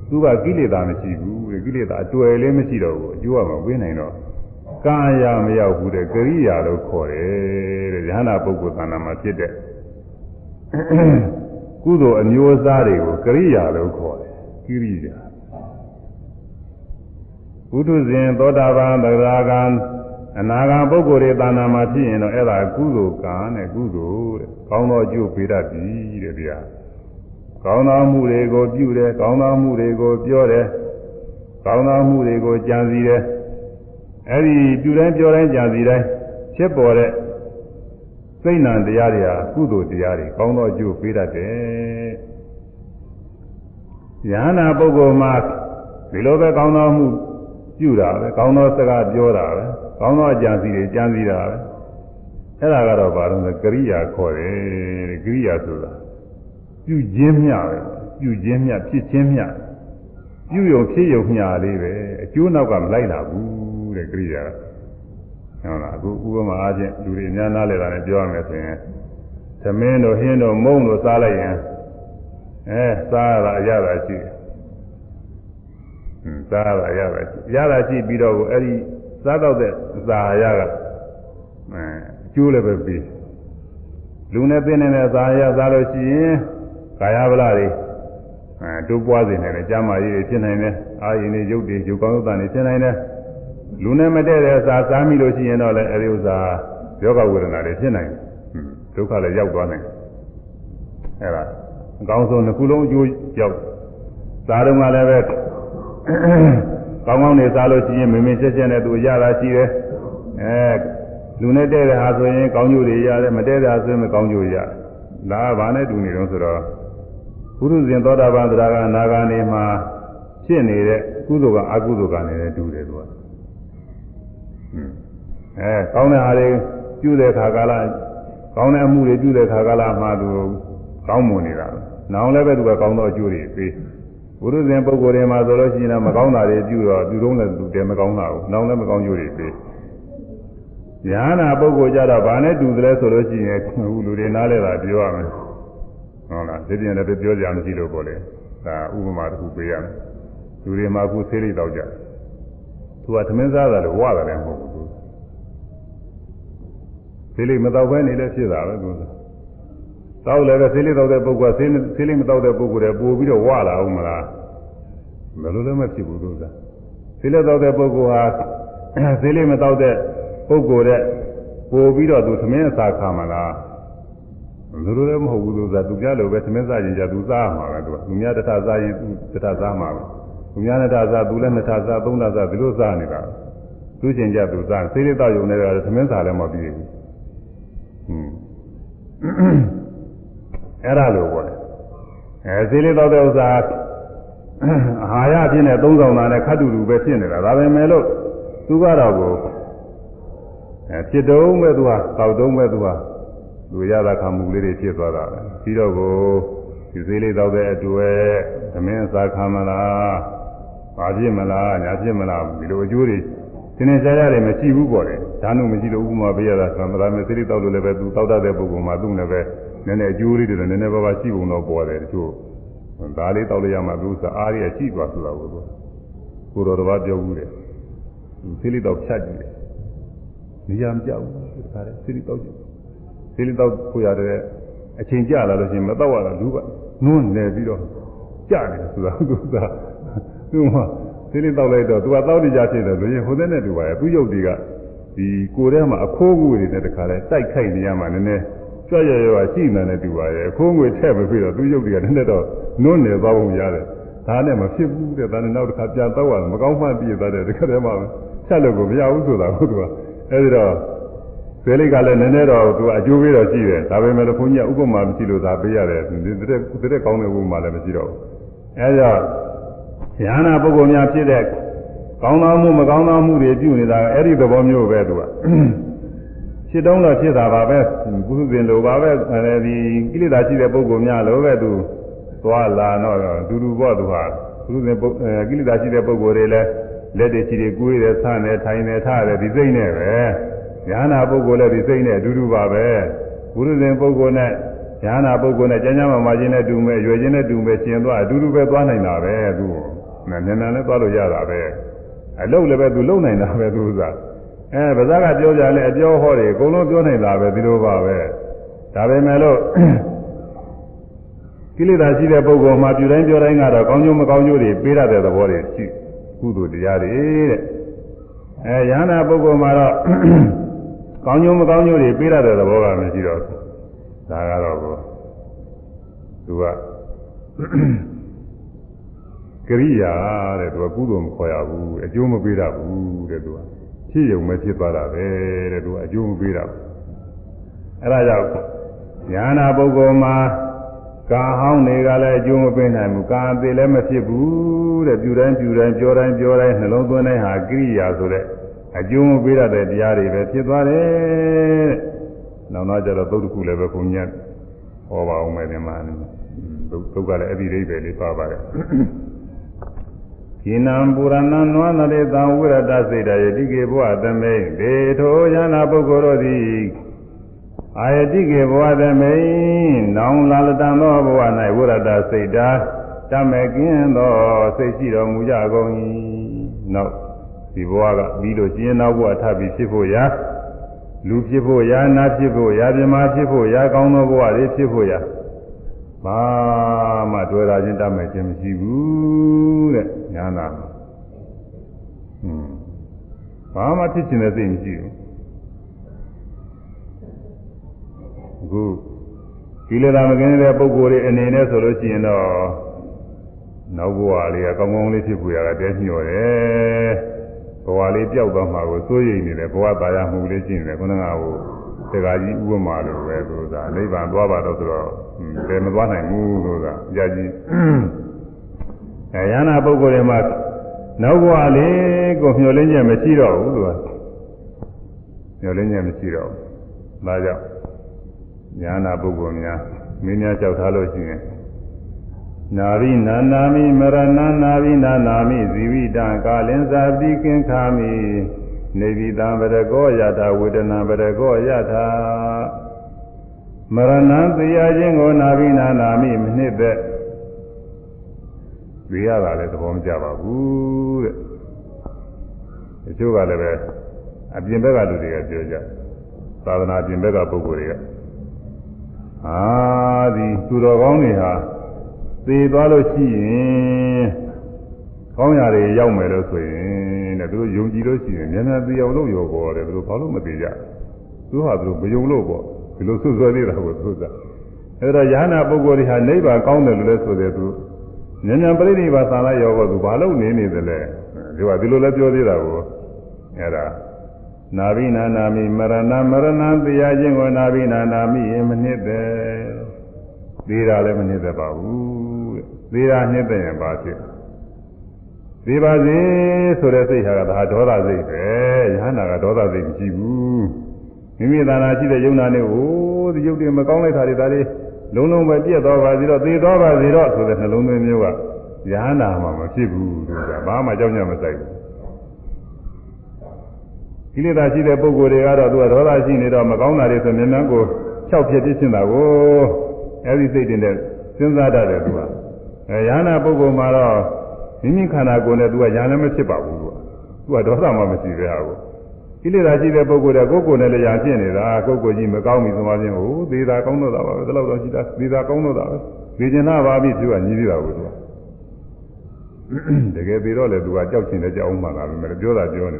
သူကကိလေသာမရှိဘူးတဲ့ကိလေသာအတွေ့လေးမရှိတော့ဘူးအကျိုးကမပေးနိုင်တော့ကာယမရောက်ဘူးတဲ့ကရိယာလို့ခေါ်တယ်တဲ့ဉာဏပုဂ္ဂိုလ်သဏ္ဍာန်မှာဖြစ်တဲ့ ကုသိုလ်အမျိုးအစားတွေကိုကရိယာလို့ခေါ်တယ်ကိရိယာဘုဒ္ဓဇင်သောတာပန်သရဂံအနာဂံပုဂ္ဂိုလ်တွေသာနာမှာဖြစ်ရင်တော့အဲ့ဒါကုသိုလ်ကံနဲ့ကုသိုလ်တဲ့ကောင်းသောအကျိုးပေးတတ်ပြီတဲ့ဗျာကောင်းသောမှုတွေကိုပြုတယ်ကောင်းသောမှုတွေကိုပြောတယ်ကောင်းသောမှုတွေကိုကြံစည်တယ်အဲ့ဒီပြုတိုင်းပြောတိုင်းကြံစည်တိုင်းဖြစ်ပေါ်တဲ့ စိတ်နံတရားတွေဟာကုသိုလ်တရားတွေကောင်းသောအကျိုးပေးတတ်တယ်။ယ ahanan ပုဂ္ဂိုလ်မှာဒီလိုပဲကောင်းသောမှုပြုတာပဲကောင်းသောစကားပြောတာပဲကောင်းသောအကြံစီတွေကြံစီတာပဲအဲ့ဒါကတော့ဘာလို့လဲကရိယာခေါ်တယ်တဲ့ကရိယာဆိုတာပြုခြင်းမျှပဲပြုခြင်းမျှဖြစ်ခြင်းမျှပြုယုံဖြစ်ယုံမျှလေးပဲအကျိုးနောက်ကမလိုက်လာဘူးတဲ့ကရိယာ ဟုတ်လားအခုဥပမာအားဖြင့်လူတွေအများနားလဲတာနဲ့ပြောရမယ်ဆိုရင်သမင်းတို့ဟင်းတို့မုံတို့စားလိုက်ရင်အဲစားရတာအရသာရှိတယ်ဟွန်းစားရတာအရသာရှိရတာရှိပြီးတော့အဲ့ဒီစားတော့တဲ့အစာရကအဲအကျိုးလည်းပဲပြီးလူနဲ့ပင်နေတဲ့သာရစားလို့ရှိရင်ကာယဗလာတွေအဲတိုးပွားစေနိုင်တယ်ကျမ်းမာရေးဖြစ်နိုင်တယ်အာရင်တွေရုပ်တွေရုပ်ကောင်းရုပ်သားတွေဖြစ်နိုင်တယ် လူနဲ့မတည့်တဲ့အစာစားမိလို့ရှိရင်တော့လည်းအဲဒီဥစ္စာယောဂဝေဒနာတွေဖြစ်နိုင်တယ်ဒုက္ခလည်းရောက်သွားနိုင်တယ်အဲဒါအကောင်းဆုံးတစ်ခုလုံးအကျိုးရောက်စားတော့မှလည်းပဲကောင်းကောင်းနေစားလို့ရှိရင်မင်းမင်းချက်ချက်နဲ့သူရတာရှိတယ်အဲလူနဲ့တဲ့တဲ့ဟာဆိုရင်ကောင်းကျိုးတွေရတယ်မတဲ့တဲ့ဟာဆိုရင်မကောင်းကျိုးရတယ်ဒါကဘာနဲ့တူနေတော့ဆိုတော့ပုရုဇဉ်သောတာပန်သရဂနာဂာနေမှာဖြစ်နေတဲ့ကုသိုလ်ကအကုသိုလ်ကလည်းတူတယ်သူက အဲကောင်းတဲ့ဟာတွေပြုတဲ့ခါကာလကောင်းတဲ့အမှုတွေပြုတဲ့ခါကာလမှာသူကောင်းမွန်နေတာ။နောင်လည်းပဲသူကကောင်းသောအကျိုးတွေပေး။ဘုရုဇဉ်ပုဂ္ဂိုလ်တွေမှာဆိုလို့ရှိရင်မကောင်းတာတွေပြုတော့သူတို့လည်းသူတည်းမကောင်းတာဘူး။နောင်လည်းမကောင်းကျိုးတွေပေး။ညာနာပုဂ္ဂိုလ်ကြတော့ဗာနဲ့တူတယ်ဆိုလို့ရှိရင်အခုလူတွေနားလဲတာပြောရမယ်။ဟုတ်လားဒီပြင်လည်းပြောကြမရှိလို့ပေါ့လေ။ဒါဥပမာတစ်ခုပေးရမယ်။လူတွေမှာအခုသေးလေးတော့ကြ။သူကသမင်းစားတာလို့ဝရတယ်မဟုတ်ဘူး။ သေးလေးမတော့ဘဲနေလည်းဖြစ်တာပဲသူက။တောက်လည်းပဲဆေးလေးတောက်တဲ့ပုဂ္ဂိုလ်ကဆေးဆေးလေးမတောက်တဲ့ပုဂ္ဂိုလ်တွေပို့ပြီးတော့ဝလာအောင်မလားဘယ်လိုလဲမဖြစ်ဘူးလို့သာဆေးလေးတောက်တဲ့ပုဂ္ဂိုလ်ဟာဆေးလေးမတောက်တဲ့ပုဂ္ဂိုလ်တဲ့ပို့ပြီးတော့သူသမင်းအစာခါမလားဘယ်လိုလဲမဟုတ်ဘူးလို့သာသူများလိုပဲသမင်းစားရင်ကြသူစားမှာပဲသူကသူများတစ်ထစားရင်သူတစ်ထစားမှာပဲသူများတစ်ထစားသူလည်းနှစ်ထစားသုံးထစားဒီလိုစားနေတာသူချင်းကြသူစားဆေးလေးတောက်ရုံနဲ့တော့သမင်းစားလည်းမပြီးဘူးဟွန်း အဲ့ဒါလိုပေါ့အဲဈေးလေးတော့တဲ့ဥစ္စာအာဟာရဖြစ်နေသုံးဆောင်တာနဲ့ခတ်တူတူပဲဖြစ်နေတာဒါပဲမဲ့လို့သူကတော့ကိုအဲဖြစ်တုံးပဲသူဟာတောက်တုံးပဲသူဟာလူရတာခံမှုလေးတွေဖြစ်သွားတာပဲပြီးတော့ကိုဒီဈေးလေးတော့တဲ့အတွေ့သမင်းအစာခံမလားဘာဖြစ်မလားညာဖြစ်မလားဒီလိုအကျိုးတွေသင်္နေရှားရတယ်မရှိဘူးပေါ့လေ ဒါနုမရှိလို့ဥပမာပေးရတာသံဃာမေစိရိတောက်လို့လည်းပဲသူတောက်တတ်တဲ့ပုဂ္ဂိုလ်မှာသူ့လည်းပဲနည်းနည်းအကျိုးလေးတွေတော့နည်းနည်းပါးပါးရှိပုံတော့ပေါ်တယ်တချို့ဒါလေးတောက်လိုက်ရမှသူစားအားရရှိသွားဆိုတာကိုကိုတော်တော်ဘာပြောဘူးတယ်စိရိတောက်ဖြတ်ကြည့်တယ်နေရာမကြောက်ဘူးဒီခါလေးစိရိတောက်ကြည့်စိရိတောက်ကိုရတဲ့အချိန်ကြာလာလို့ရှိရင်မတော့ရတာလူကနွန်းနေပြီးတော့ကြာနေတယ်ဆိုတာသူကသူကစိရိတောက်လိုက်တော့သူကတောက်နေကြဖြစ်တယ်လို့ရင်ဟိုတဲ့နဲ့တူပါရဲ့သူရုပ်တွေက ဒီကိုယ်ထဲမှာအခိုးအကူတွေနဲ့တခါလဲတိုက်ခိုက်နေရမှနည်းနည်းကြွရရရရှိနေတယ်တူပါရဲ့အခိုးငွေထည့်မပြီးတော့သူရုပ်တွေကနည်းနည်းတော့နွန်းနေသွားပုံရတယ်ဒါနဲ့မဖြစ်ဘူးတဲ့ဒါနဲ့နောက်တစ်ခါပြန်တော့ရတယ်မကောင်းမှပြည့်သွားတယ်တခါတည်းမှဆက်လို့ကိုမရဘူးဆိုတာဟုတ်သူကအဲဒီတော့ဇေလိကလည်းနည်းနည်းတော့သူအကျိုးပေးတော့ရှိတယ်ဒါပေမဲ့လို့ဘုန်းကြီးကဥပမာမရှိလို့သာပေးရတယ်ဒီတဲ့ဒီတဲ့ကောင်းတဲ့ဥပမာလည်းမရှိတော့ဘူးအဲဒါဉာဏပုဂ္ဂိုလ်များဖြစ်တဲ့ ကောင်းသောမှုမကောင်းသောမှုတွေပြုနေတာအဲ့ဒီသဘောမျိုးပဲသူကဖြစ်တုံးတော့ဖြစ်တာပါပဲပုထုဇဉ်လိုပါပဲအဲဒီကိလေသာရှိတဲ့ပုဂ္ဂိုလ်များလိုပဲသူသွားလာတော့ဒူဒူပေါ့သူဟာပုထုဇဉ်ကိလေသာရှိတဲ့ပုဂ္ဂိုလ်တွေလည်းလက်တွေချီတွေကိုယ်ရယ်ဆန်းတယ်ထိုင်တယ်ထားတယ်ဒီစိတ်နဲ့ပဲဉာဏပုဂ္ဂိုလ်လည်းဒီစိတ်နဲ့အတူတူပါပဲပုထုဇဉ်ပုဂ္ဂိုလ်နဲ့ဉာဏပုဂ္ဂိုလ်နဲ့ကျမ်းစာမှာမှာခြင်းနဲ့တူမဲ့ရွယ်ခြင်းနဲ့တူမဲ့ရှင်သွားအတူတူပဲသွားနိုင်တာပဲသူနည်းနည်းလည်းသွားလို့ရတာပဲ အလုပ်လည်းပဲသူလုပ်နိုင်တာပဲသူဥစားအဲဗဇက်ကပြောကြလဲအပြောဟောတယ်အကုန်လုံးပြောနိုင်တာပဲဒီလိုပါပဲဒါပေမဲ့လို့ကိလေသာရှိတဲ့ပုဂ္ဂိုလ်မှာပြုတိုင်းပြောတိုင်းကတော့ကောင်းကျိုးမကောင်းကျိုးတွေပေးရတဲ့သဘောတွေရှိကုသိုလ်တရားတွေတဲ့အဲယန္တာပုဂ္ဂိုလ်မှာတော့ကောင်းကျိုးမကောင်းကျိုးတွေပေးရတဲ့သဘောကမရှိတော့ဒါကတော့ကိုသူက ကရိယာတဲ့သူကကုသိုလ်မခေါ်ရဘူးအကျိုးမပေးရဘူးတဲ့သူကဖြစ်ရုံပဲဖြစ်သွားတာပဲတဲ့သူကအကျိုးမပေးတာအဲဒါကြောင့်ညာနာပုဂ္ဂိုလ်မှာကာဟောင်းတွေကလည်းအကျိုးမပေးနိုင်ဘူးကာအသေးလည်းမဖြစ်ဘူးတဲ့ပြုတိုင်းပြုတိုင်းပြောတိုင်းပြောတိုင်းနှလုံးသွင်းတိုင်းဟာကိရိယာဆိုတဲ့အကျိုးမပေးရတဲ့တရားတွေပဲဖြစ်သွားတယ်တဲ့နောက်တော့ကျတော့သုတ်တခုလည်းပဲဘုံညက်ဟောပါအောင်မယ်ဒီမှာသုတ်ကလည်းအဲ့ဒီအိဗယ်လေးပါပါတယ် ကိနံပုရဏံနွားနရေတံဝိရတစေတယေတိကေဘဝသမိဒေထိုယနာပုဂ္ဂိုလ်တို့သည်အာယတိကေဘဝသမိန်နောင်လာလတံသောဘဝ၌ဝရတစိတ်တာတမေကင်းသောစိတ်ရှိတော်မူကြကုန်၏နောက်ဒီဘဝကပြီးလို့ကျင်းနောက်ဘဝထပ်ပြီးဖြစ်ဖို့ရာလူဖြစ်ဖို့ရာနာဖြစ်ဖို့ရာပြမဖြစ်ဖို့ရာကောင်းသောဘဝတွေဖြစ်ဖို့ရာ ဘာမှတွေ့တာချင်းတတ်မဲ့ခြင်းမရှိဘူးတဲ့ညာနာဟွန်းဘာမှဖြစ်ခြင်းတဲ့စိတ်မရှိဘူးအခုကိလေသာမကင်းတဲ့ပုဂ္ဂိုလ်တွေအနေနဲ့ဆိုလို့ရှိရင်တော့နောက်ဘဝလေးကကောင်းကောင်းလေးဖြစ်ဖို့ရတာတဲညှော်တယ်ဘဝလေးပျောက်သွားမှာကိုစိုးရိမ်နေတယ်ဘဝตายမှုလေးရှိနေတယ်ခုနကဟို တက္ကကြီးဥပမာလိုပဲဆိုတာနိဗ္ဗာန်သွားပါတော့ဆိုတော့ဘယ်မသွားနိုင်ဘူးဆိုတာကြာကြီးအဲယန္နာပုဂ္ဂိုလ်တွေမှာနောက်ဘဝလေးကိုမျှော်လင့်ချက်မရှိတော့ဘူးသူကမျှော်လင့်ချက်မရှိတော့ဘူးဒါကြောင့်ညာနာပုဂ္ဂိုလ်များမင်းများကြောက်ထားလို့ရှိရင်နာရိနာနာမိမရဏနာရိနာနာမိဇီဝိတံကာလင်္စာတိကင်္ခာမိ နေဝိတံပရကောယတာဝေဒနာပရကောယတာမရဏံတရားချင်းကိုနာရိနာနာမိမနှစ်သက်သိရတာလည်းသဘောမကျပါဘူးတဲ့တချို့ကလည်းပဲအပြင်ဘက်ကလူတွေကပြောကြသာသနာပြင်ဘက်ကပုဂ္ဂိုလ်တွေကအာဒီသူတော်ကောင်းတွေဟာသေသွားလို့ရှိရင် ကောင်းရာတွေရောက်မယ်လို့ဆိုရင်တဲ့သူတို့ယုံကြည်လို့ရှိရင်မြန်မြန်သေအောင်လုပ်ရောပေါ်တယ်သူတို့ဘာလို့မသေးကြသူဟာသူတို့မယုံလို့ပေါ့ဒီလိုဆွဆွဲသေးတာကိုသူကအဲဒါယ ahanan ပုဂ္ဂိုလ်တွေဟာနိဗ္ဗာန်ကောင်းတယ်လို့လည်းဆိုတယ်သူမြန်မြန်ပြိဋိဘာသာလာရောပေါ်သူဘာလို့နေနေတယ်လဲဒီကဒီလိုလည်းပြောသေးတာကိုအဲဒါနာဘိနာနာမိမရဏမရဏတရားချင်းကိုနာဘိနာနာမိရင်မနှစ်သက်သေးတာလည်းမနှစ်သက်ပါဘူးသေးတာနှစ်သက်ရင်ဘာဖြစ် သေးပါစေဆိုတဲ့စိတ်ဟာကဒါဒေါသစိတ်ပဲယဟနာကဒေါသစိတ်မရှိဘူးမိမိသာနာရှိတဲ့ယုံနာနဲ့ဟိုဒီယုတ်တွေမကောင်းလိုက်တာတွေဒါတွေလုံးလုံးပဲပြည့်သွားပါစေတော့သေသွားပါစေတော့ဆိုတဲ့နှလုံးသွင်းမျိုးကယဟနာမှာမဖြစ်ဘူးသူကဘာမှကြောက်ကြမဆိုင်ဘူးကိလေသာရှိတဲ့ပုဂ္ဂိုလ်တွေကတော့သူကဒေါသရှိနေတော့မကောင်းတာတွေဆိုမြန်မြန်ကို၆ဖြစ်ပြစ်ရှင်းတာကိုအဲဒီစိတ်တွေနဲ့စဉ်းစားတတ်တယ်သူကအဲယာနာပုဂ္ဂိုလ်မှာတော့ မိမိခန္ဓာကိုယ်နဲ့သူကညာလည်းမဖြစ်ပါဘူးသူကသူကဒေါသမှမရှိပဲဟာကိုကိလေသာရှိတဲ့ပုဂ္ဂိုလ်တွေကကိုယ်ကိုယ်နဲ့လည်းညာဖြစ်နေတာကိုယ်ကိုယ်ကြီးမကောင်းပြီဆိုမှချင်းဟိုသေတာကောင်းတော့တာပါပဲဒီလောက်တော့ရှိတာသေတာကောင်းတော့တာပဲသေကျင်လာပါပြီသူကညီးသေးတာကိုသူကတကယ်ပြီးတော့လေသူကကြောက်ချင်တယ်ကြောက်အောင်မှလာပြီမပြောတာပြောနေ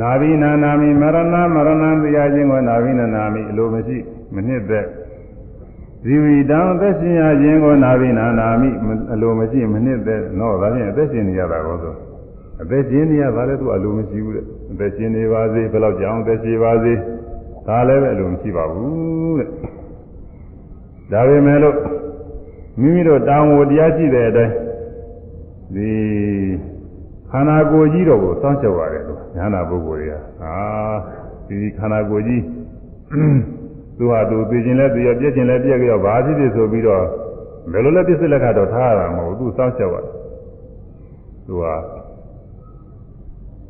နာဘိနာနာမိမရဏမရဏတရားချင်းကိုနာဘိနာနာမိအလိုမရှိမနှစ်သက် ဇီဝိတံအသက်ရှင်ရခြင်းကိုနာဘိနာနာမိအလိုမရှိမနှစ်သက်တော့ဒါဖြင့်အသက်ရှင်နေရတာကောဆိုအသက်ရှင်နေရတာလည်းသူအလိုမရှိဘူးတဲ့အသက်ရှင်နေပါစေဘယ်တော့ကြောင်အသက်ရှင်ပါစေဒါလည်းပဲအလိုမရှိပါဘူးတဲ့ဒါပေမဲ့လို့မိမိတို့တောင်းဝတရားရှိတဲ့အတိုင်းဒီခန္ဓာကိုယ်ကြီးတော့ကိုစောင့်ကြောက်ရတယ်လို့ညာနာပုဂ္ဂိုလ်တွေကအာဒီခန္ဓာကိုယ်ကြီး သူဟာသူသိခြင်းလဲသိရပြည့်ခြင်းလဲပြည့်ကြရောဘာဖြစ်ဖြစ်ဆိုပြီးတော့ဘယ်လိုလဲပြစ်စလက်ကတော့ထားရတာမဟုတ်ဘူးသူစောင့်ကြောက်ရတယ်သူဟာ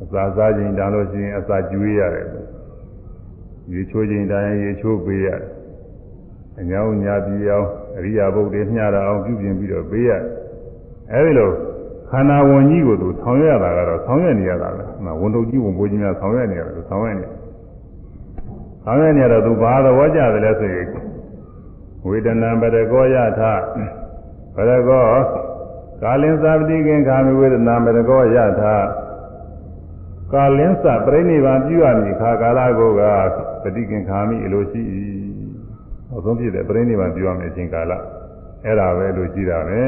အစာစားခြင်းတန်လို့ရှိရင်အစာကျွေးရတယ်ရေချိုးခြင်းတန်ရင်ရေချိုးပေးရတယ်အညောင်းညာပြအောင်အရိယာဘုတ်တွေမျှတာအောင်ပြုပြင်ပြီးတော့ပေးရတယ်အဲဒီလိုခန္ဓာဝင်ကြီးကိုသူဆောင်ရွက်ရတာကတော့ဆောင်ရွက်နေရတာပဲ။ဝန်ထုတ်ကြီးဝန်ပိုးကြီးများဆောင်ရွက်နေရတယ်သူဆောင်ရွက်နေတယ်။ ဆောင်ရွက်နေတော့သူဘာသဘောကျတယ်လဲဆိုရင်ဝေဒနာပရကောယထပရကောကာလင်းသပတိကင်ခာမိဝေဒနာပရကောယထကာလင်းသပြိဋိဘံပြုရမည်ခါကာလကိုကပတိကင်ခာမိအလိုရှိ၏။အဆုံးဖြစ်တဲ့ပြိဋိဘံပြုရမယ်အချိန်ကာလ။အဲ့ဒါပဲလို့ကြည်တာပဲ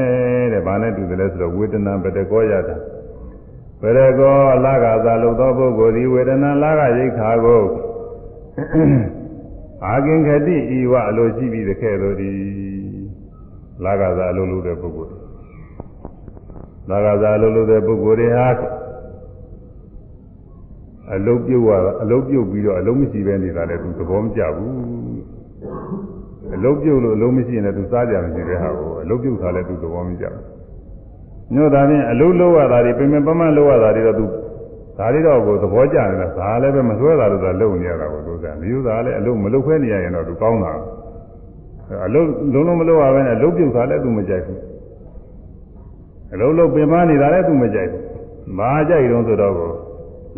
တဲ့ဘာနဲ့တူတယ်လဲဆိုတော့ဝေဒနာပတကောယတာပရကောအလကာသာလို့သောပုဂ္ဂိုလ်ဒီဝေဒနာလာကရိခါကို အာကင်ခတိဤဝအလိုရှိပြီးတခဲ့လို့ဒီလာကသာအလိုလို့တဲ့ပုဂ္ဂိုလ်လာကသာအလိုလို့တဲ့ပုဂ္ဂိုလ်တွေဟာအလုံးပြုတ်ရအလုံးပြုတ်ပြီးတော့အလုံးမရှိပဲနေတာလည်းသူသဘောမကျဘူးအလုတ်ပြုတ်လို့အလုံးမရှိရင်လည်းသူစားကြမရှိတဲ့ဟာကိုအလုတ်ပြုတ်ထားလဲသူသဘောမကျဘူးညို့တာဖြင့်အလုတ်လောက်ရတာတွေပြင်ပမမလောက်ရတာတွေတော့သူ ဒါလေးတော့ကိုသဘောကျနေတာဒါလည်းပဲမဆွဲတာလို့သာလုံနေရတာကိုသူကမယူတာလည်းအလုံးမလုပ်ခွဲနေရရင်တော့သူကောင်းတာအလုံးလုံးလုံးမလုပ်ရဘဲနဲ့အလုံးပြုတ်တာလည်းသူမကြိုက်ဘူးအလုံးလုံးပင်ပန်းနေတာလည်းသူမကြိုက်ဘူးမာကြိုက်တော့ဆိုတော့ကို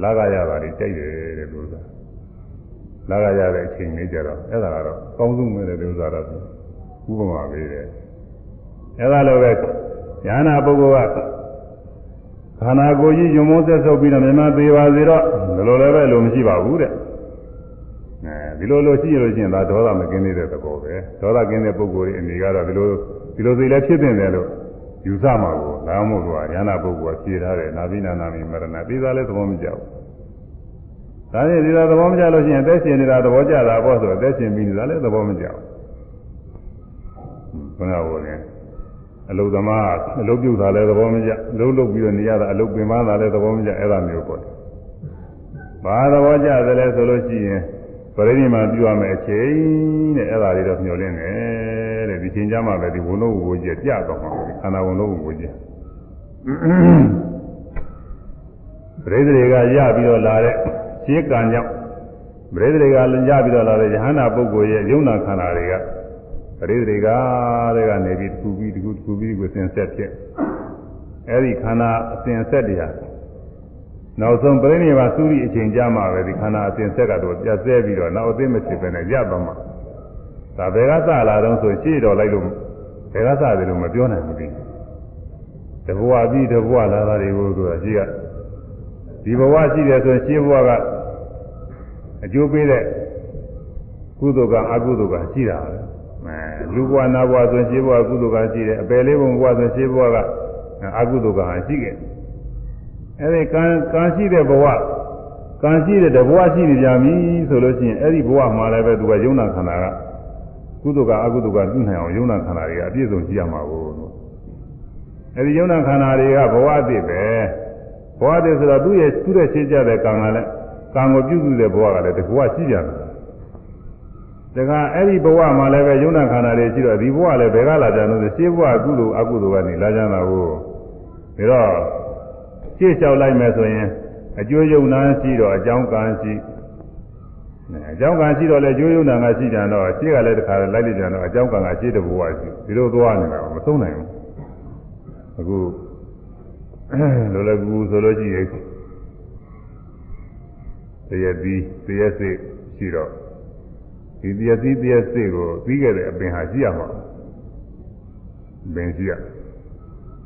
လာကရတာတွေကြိုက်တယ်တဲ့သူကလာကရတဲ့အချိန်လေးကြတော့အဲ့ဒါကတော့ကောင်းဆုံးပဲတဲ့သူစားတော့ဥပမာပေးတယ်အဲ့ဒါလိုပဲညာနာပုဂ္ဂိုလ်က ခန္ဓာကိုယ်ကြီးယုံမိုးသက်ဆုပ်ပြီးတော့မြမသေးပါစေတော့ဒီလိုလည်းပဲလို့မရှိပါဘူးတဲ့အဲဒီလိုလိုရှိရလို့ရှိရင်ဒါဒေါသမကင်းနေတဲ့သဘောပဲဒေါသကင်းတဲ့ပုဂ္ဂိုလ်ရဲ့အနေကတော့ဒီလိုဒီလိုစိတ်လည်းဖြစ်တင်တယ်လို့ယူဆမှာကိုလာမို့ကညာနာပုဂ္ဂိုလ်ကဖြေထားတယ်နာဘိနာနာမိမရဏသေသာလည်းသဘောမကျဘူးဒါနဲ့ဒီလိုသဘောမကျလို့ရှိရင်အသက်ရှင်နေတာသဘောကျတာပေါ့ဆိုအသက်ရှင်ပြီးနေတာလည်းသဘောမကျဘူးဘုရားဟောတယ် အလုသမားအလုပြုတ်တာလည်းသဘောမကျအလုလုပ်ပြီးတော့နေရတာအလုပင်ပန်းတာလည်းသဘောမကျအဲ့ဒါမျိုးပေါ့ဘာသဘောကျသလဲဆိုလို့ရှိရင်ပရိနိဗ္ဗာန်ပြုရမယ်အချိန်တဲ့အဲ့ဒါတွေတော့မျှော်လင့်တယ်တဲ့ဒီချိန်ကျမှပဲဒီဝုံလုံးဝကြီးကြတော့မှာခန္ဓာဝုံလုံးဝကြီးပရိသေတွေကရပြီးတော့လာတဲ့ရှင်းကံကြောင့်ပရိသေတွေကရပြီးတော့လာတဲ့ယဟန္တာပုဂ္ဂိုလ်ရဲ့ယုံနာခန္ဓာတွေက ပရိသေတွေကတဲ့ကနေပြီးတစ်ခုပြီးတစ်ခုတစ်ခုပြီးကိုစင်ဆက်ဖြစ်အဲဒီခန္ဓာအစဉ်ဆက်တရားနောက်ဆုံးပြိဋိဘာသုရိအချိန်ကြာမှပဲဒီခန္ဓာအစဉ်ဆက်ကတော့ပြတ်ဆဲပြီးတော့နောက်အသိမဖြစ်ပဲနဲ့ရသွားမှာဒါဘယ်ကစလာတော့ဆိုရှေ့တော်လိုက်လို့ဘယ်ကစတယ်လို့မပြောနိုင်ဘူးဒီတဘဝပြီးတဘဝလာတာတွေကိုသူကရှိကဒီဘဝရှိတယ်ဆိုရင်ရှေ့ဘဝကအကျိုးပေးတဲ့ကုသိုလ်ကအကုသိုလ်ကရှိတာပဲအဲ လူဘဝနာဘဝဆိုရင်ရှေ့ဘဝကုသိုလ်ကရှိတယ်အပယ်လေးဘဝဆိုရင်ရှေ့ဘဝကအကုသိုလ်ကရှိခဲ့တယ်အဲဒီကံကံရှိတဲ့ဘဝကံရှိတဲ့တဘဝရှိနေကြပြီဆိုလို့ရှိရင်အဲ့ဒီဘဝမှာလည်းပဲသူကယုံနာခန္ဓာကကုသိုလ်ကအကုသိုလ်ကပြုနိုင်အောင်ယုံနာခန္ဓာတွေကအပြည့်စုံရှိရမှာကိုအဲ့ဒီယုံနာခန္ဓာတွေကဘဝအသစ်ပဲဘဝတည်းဆိုတော့သူ့ရဲ့သူ့ရဲ့ရှင်းကြတဲ့ကံကလည်းကံကိုပြုစုတဲ့ဘဝကလည်းတဘဝရှိကြတယ် ဒါကအဲ့ဒီဘဝမှာလည်းပဲယုံနာခန္ဓာတွေရှိတော့ဒီဘဝလည်းဘယ်ကလာကြလို့ရှင်းဘဝကုသိုလ်အကုသိုလ်ကနေလာကြတာကိုဒါတော့ရှေ့လျှောက်လိုက်မယ်ဆိုရင်အကျိုးယုံနာရှိတော့အကြောင်းကံရှိအကြောင်းကံရှိတော့လေအကျိုးယုံနာကရှိကြတော့ရှေ့ကလည်းတခါလိုက်လိုက်ကြတော့အကြောင်းကံကရှေ့တဘဝရှိဒီလိုသွားနေတာမဆုံးနိုင်ဘူးအခုလောလကူဆိုလို့ရှိရင်တရားပြီးတရားစိတ်ရှိတော့ ဒီတရားပြီးတရားစိတ်ကိုပြီးခဲ့တဲ့အပင်ဟာရှိရမှာပင်ရှိရ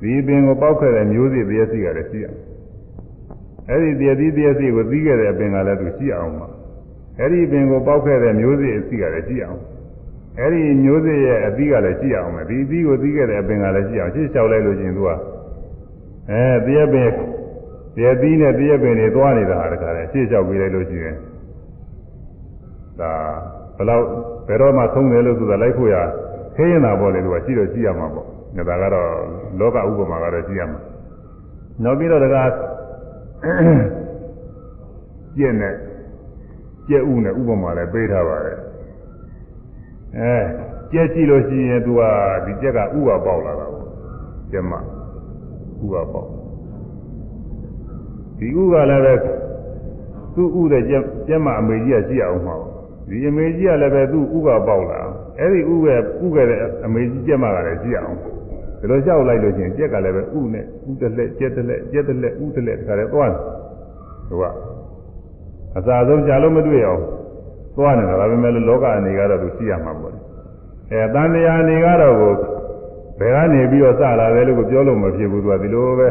ဒီပင်ကိုပောက်ခဲ့တဲ့မျိုးစေ့တရားစီကလည်းရှိရအဲ့ဒီတရားသီးတရားစီကိုသီးခဲ့တဲ့အပင်ကလည်းသူရှိအောင်ပါအဲ့ဒီပင်ကိုပောက်ခဲ့တဲ့မျိုးစေ့အစီကလည်းရှိအောင်အဲ့ဒီမျိုးစေ့ရဲ့အသီးကလည်းရှိအောင်ပဲဒီအသီးကိုသီးခဲ့တဲ့အပင်ကလည်းရှိအောင်ရှင်းလျှောက်လိုက်လို့ချင်းသူကအဲတရားပင်တရားသီးနဲ့တရားပင်တွေသွားနေတာဟာတခါလေရှင်းလျှောက်ပြီးလိုက်လို့ရှိရင်ဒါ ဘယ်တော့ဘယ်တော့မှသုံးတယ်လို့ဆိုတာလိုက်ဖို့ရခင်းနေတာပေါ့လေသူကရှိတော့ရှိရမှာပေါ့ဒါကတော့လောကဥပမာကတော့ရှိရမှာနောက်ပြီးတော့တကားကျင့်နဲ့ကျက်ဥနဲ့ဥပမာလည်းပေးထားပါတယ်အဲကျက်ကြည့်လို့ရှိရင် तू ကဒီကျက်ကဥပါပေါက်လာတာပေါ့ကျက်မဥပါပေါက်ဒီဥကလည်းပဲသူ့ဥတဲ့ကျက်ကျက်မအမေကြီးကရှိအောင်မှာပေါ့ ဒီအမေကြီးကလည်းပဲသူ့ဥကပေါက်လာအဲ့ဒီဥရဲ့ဥခဲ့တဲ့အမေကြီးကျက်မကလည်းရှိအောင်ဒီလိုလျှောက်လိုက်လို့ချင်းကြက်ကလည်းပဲဥနဲ့ဥတလက်ကြက်တလက်ကြက်တလက်ဥတလက်တခါတည်းသွားတယ်သူကအစာဆုံးကြာလို့မတွေ့အောင်သွားနေတာဒါပေမဲ့လောကအနေကတော့သူရှိရမှာပေါ့အဲတန်တရားအနေကတော့ကိုဘယ်ကနေပြီးတော့စလာတယ်လို့ပြောလို့မဖြစ်ဘူးသူကဒီလိုပဲ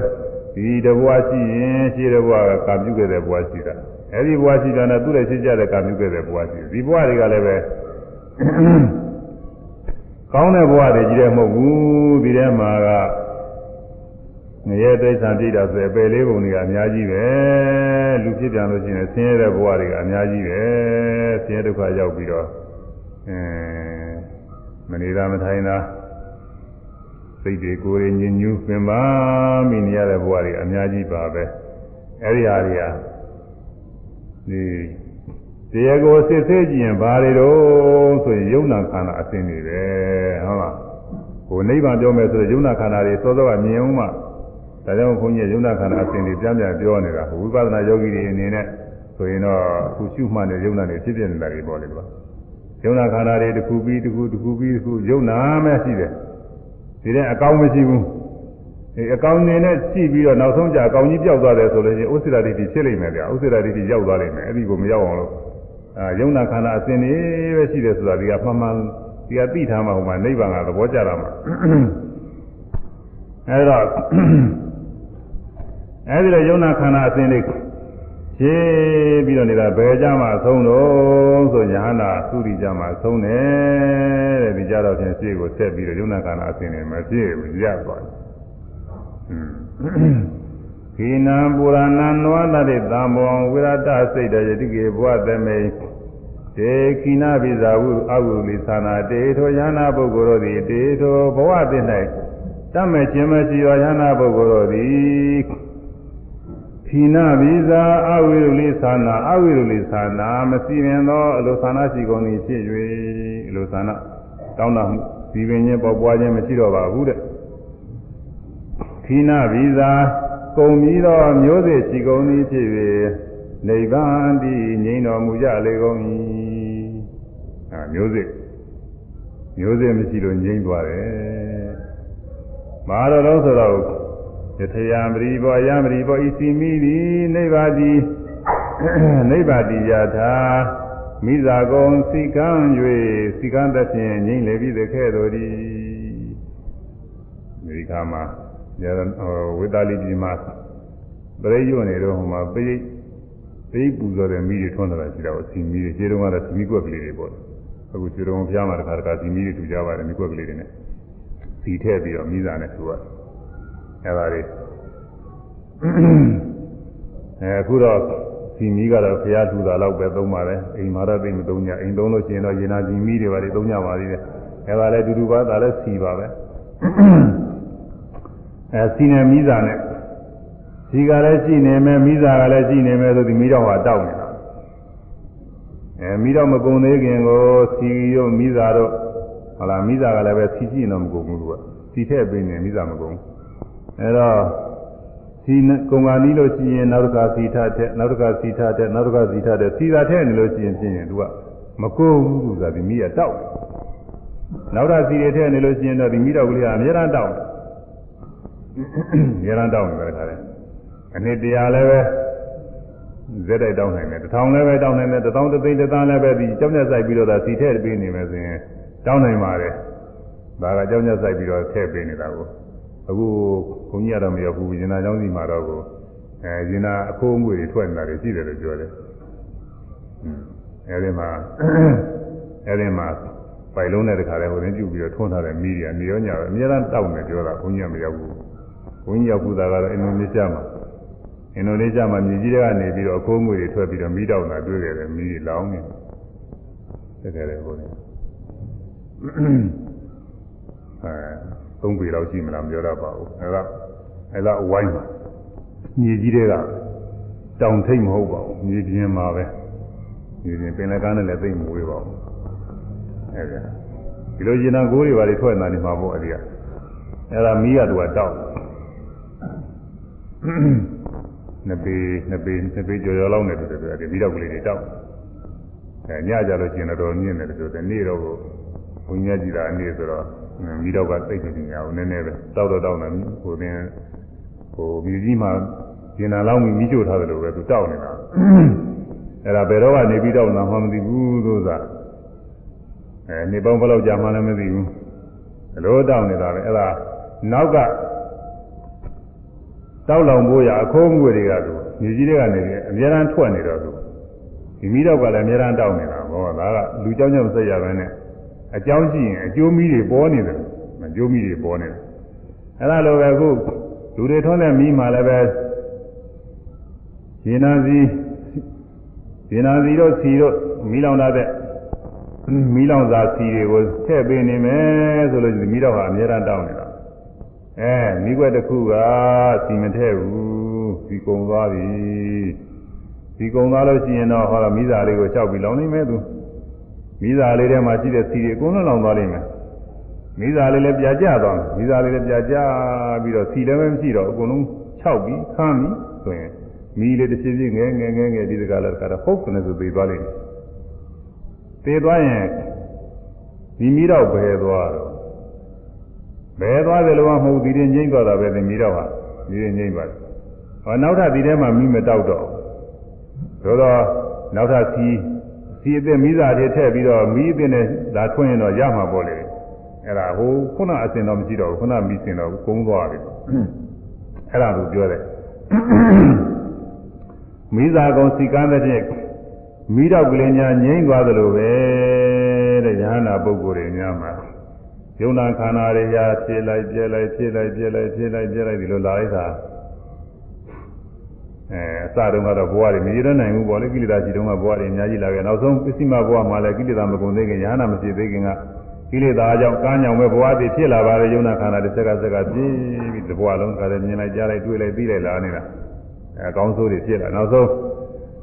ဒီတဘွားရှိရင်ရှိတဲ့ဘွားကကာပြုခဲ့တဲ့ဘွားရှိတာ အဲဒီဘွားရှိတာနဲ့သူ့ရဲ့ရှိကြတဲ့ကာပြုခဲ့တဲ့ဘွားရှိဒီဘွားတွေကလည်းပဲကောင်းတဲ့ဘဝတွေကြီးတယ်မဟုတ်ဘူးဒီထဲမှာကငရဲတိစ္ဆာပြိတာဆိုအပယ်လေးပုံတွေကအများကြီးပဲလူဖြစ်ပြန်လို့ရှိရင်ဆင်းရဲတဲ့ဘဝတွေကအများကြီးပဲဆင်းရဲဒုက္ခရောက်ပြီးတော့အဲမနေတာမထိုင်တာစိတ်တွေကိုယ်ရင်းညူးပင်ပါမိနေရတဲ့ဘဝတွေအများကြီးပါပဲအဲဒီဟာတွေက ဒီတရားကိုစစ်ဆေးကြည့်ရင်ဘာတွေတော့ဆိုရင်ယုံနာခန္ဓာအစဉ်တွေပဲဟုတ်လားကိုနိဗ္ဗာန်ပြောမယ်ဆိုရင်ယုံနာခန္ဓာတွေစောစောကမြင်အောင်မှဒါကြောင့်ဘုန်းကြီးယုံနာခန္ဓာအစဉ်တွေပြန်ပြန်ပြောနေတာဝိပဿနာယောဂီတွေအနေနဲ့ဆိုရင်တော့အခုရှုမှတ်တဲ့ယုံနာတွေဖြစ်ဖြစ်နေတာတွေပေါ့လေကွာယုံနာခန္ဓာတွေတစ်ခုပြီးတစ်ခုတစ်ခုပြီးတစ်ခုယုံနာမဲ့ရှိတယ်ဒီတဲ့အကောင်းမရှိဘူး အဲအကောင်းနေနဲ့ကြည့်ပြီးတော့နောက်ဆုံးကြအကောင်းကြီးပြောက်သွားတယ်ဆိုလို့ရှိရင်ဥစ္စေတတိဖြစ်လိမ့်မယ်ဗျာဥစ္စေတတိရောက်သွားလိမ့်မယ်အဲ့ဒီကိုမရောက်အောင်လို့အာယုံနာခန္ဓာအစဉ်တွေပဲရှိတယ်ဆိုတာဒီကမှန်မှန်ဒီကသိထားမှဟိုမှာနိဗ္ဗာန်ကသဘောကျတာမှာအဲ့တော့အဲဒီလိုယုံနာခန္ဓာအစဉ်လေးရှင်းပြီးတော့နေတာဘယ်ကြမှာသုံးတော့ဆိုယဟနာသုရိကြမှာသုံးတယ်တဲ့ဒီကြတော့ဖြင့်ရှေ့ကိုဆက်ပြီးတော့ယုံနာခန္ဓာအစဉ်လေးမပြည့်ဘူးရသွားတယ် ခိနံပုရဏံနဝတတိသံဘောဝိရတစိတ်တယတိကေဘဝသမေတေခိနာပိဇာဝုအဝုလိသနာတေထောယနာပုဂ္ဂိုလ်တို့သည်တေထောဘဝတည်း၌တတ်မဲ့ခြင်းမရှိသောယနာပုဂ္ဂိုလ်တို့သည်ခိနာပိဇာအဝိရုလိသနာအဝိရုလိသနာမစီရင်သောအလိုသနာရှိကုန်သည်ဖြစ်၍အလိုသနာတောင်းတမှုဒီပင်ချင်းပေါ်ပွားခြင်းမရှိတော့ပါဘူးတဲ့ ခိနာဗီဇာကုံပြီးတော့မျိုးစေ့ရှိကုန်သည်ဖြစ်၍နိဗ္ဗာန်တည်ငြိမ်းတော်မူကြလေကုန်၏အာမျိုးစေ့မျိုးစေ့မရှိလို့ငြိမ်းသွားတယ်မာရတော်ဆိုတော့ယထယံပရိဘောယံပရိဘောဤစီမိသည်နိဗ္ဗာန်တည်နိဗ္ဗာန်တည်ရတာမိဇာကုံစိကံ၍စိကံသဖြင့်ငြိမ့်လေပြီးတဲ့ခဲ့တော်သည်ဒီခါမှာ ဝေတာလီပြည်မှာပရိယွနေတော့ဟိုမှာပိတ်ပိတ်ပူဇော်တဲ့မိတွေထွန်းလာတာရှိတာကိုစီမီတွေခြေတုံးကတော့စီမီကွက်ကလေးတွေပေါ့အခုခြေတုံးဖျားမှာတခါတခါစီမီတွေထူကြပါတယ်မိကွက်ကလေးတွေနဲ့စီထည့်ပြီးတော့မိသားနဲ့သူကအဲပါလေအဲအခုတော့စီမီကတော့ဖျားထူတာတော့ပဲသုံးပါတယ်အိမ်မှာတော့သိမသုံးကြအိမ်သုံးလို့ရှိရင်တော့ရေနာစီမီတွေပါလေသုံးကြပါသေးတယ်အဲပါလေတူတူပါဒါလည်းစီပါပဲ အဲစီနေမိသားနဲ့စီကလည်းရှိနေမယ်မိသားကလည်းရှိနေမယ်ဆိုဒီမိတော့ဟာတောက်နေတာအဲမိတော့မကုံသေးခင်ကိုစီရောမိသားတော့ဟလာမိသားကလည်းပဲစီကြည့်တော့မကုံဘူးကစီထည့်ပေးနေမိသားမကုံအဲတော့စီကုံကနီးလို့ရှိရင်နောက်တစ်ခါစီထတဲ့နောက်တစ်ခါစီထတဲ့နောက်တစ်ခါစီထတဲ့စီသာထည့်နေလို့ရှိရင်ပြင်ရင်သူကမကုံဘူးဆိုတာဒီမိကတောက်နောက်တစ်စီတွေထည့်နေလို့ရှိရင်တော့ဒီမိတော့ကလေးကအများအားတောက် ရရန်တောင်းနေတယ်ခါတယ်အနှစ်တရားလည်းပဲဇက်တိုက်တောင်းနိုင်တယ်တစ်ထောင်လည်းပဲတောင်းနိုင်တယ်တစ်ထောင်တစ်သိန်းတစ်သန်းလည်းပဲဒီကြောင်းမြတ်ဆိုင်ပြီးတော့သာစီထည့်ပေးနေမယ်ဆိုရင်တောင်းနိုင်ပါတယ်ဒါကကြောင်းမြတ်ဆိုင်ပြီးတော့ထည့်ပေးနေတာကိုအခုဘုန်းကြီးကတော့မရောက်ဘူးရင်နာကျောင်းစီမှာတော့ကိုအဲရင်နာအခိုးအငွေတွေထွက်နေတာတွေရှိတယ်လို့ပြောတယ်အဲဒီမှာအဲဒီမှာပိုင်လုံးတဲ့တခါလဲဟိုရင်ပြုတ်ပြီးတော့ထွန်းထားတဲ့မီးတွေကနေရောညအများအားတောက်နေပြောတာဘုန်းကြီးကမရောက်ဘူး ဘုန်းကြီးရောက်ဘူးတာကတော့အင်ဒိုနီးရှားမှာအင်ဒိုနီးရှားမှာမြေကြီးတွေကနေပြီးတော့အခိုးငွေတွေထွက်ပြီးတော့မီးတောက်တာတွေ့ခဲ့တယ်မီးတွေလောင်းနေတယ်တကယ်လေဘုန်းကြီးအဲသုံးပေလောက်ရှိမလားမပြောတတ်ပါဘူးအဲကအဲလားအဝိုင်းမှာမြေကြီးတွေကတောင်ထိတ်မဟုတ်ပါဘူးမြေပြင်မှာပဲမြေပြင်ပင်လယ်ကမ်းနဲ့လည်းသိမ့်မဝေးပါဘူးအဲဒီဒီလိုရင်နာကိုးတွေပါလေထွက်နေတာနေမှာပေါ့အဲဒီကအဲဒါမီးကသူကတောက် နှစ်ပေနှစ်ပေနှစ်ပေကျော်ကျော်လောက်နေတယ်ဆိုတော့ဒီမီးတော့ကလေးတွေတောက်အဲညကြလို့ရှိရင်တော့မြင့်တယ်ဆိုတော့နေ့တော့ဘုန်းကြီးကြည့်တာအနေဆိုတော့မီးတော့ကသိပ်နေရအောင်နည်းနည်းပဲတောက်တော့တောက်နေဟိုတင်ဟိုမြည်ကြီးမှာရင်နာလောင်းပြီးမီးချို့ထားတယ်လို့ပဲသူတောက်နေတာအဲ့ဒါဘယ်တော့ကနေပြီးတောက်လာမှမသိဘူးသို့သာအဲနေပေါင်းဘယ်လောက်ကြာမှလည်းမသိဘူးဘလို့တောက်နေတာပဲအဲ့ဒါနောက်က တောက်လောင်ဖို့ရအခိုးငွေတွေကသူမြေကြီးတွေကနေပြီးအများအားထွက်နေတော့သူဒီမိတော့ကလည်းအများအားတောက်နေတာဘောဒါကလူเจ้าကြောင့်ဆက်ရပဲနဲ့အကြောင်းရှိရင်အကျိုးမီးတွေပေါ်နေတယ်မကျိုးမီးတွေပေါ်နေတယ်အဲ့ဒါလိုပဲအခုလူတွေထွန်းတဲ့မီးမှလည်းပဲရေနာစီရေနာစီတို့စီတို့မီးလောင်တဲ့မီးလောင်စာစီတွေကိုထည့်ပေးနေမယ်ဆိုလို့မီးတော့ဟာအများအားတောင်းနေတာ အဲမိကွက်တစ်ခုကစီမထည့်ဘူးစီကုံသွားပြီစီကုံသွားလို့ရှိရင်တော့ဟောတော့မိသားလေးကိုလျှောက်ပြီးလောင်နေမယ်သူမိသားလေးထဲမှာရှိတဲ့စီတွေအကုန်လုံးလောင်သွားလိမ့်မယ်မိသားလေးလည်းပြကြသွားမယ်မိသားလေးလည်းပြကြပြီးတော့စီလည်းမရှိတော့အကုန်လုံးခြောက်ပြီးခမ်းပြီးဆိုရင်မီးလေးတစ်ဖြည်းဖြည်းငယ်ငယ်ငယ်ငယ်ဒီတကားလည်းတကားဟုတ်ကနေဆိုသေးသွားလိမ့်မယ်သေးသွားရင်ဒီမီးတော့ဘယ်သွားတော့ ဘယ်သွားတယ်လို့မဟုတ်ဒီရင်ငိမ့်သွားတာပဲဒီမီးတော့ဟာဒီရင်ငိမ့်ပါဟောနောက်ထပ်ဒီထဲမှာမီးမတောက်တော့သို့တော့နောက်ထပ်စီစီအစ်စ်မိသားတွေထည့်ပြီးတော့မီးအစ်စ်နဲ့ဒါထွင်းရင်တော့ရမှာပေါ့လေအဲ့ဒါဟိုခုနအစင်တော့မရှိတော့ဘူးခုနမီးစင်တော့ကုန်းသွားပြီအဲ့ဒါကိုပြောတယ်မိသားကုံစီကန်းတဲ့ဖြင့်မိတော့ကလေးညာငိမ့်သွားသလိုပဲတဲ့ယဟနာပုဂ္ဂိုလ်တွေများမှာ ယုံနာခန္ဓာတွေရာဖြစ်လိုက်ပြဲလိုက်ဖြစ်လိုက်ပြဲလိုက်ဖြစ်လိုက်ပြဲလိုက်ဒီလိုလာလိုက်တာအဲအစတုန်းကတော့ဘဝတွေမရည်ရနိုင်ဘူးပေါ့လေကိလေသာရှိတုန်းကဘဝတွေအများကြီးလာခဲ့နောက်ဆုံးပစ္စည်းမဘဝမှာလည်းကိလေသာမကုန်သေးခင်ယဟနာမရှိသေးခင်ကကိလေသာကြောင့်ကမ်းကြောင်ပဲဘဝတည်ဖြစ်လာပါတယ်ယုံနာခန္ဓာတစ်စက်ကစက်ကပြင်းပြီးဒီဘဝလုံးကလည်းမြင်လိုက်ကြားလိုက်တွေ့လိုက်သိလိုက်လာနေတာအဲအကောင်းဆိုးတွေဖြစ်လာနောက်ဆုံး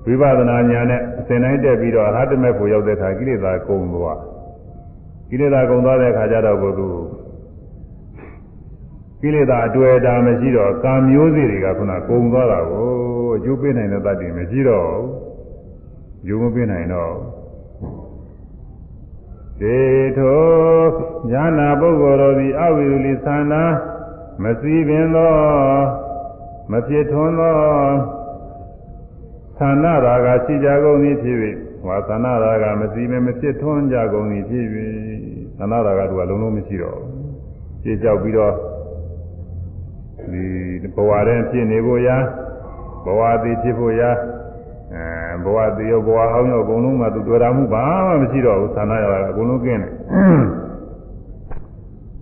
ဝိပဿနာဉာဏ်နဲ့အစဉ်တိုင်းတက်ပြီးတော့အရဟတမေဖို့ရောက်တဲ့အခါကိလေသာကုန်သွား ကိလေသာကုန်သွားတဲ့အခါကျတော့ဘုသူကိလေသာအတွေ့အတာမရှိတော့ကာမျိုးစေ့တွေကခုနကုန်သွားတာကိုအကျိုးပေးနိုင်တဲ့တတ်တယ်မရှိတော့ဘူးယူမပေးနိုင်တော့ဒေထောဉာဏပုဂ္ဂိုလ်တို့သည်အဝိရလိသန္တာမစည်းပင်သောမဖြစ်ထွန်းသောသန္နာရာဂရှိကြကုန်သည်ဖြစ်၍ဝါသန္နာရာဂမစည်းပင်မဖြစ်ထွန်းကြကုန်သည်ဖြစ်၍ သန္နာရာဂတို့ကလုံးလုံးမရှိတော့ဘူးရှင်းကြောက်ပြီးတော့ဒီဘဝတည်းဖြစ်နေဖို့ရာဘဝသေးဖြစ်ဖို့ရာအဲဘဝသေးရောဘဝဟောင်းရောအကုန်လုံးကသူတွေ့တာမှုဘာမှမရှိတော့ဘူးသန္နာရာဂအကုန်လုံးကင်းတယ်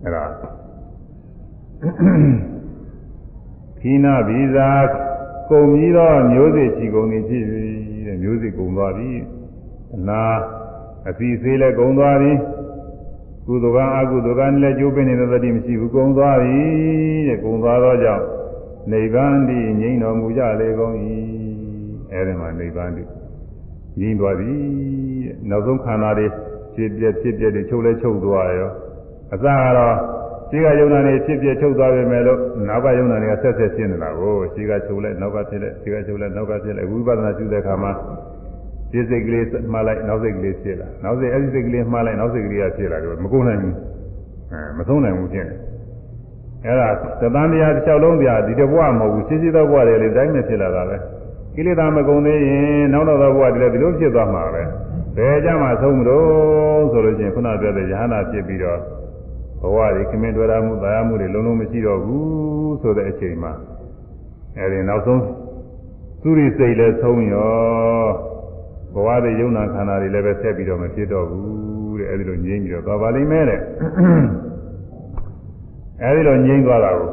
အဲ့ဒါခိနာဗီဇာကုံပြီးတော့မျိုးစေ့ချီကုန်နေဖြစ်ပြီတဲ့မျိုးစေ့ကုန်သွားပြီအနာအစီအသေးလည်းကုန်သွားပြီ ကုသိုလ်ကအကုသိုလ်ကလည်းကျိုးပင်နေတဲ့သတိမရှိဘူးကုန်သွားပြီတဲ့ကုန်သွားတော့ကြောင့်နိဗ္ဗာန်တည်ငြိမ်းတော်မူကြလေကုန်၏အဲဒီမှာနိဗ္ဗာန်တည်ငြိမ်းသွားပြီတဲ့နောက်ဆုံးခန္ဓာတွေဖြစ်ပြဖြစ်ပြတွေချုပ်လဲချုပ်သွားရောအစကတော့ရှိကယုံနာနေဖြစ်ပြချုပ်သွားပြီမဲ့လို့နောက်ကယုံနာတွေကဆက်ဆက်ဖြစ်နေတာကိုရှိကချုပ်လဲနောက်ကဖြစ်လဲရှိကချုပ်လဲနောက်ကဖြစ်လဲဝိပဿနာရှုတဲ့အခါမှာ ဒီစိတ်ကလေးမှားလိုက်နောက်စိတ်ကလေးဖြစ်လာနောက်စိတ်အဲဒီစိတ်ကလေးမှားလိုက်နောက်စိတ်ကလေးကဖြစ်လာတယ်မကုန်နိုင်ဘူးအဲမဆုံးနိုင်ဘူးဖြစ်နေအဲ့ဒါသတ္တန်တရားတစ်လျှောက်လုံးပြဒီတဘဝမဟုတ်ဘူးရှင်းရှင်းသောဘဝတွေလေတိုင်းနဲ့ဖြစ်လာတာပဲကိလေသာမကုန်သေးရင်နောက်တော့သောဘဝတွေလည်းဒီလိုဖြစ်သွားမှာပဲဘယ်ကြမှာဆုံးမလို့ဆိုလို့ချင်းခုနပြောတဲ့ယဟနာဖြစ်ပြီးတော့ဘဝတွေခမင်းတွေ့ရမှုသာယာမှုတွေလုံးလုံးမရှိတော့ဘူးဆိုတဲ့အချိန်မှာအဲဒီနောက်ဆုံးသူရိစိတ်လည်းဆုံးရော ဘဝတွေယုံနာခန္ဓာတွေလည်းပဲဆက်ပြီးတော့မဖြစ်တော့ဘူးတဲ့အဲဒီလိုငြိမ့်ပြီးတော့သွားပါလိမ့်မယ်တဲ့အဲဒီလိုငြိမ့်သွားတာကို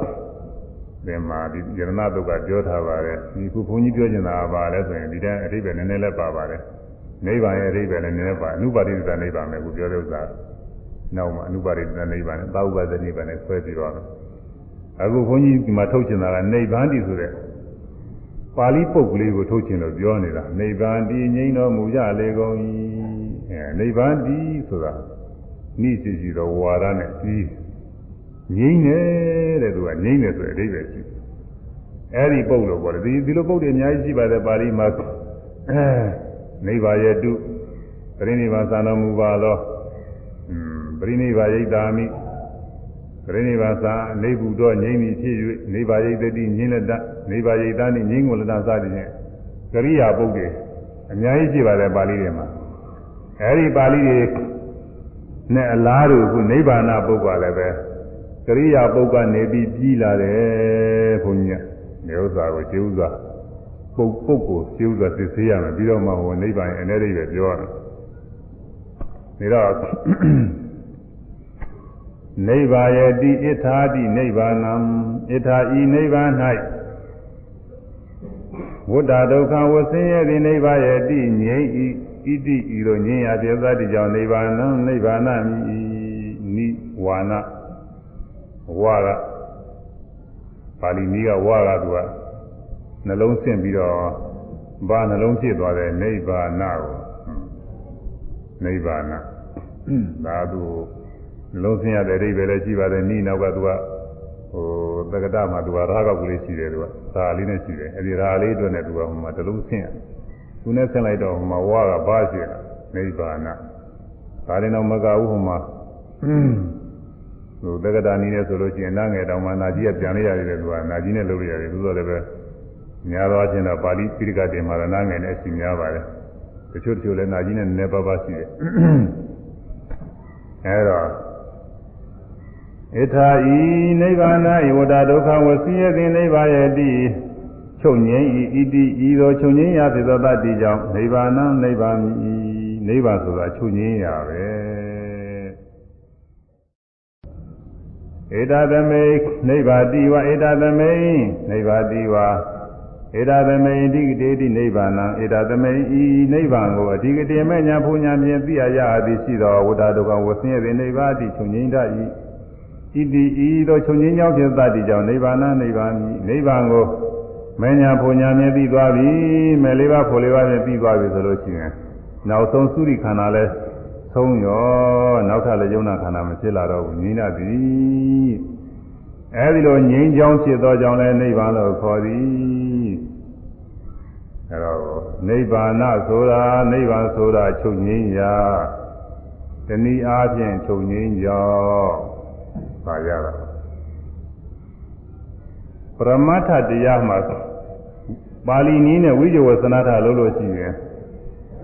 ဒီမှာဒီယရဏတုတ်ကပြောထားပါတယ်ဒီခုဘုန်းကြီးပြောချင်တာကပါလဲဆိုရင်ဒီတဲ့အဓိပ္ပာယ်နည်းနည်းလည်းပါပါတယ်နိဗ္ဗာန်ရဲ့အဓိပ္ပာယ်လည်းနည်းနည်းပါအနုပါတိတ္တနိဗ္ဗာန်ပဲခုပြောတဲ့ဥစ္စာနောက်မှာအနုပါတိတ္တနိဗ္ဗာန်နဲ့သာဥပဒနိဗ္ဗာန်နဲ့ဆွဲပြီးတော့အခုဘုန်းကြီးဒီမှာထုတ်ချင်တာကနိဗ္ဗာန်တည်ဆိုတဲ့ ပါဠိပုတ်ကလေးကိုထုတ်ချင်လို့ပြောနေတာနိဗ္ဗာန်တည်ငြိမ်းတော်မူကြလေကုန်၏အဲနိဗ္ဗာန်တည်ဆိုတာနိစီစီသောဝါဒနဲ့ပြီးငြိမ့်တယ်တဲ့သူကငြိမ့်တယ်ဆိုတဲ့အဓိပ္ပာယ်ရှိတယ်အဲ့ဒီပုတ်လို့ပြောတယ်ဒီဒီလိုပုတ်တွေအများကြီးရှိပါတယ်ပါဠိမှာအဲနိဗ္ဗာယတုပရိနိဗ္ဗာန်သာတော်မူပါလောอืมပရိနိဗ္ဗာယိတာမိပရိနိဗ္ဗာန်သာနေဘူးတော့ငြိမ့်ပြီဖြစ်၍နိဗ္ဗာယိတတိငြိမ့်လက်တ နိဗ္ဗာယိတာနိငြိမ့်ကိုလတစသည်ဖြင့်ကရိယာပုတ်တွေအများကြီးရှိပါတယ်ပါဠိတွေမှာအဲဒီပါဠိတွေနဲ့အလားတူခုနိဗ္ဗာန်ပုတ်ကလည်းပဲကရိယာပုတ်ကနေပြီးပြီးလာတယ်ဘုန်းကြီးကနေဥစ္စာကိုကျေဥစွာပုတ်ပုတ်ကိုကျေဥစွာသိစေရမယ်ပြီးတော့မှဟိုနိဗ္ဗာန်ရဲ့အနေနဲ့ပဲပြောရမယ်ဒါတော့နိဗ္ဗာယတိဣထာတိနိဗ္ဗာနံဣထာဤနိဗ္ဗာန်၌ ဝတ္တဒုက္ခဝဆင်းရဲသည်နိဗ္ဗာယတိငြိမ့်ဤဣတိဤလိုငြိမ့်ရပြသတိကြောင့်နိဗ္ဗာန်နိဗ္ဗာနမိနိဝါနဝါကပါဠိနည်းကဝါကသူကနှလုံးဆင့်ပြီးတော့ဘာနှလုံးဖြစ်သွားတဲ့နိဗ္ဗာန်ကိုနိဗ္ဗာန်ဒါသူလုံးဆင်းရတဲ့အဓိပ္ပာယ်လည်းရှိပါတယ်နိနောက်ကသူက ဟိုသက္ကတမှာသူကရာဂောက်ကလေးရှိတယ်သူကဒါလေးနဲ့ရှိတယ်အဲဒီရာလေးအတွက်နဲ့သူကဟိုမှာတလုံးဆင်းရသူနဲ့ဆင်းလိုက်တော့ဟိုမှာဝါကဘာရှိတာနိဗ္ဗာန်ဒါရင်တော့မကဘူးဟိုမှာဟိုသက္ကတနီးနဲ့ဆိုလို့ရှိရင်နားငယ်တောင်မှနာကြီးကပြန်လိုက်ရတယ်သူကနာကြီးနဲ့လုပ်လိုက်ရတယ်သူဆိုလည်းပဲများသောအားဖြင့်တော့ပါဠိပိဋကတင်မှာနားငယ်နဲ့အစီများပါတယ်တချို့တချို့လည်းနာကြီးနဲ့နည်းနည်းပါးပါးရှိတယ်အဲတော့ ဣထာဤနိဗ္ဗာန်ဤဝတ္တဒုက္ခဝစီယသိနိဗ္ဗာန်ရဲ့တိချုပ်ငြိမ်းဤဣတိဤသောချုပ်ငြိမ်းရာဖြစ်သောတတ္တိကြောင့်နိဗ္ဗာန်နိဗ္ဗာန်ဤနိဗ္ဗာန်ဆိုတာချုပ်ငြိမ်းရာပဲဧတသမေနိဗ္ဗာတိဝဧတသမေနိဗ္ဗာတိဝဧတသမေအဓိကတေတိနိဗ္ဗာန်ဧတသမေဤနိဗ္ဗာန်ကိုအဓိကတေမဲ့ညာဘုံညာဖြင့်သိရရသည်ရှိသောဝတ္တဒုက္ခဝဆင်းရဲနိဗ္ဗာတိချုပ်ငြိမ်းတတ်၏ ဣတိဤသောချုပ်ငြိမ်းကြောင်းဖြစ်သတ္တိကြောင့်နိဗ္ဗာန်နိဗ္ဗာန်နိဗ္ဗာန်ကိုမညာဘုံညာမြင်သိသွားပြီမဲ့လေးပါးဖို့လေးပါးနဲ့သိသွားပြီဆိုလို့ရှိရင်နောက်ဆုံးသုရိခန္ဓာလဲဆုံးရောနောက်ထပ်လည်းယုံနာခန္ဓာမဖြစ်လာတော့ဘူးငြိမ်းတတ်သည်အဲဒီလိုငြိမ်းချောင်းဖြစ်သောကြောင့်လည်းနိဗ္ဗာန်လို့ခေါ်သည်အဲတော့နိဗ္ဗာန်ဆိုတာနိဗ္ဗာန်ဆိုတာချုပ်ငြိမ်းရာတဏှီအားဖြင့်ချုပ်ငြိမ်းကြောင်း ပါရတာပရမတ္ထတရားမှာပါဠိနည်းနဲ့ဝိဇဝသနာထလို့လို့ရှိရင်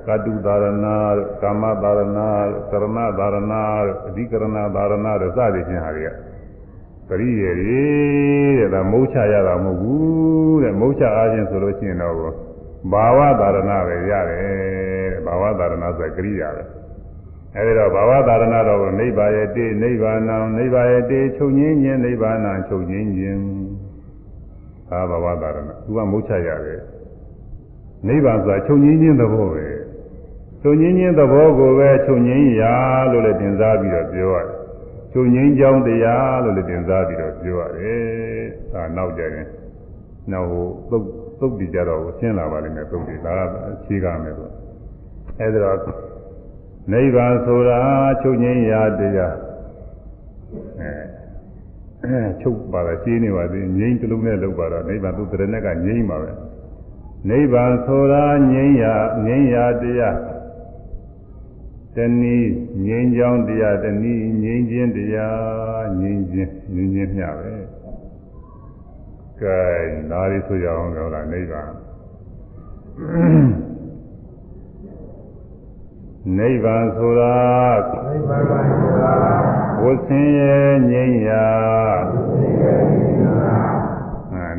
ကတုသာရဏကာမသာရဏကရဏသာရဏအဓိကရဏသာရဏတို့စသည်ဖြင့်ဟာတွေကပရိယေရေတဲ့ဒါမုတ်ချရတာမဟုတ်ဘူးတဲ့မုတ်ချအားဖြင့်ဆိုလို့ရှိရင်တော့ဘာဝသာရဏပဲရတယ်တဲ့ဘာဝသာရဏဆိုကရိယာပဲ အဲဒီတော့ဘာဝသာရဏတော်ကိုနိဗ္ဗာယတိနိဗ္ဗာနံနိဗ္ဗာယတိချုပ်ငင်းခြင်းနိဗ္ဗာနံချုပ်ငင်းခြင်းသာဘာဝသာရဏသူကမုတ်ချရတယ်နိဗ္ဗာန်ဆိုတာချုပ်ငင်းခြင်းသဘောပဲချုပ်ငင်းခြင်းသဘောကိုပဲချုပ်ငင်းရာလို့လည်းတင်စားပြီးတော့ပြောရတယ်ချုပ်ငင်းကြောင်းတရားလို့လည်းတင်စားပြီးတော့ပြောရတယ်ဒါနောက်ကြရင်နောက်ဟိုသုတ်သုတ်တည်ကြတော့ရှင်းလာပါလိမ့်မယ်သုတ်တည်ဒါကအခြေခံမယ်ဆိုအဲဒီတော့ နိဗ္ဗာန်ဆိုတာချုပ်ငြိမ်းရာတရားအဲချုပ်ပါတာရှင်းနေပါသေးငြိမ်းတလုံးနဲ့လောက်ပါတော့နိဗ္ဗာန်သူတရနဲ့ကငြိမ်းပါပဲနိဗ္ဗာန်ဆိုတာငြိမ်းရာငြိမ်းရာတရားတဏီငြိမ်းချောင်းတရားတဏီငြိမ်းခြင်းတရားငြိမ်းခြင်းငြိမ်းခြင်းမျှပဲကဲနားလေးဆိုကြအောင်ကြောလားနိဗ္ဗာန် နိဗ္ဗာန်ဆိုတာနိဗ္ဗာန်ဆိုတာဝဆင်းရဲငြိမ်းရာ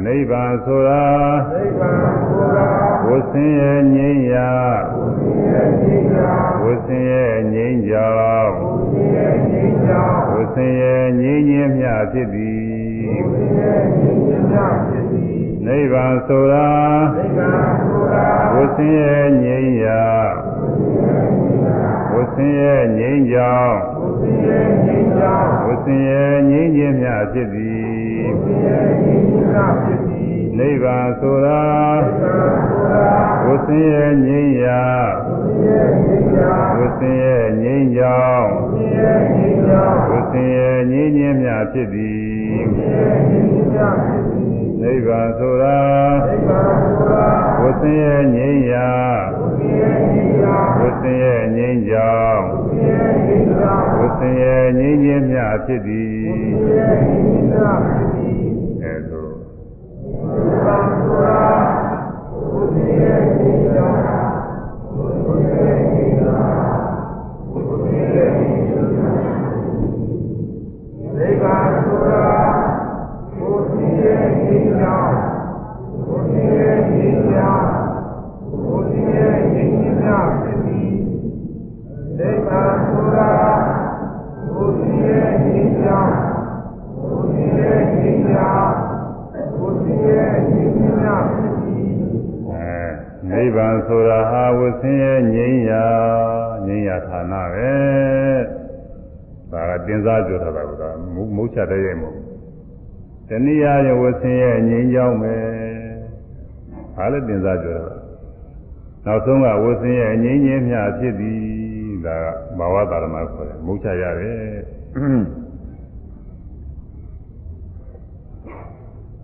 နိဗ္ဗာန်ဆိုတာနိဗ္ဗာန်ဆိုတာဝဆင်းရဲငြိမ်းရာဝဆင်းရဲငြိမ်းကြောင်းဝဆင်းရဲငြိမ်းခြင်းမြဖြစ်သည်နိဗ္ဗာန်ဆိုတာဝဆင်းရဲငြိမ်းရာ ဝဆင်းရဲငြိမ်းကြောင်းဝဆင်းရဲငြိမ်းခြင်းမြဖြစ်သည်နိဗ္ဗာန်ဆိုတာဝဆင်းရဲငြိမ်းရာဝဆင်းရဲငြိမ်းကြောင်းဝဆင်းရဲငြိမ်းခြင်းမြဖြစ်သည် နိဗ္ဗာန်ဆိုတာဝဆင်းရဲငြိမ်းရာဝဆင်းရဲငြိမ်းကြောင်းဝဆင်းရဲငြိမ်းခြင်းမြဖြစ်သည်အဲသို့နိဗ္ဉာဏ်ကြောင့်ဘုရားရဲ့ဉာဏ်ကြောင့်ဖြစ်ပြီးနိဗ္ဗာန်ဆိုတာဘုရားရဲ့ဉာဏ်ကြောင့်ဘုရားရဲ့ဉာဏ်ကြောင့်ဘုရားရဲ့ဉာဏ်ကြောင့်ဖြစ်ပြီးအဲနိဗ္ဗာန်ဆိုတာဟာဝဆင်းရဲငြိမ်းရာငြိမ်းရာဌာနပဲဒါကတင်စားကြတာကမုတ်ချတဲ့ရဲ့မဟုတ်တဏှာရဝဆင်းရဲငြိမ်းချောင်းပဲ ဒါလည်းတင်စားကြတာနောက်ဆုံးကဝဆင်းရဲငြိမ်းချင်းမြဖြစ်သည်ဒါကဘာဝတာရဏခေါ်တယ်မုတ်ချရတယ်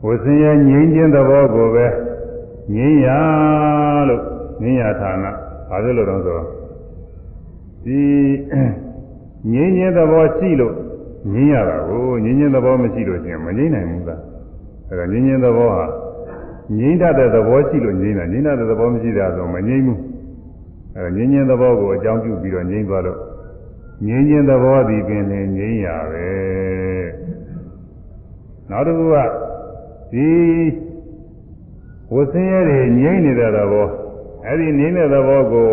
ဝဆင်းရဲငြိမ်းခြင်းသဘောကိုပဲငြိမ်းရလို့ငြိမ်းရဌာနဘာဖြစ်လို့တော့ဆိုဒီငြိမ်းခြင်းသဘောရှိလို့ငြိမ်းရတာကိုငြိမ်းခြင်းသဘောမရှိလို့ရှင်မငြိမ်းနိုင်ဘူးလားအဲဒါငြိမ်းခြင်းသဘောဟာ ငြိမ်းတတ်တဲ့သဘောရှိလို့ငြိမ်းတာငြိမ်းတတ်တဲ့သဘောမရှိတာဆိုမငြိမ်းဘူးအဲဒါငြိမ်းခြင်းသဘောကိုအကြောင်းပြုပြီးတော့ငြိမ်းသွားလို့ငြိမ်းခြင်းသဘောဒီပင်လည်းငြိမ်းရပဲနောက်တစ်ခုကဒီဝဆင်းရဲတွေငြိမ့်နေတဲ့သဘောအဲ့ဒီငြိမ့်တဲ့သဘောကို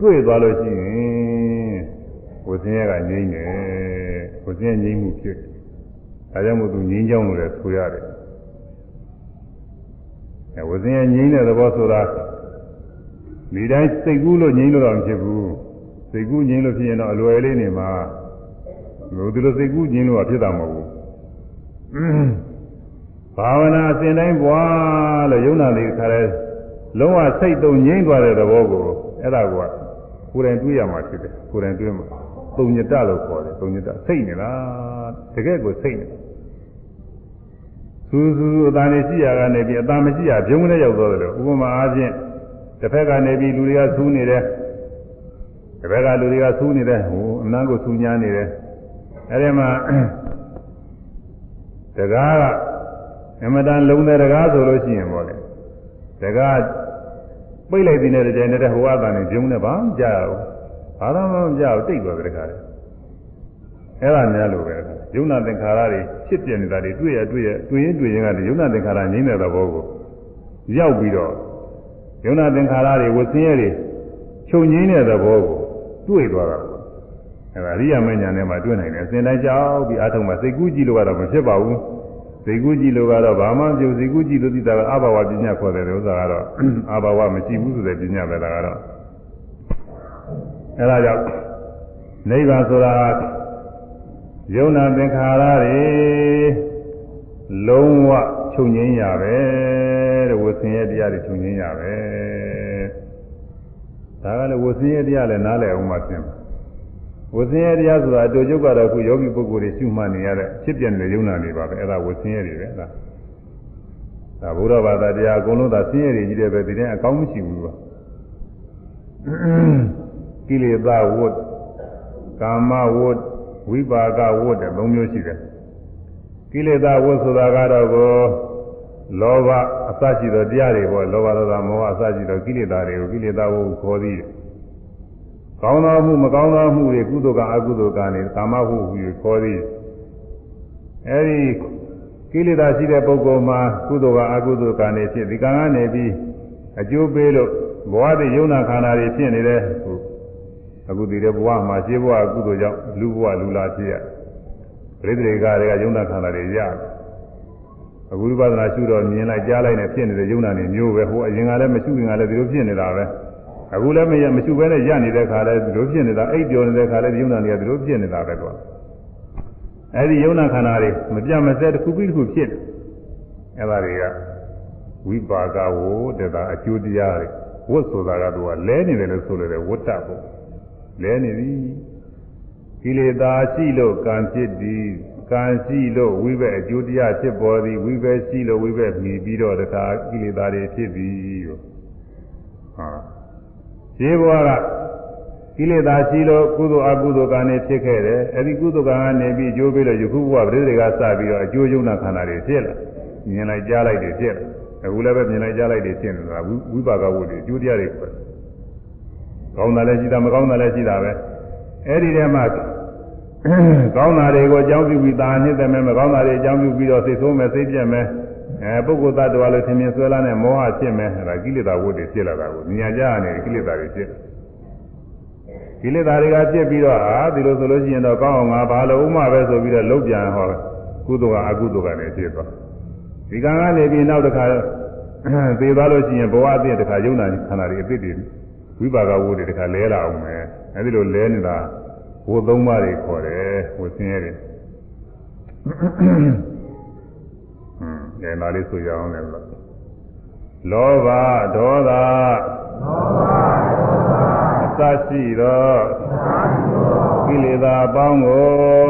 တွေ့သွားလို့ရှိရင်ဝဆင်းရဲကငြိမ့်တယ်ဝဆင်းရဲငြိမ့်မှုဖြစ်ဒါကြောင့်မို့သူငြိမ့်ကြောင်းလို့လည်းဆိုရတယ်အဲ ဝဆင်းရဲငြိမ့်တဲ့သဘောဆိုတာဒီတိုင်းစိတ်ကူးလို့ငြိမ့်လို့တော့မဖြစ်ဘူးစိတ်ကူးငြိမ့်လို့ဖြစ်ရင်တော့အလွယ်လေးနေမှာလို့ဒီလိုစိတ်ကူးငြိမ့်လို့ကဖြစ်တာမဟုတ်ဘူးဘာဝနာအစဉ်တိုင်းပွားလို့ယုံနာလေးခါလဲလုံးဝစိတ်တုံငြိမ့်သွားတဲ့သဘောကိုအဲ့ဒါကကိုယ်တိုင်တွေးရမှာဖြစ်တယ်ကိုယ်တိုင်တွေးမှာသုံညတလို့ခေါ်တယ်သုံညတစိတ်နေလားတကယ်ကိုစိတ်နေ စူးစူးအသာနေရှိရကနေပြီးအသာမရှိရပြုံးနဲ့ရောက်သွားတယ်လို့ဥပမာအားဖြင့်တစ်ဖက်ကနေပြီးလူတွေကဆူးနေတယ်တစ်ဖက်ကလူတွေကဆူးနေတယ်ဟိုအနမ်းကိုဆူညားနေတယ်အဲ့ဒီမှာတကားကအမတန်လုံးတဲ့တကားဆိုလို့ရှိရင်ပေါ့လေတကားပိတ်လိုက်တဲ့တဲ့ကြိုင်တဲ့ဟိုအသာနေပြုံးနေပါမကြောက်ဘာသာမကြောက်တိတ်သွားတဲ့တကားလေအဲ့ဒါများလို့ပဲယုံနာသင်္ခါရတွေ ဖြစ်ပြနေတာတွေတွေ့ရတွေ့ရတွေ့ရင်တွေ့ရင်ကယုံနာသင်္ခါရငြိမ့်တဲ့သဘောကိုရောက်ပြီးတော့ယုံနာသင်္ခါရတွေဝဆင်းရဲတွေချုပ်ငြိမ့်တဲ့သဘောကိုတွေ့သွားတာပေါ့အဲ့ဒါရိယာမဉ္ဇဏ်ထဲမှာတွေ့နိုင်တယ်စင်တိုင်းကြောက်ပြီးအားထုတ်မှစိတ်ကူးကြည့်လို့ကတော့မဖြစ်ပါဘူးစိတ်ကူးကြည့်လို့ကတော့ဘာမှမပြုစိတ်ကူးကြည့်လို့သိတာကအဘာဝပညာခေါ်တယ်ဥစ္စာကတော့အဘာဝမရှိဘူးဆိုတဲ့ပညာပဲဒါကတော့အဲဒါကြောင့်နိဗ္ဗာန်ဆိုတာ ယုံနာသင်္ခါရတွေလုံးဝချုပ်ငြိမ်းရပဲတဲ့ဝဆင်းရဲတရားတွေချုပ်ငြိမ်းရပဲဒါကလည်းဝဆင်းရဲတရားလည်းနားလည်အောင်မှပြင်ဝဆင်းရဲတရားဆိုတာအတူကျုပ်ကတော့ခုယောဂီပုဂ္ဂိုလ်တွေရှုမှတ်နေရတဲ့ဖြစ်ပြနေတဲ့ယုံနာတွေပါပဲအဲ့ဒါဝဆင်းရဲတွေပဲဒါဒါဘုရားဘာသာတရားအကုန်လုံးသာဆင်းရဲတွေကြီးတယ်ပဲဒီတဲ့အကောင်းမရှိဘူးကွာကိလေသာဝတ်ကာမဝတ် ဝိပါကဝတ်တဲ့၃မျိုးရှိတယ်ကိလေသာဝတ်ဆိုတာကတော့ကိုလောဘအစရှိသောတရားတွေပေါ့လောဘဒေါသမောဟအစရှိသောကိလေသာတွေကိုကိလေသာဝတ်ခေါ်သည်ကောင်းသောမှုမကောင်းသောမှုတွေကုသိုလ်ကအကုသိုလ်ကနဲ့ကာမဟုဟူ၍ခေါ်သည်အဲဒီကိလေသာရှိတဲ့ပုဂ္ဂိုလ်မှာကုသိုလ်ကအကုသိုလ်ကနဲ့ဖြစ်ဒီကံကနေပြီးအကျိုးပေးလို့ဘဝတည်ယုံနာခန္ဓာတွေဖြစ်နေတယ်ဟို အခုဒီတဲ့ဘဝမှာရှင်းဘဝကုသိုလ်ကြောင့်လူဘဝလူလာဖြစ်ရပရိသေတွေကတွေကယုံနာခန္ဓာတွေရအခုဝိပဿနာရှုတော့မြင်လိုက်ကြားလိုက်နဲ့ဖြစ်နေတဲ့ယုံနာတွေမျိုးပဲဟိုအရင်ကလည်းမရှုခင်ကလည်းဒီလိုဖြစ်နေတာပဲအခုလည်းမရမရှုဘဲနဲ့ရနေတဲ့ခါလဲဒီလိုဖြစ်နေတာအိပ်ပျော်နေတဲ့ခါလဲယုံနာတွေကဒီလိုဖြစ်နေတာပဲကွာအဲဒီယုံနာခန္ဓာတွေမပြတ်မစဲတစ်ခုပြီးတစ်ခုဖြစ်အဲဒါတွေကဝိပါကဝတတာအကျိုးတရားတွေဝတ်ဆိုတာကတော့လဲနေတယ်လို့ဆိုလို့တယ်ဝတ္တပေါ့ လဲနေပြီကိလေသာရှိလို့ကံဖြစ်သည်ကံရှိလို့ဝိဘက်အကျိုးတရားဖြစ်ပေါ်သည်ဝိဘက်ရှိလို့ဝိဘက်မြည်ပြီးတော့တခါကိလေသာတွေဖြစ်ပြီလို့ဟာခြေဘွားကကိလေသာရှိလို့ကုသိုလ်အကုသိုလ်ကံတွေဖြစ်ခဲ့တယ်အဲဒီကုသိုလ်ကံကနေပြီးအကျိုးပေးလို့ယခုဘဝပရိသေကစပြီးတော့အကျိုးယုံနာခန္ဓာတွေဖြစ်လာမြင်လိုက်ကြားလိုက်တွေဖြစ်လာအခုလည်းပဲမြင်လိုက်ကြားလိုက်တွေဖြစ်နေတာဝိပါကဝုတွေအကျိုးတရားတွေဖြစ် ကောင်းတာလည်းရှိတာမကောင်းတာလည်းရှိတာပဲအဲ့ဒီထဲမှာကောင်းတာတွေကိုအကြောင်းပြုပြီးသာနှစ်သက်မယ်မကောင်းတာတွေအကြောင်းပြုပြီးတော့စိတ်ဆိုးမယ်စိတ်ပြက်မယ်အဲပုဂ္ဂိုလ်သတ္တဝါလို့သင်မြင်ဆွဲလာတဲ့မောဟဖြစ်မယ်အဲဒါကိလေသာဝတ်တွေဖြစ်လာတာကိုဉာဏ်ကြရနေကိလေသာတွေဖြစ်ကိလေသာတွေကဖြစ်ပြီးတော့အာဒီလိုဆိုလို့ရှိရင်တော့ကောင်းအောင်ငါဘာလို့ဥမပဲဆိုပြီးတော့လုံးပြန်ဟောကုသိုလ်ကအကုသိုလ်ကနေဖြစ်သွားဒီကံကနေပြီးနောက်တစ်ခါသေသွားလို့ရှိရင်ဘဝအသစ်တစ်ခါယုံနာခန္ဓာတွေအသစ်တွေ ဝိပါကဝုတွေတစ်ခါလဲလာအောင်မယ်အဲဒီလိုလဲနေတာဝသုံးပါးတွေခေါ်တယ်ဝဆင်းရဲတယ်ဟွန်းဒီမှာလေးဆိုရအောင်လည်းလောဘဒေါသလောဘဒေါသအစသရှိသောကိလေသာအပေါင်းကို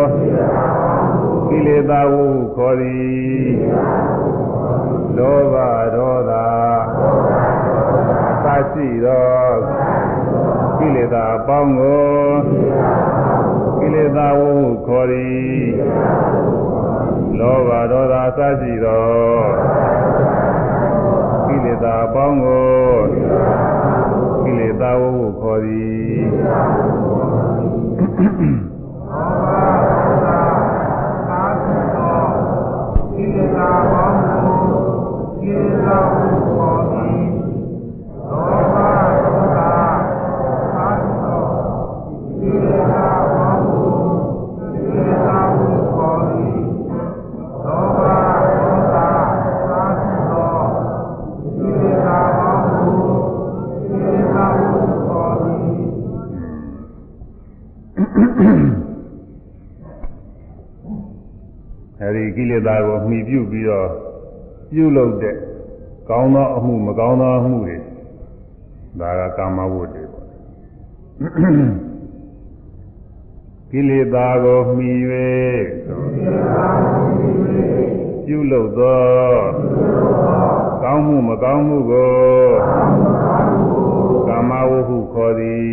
ကိလေသာဟုခေါ်သည်လောဘဒေါသသ ရှိသောကိလေသာအပေါင်းကိုကိလေသာဟုခေါ်သည်လောဘဒေါသသရှိသောကိလေသာအပေါင်းကိုကိလေသာဟုခေါ်သည် အဲဒီကိလေသာကိုမှီပြုပြီးတော့ပြုလုပ်တဲ့ကောင်းသောအမှုမကောင်းသောအမှုတွေဒါကကာမဝတ္တွေပေါ့ကိလေသာကိုမှီ၍ပြုလုပ်သောကောင်းမှုမကောင်းမှုကိုကာမဝဟုခေါ်သည်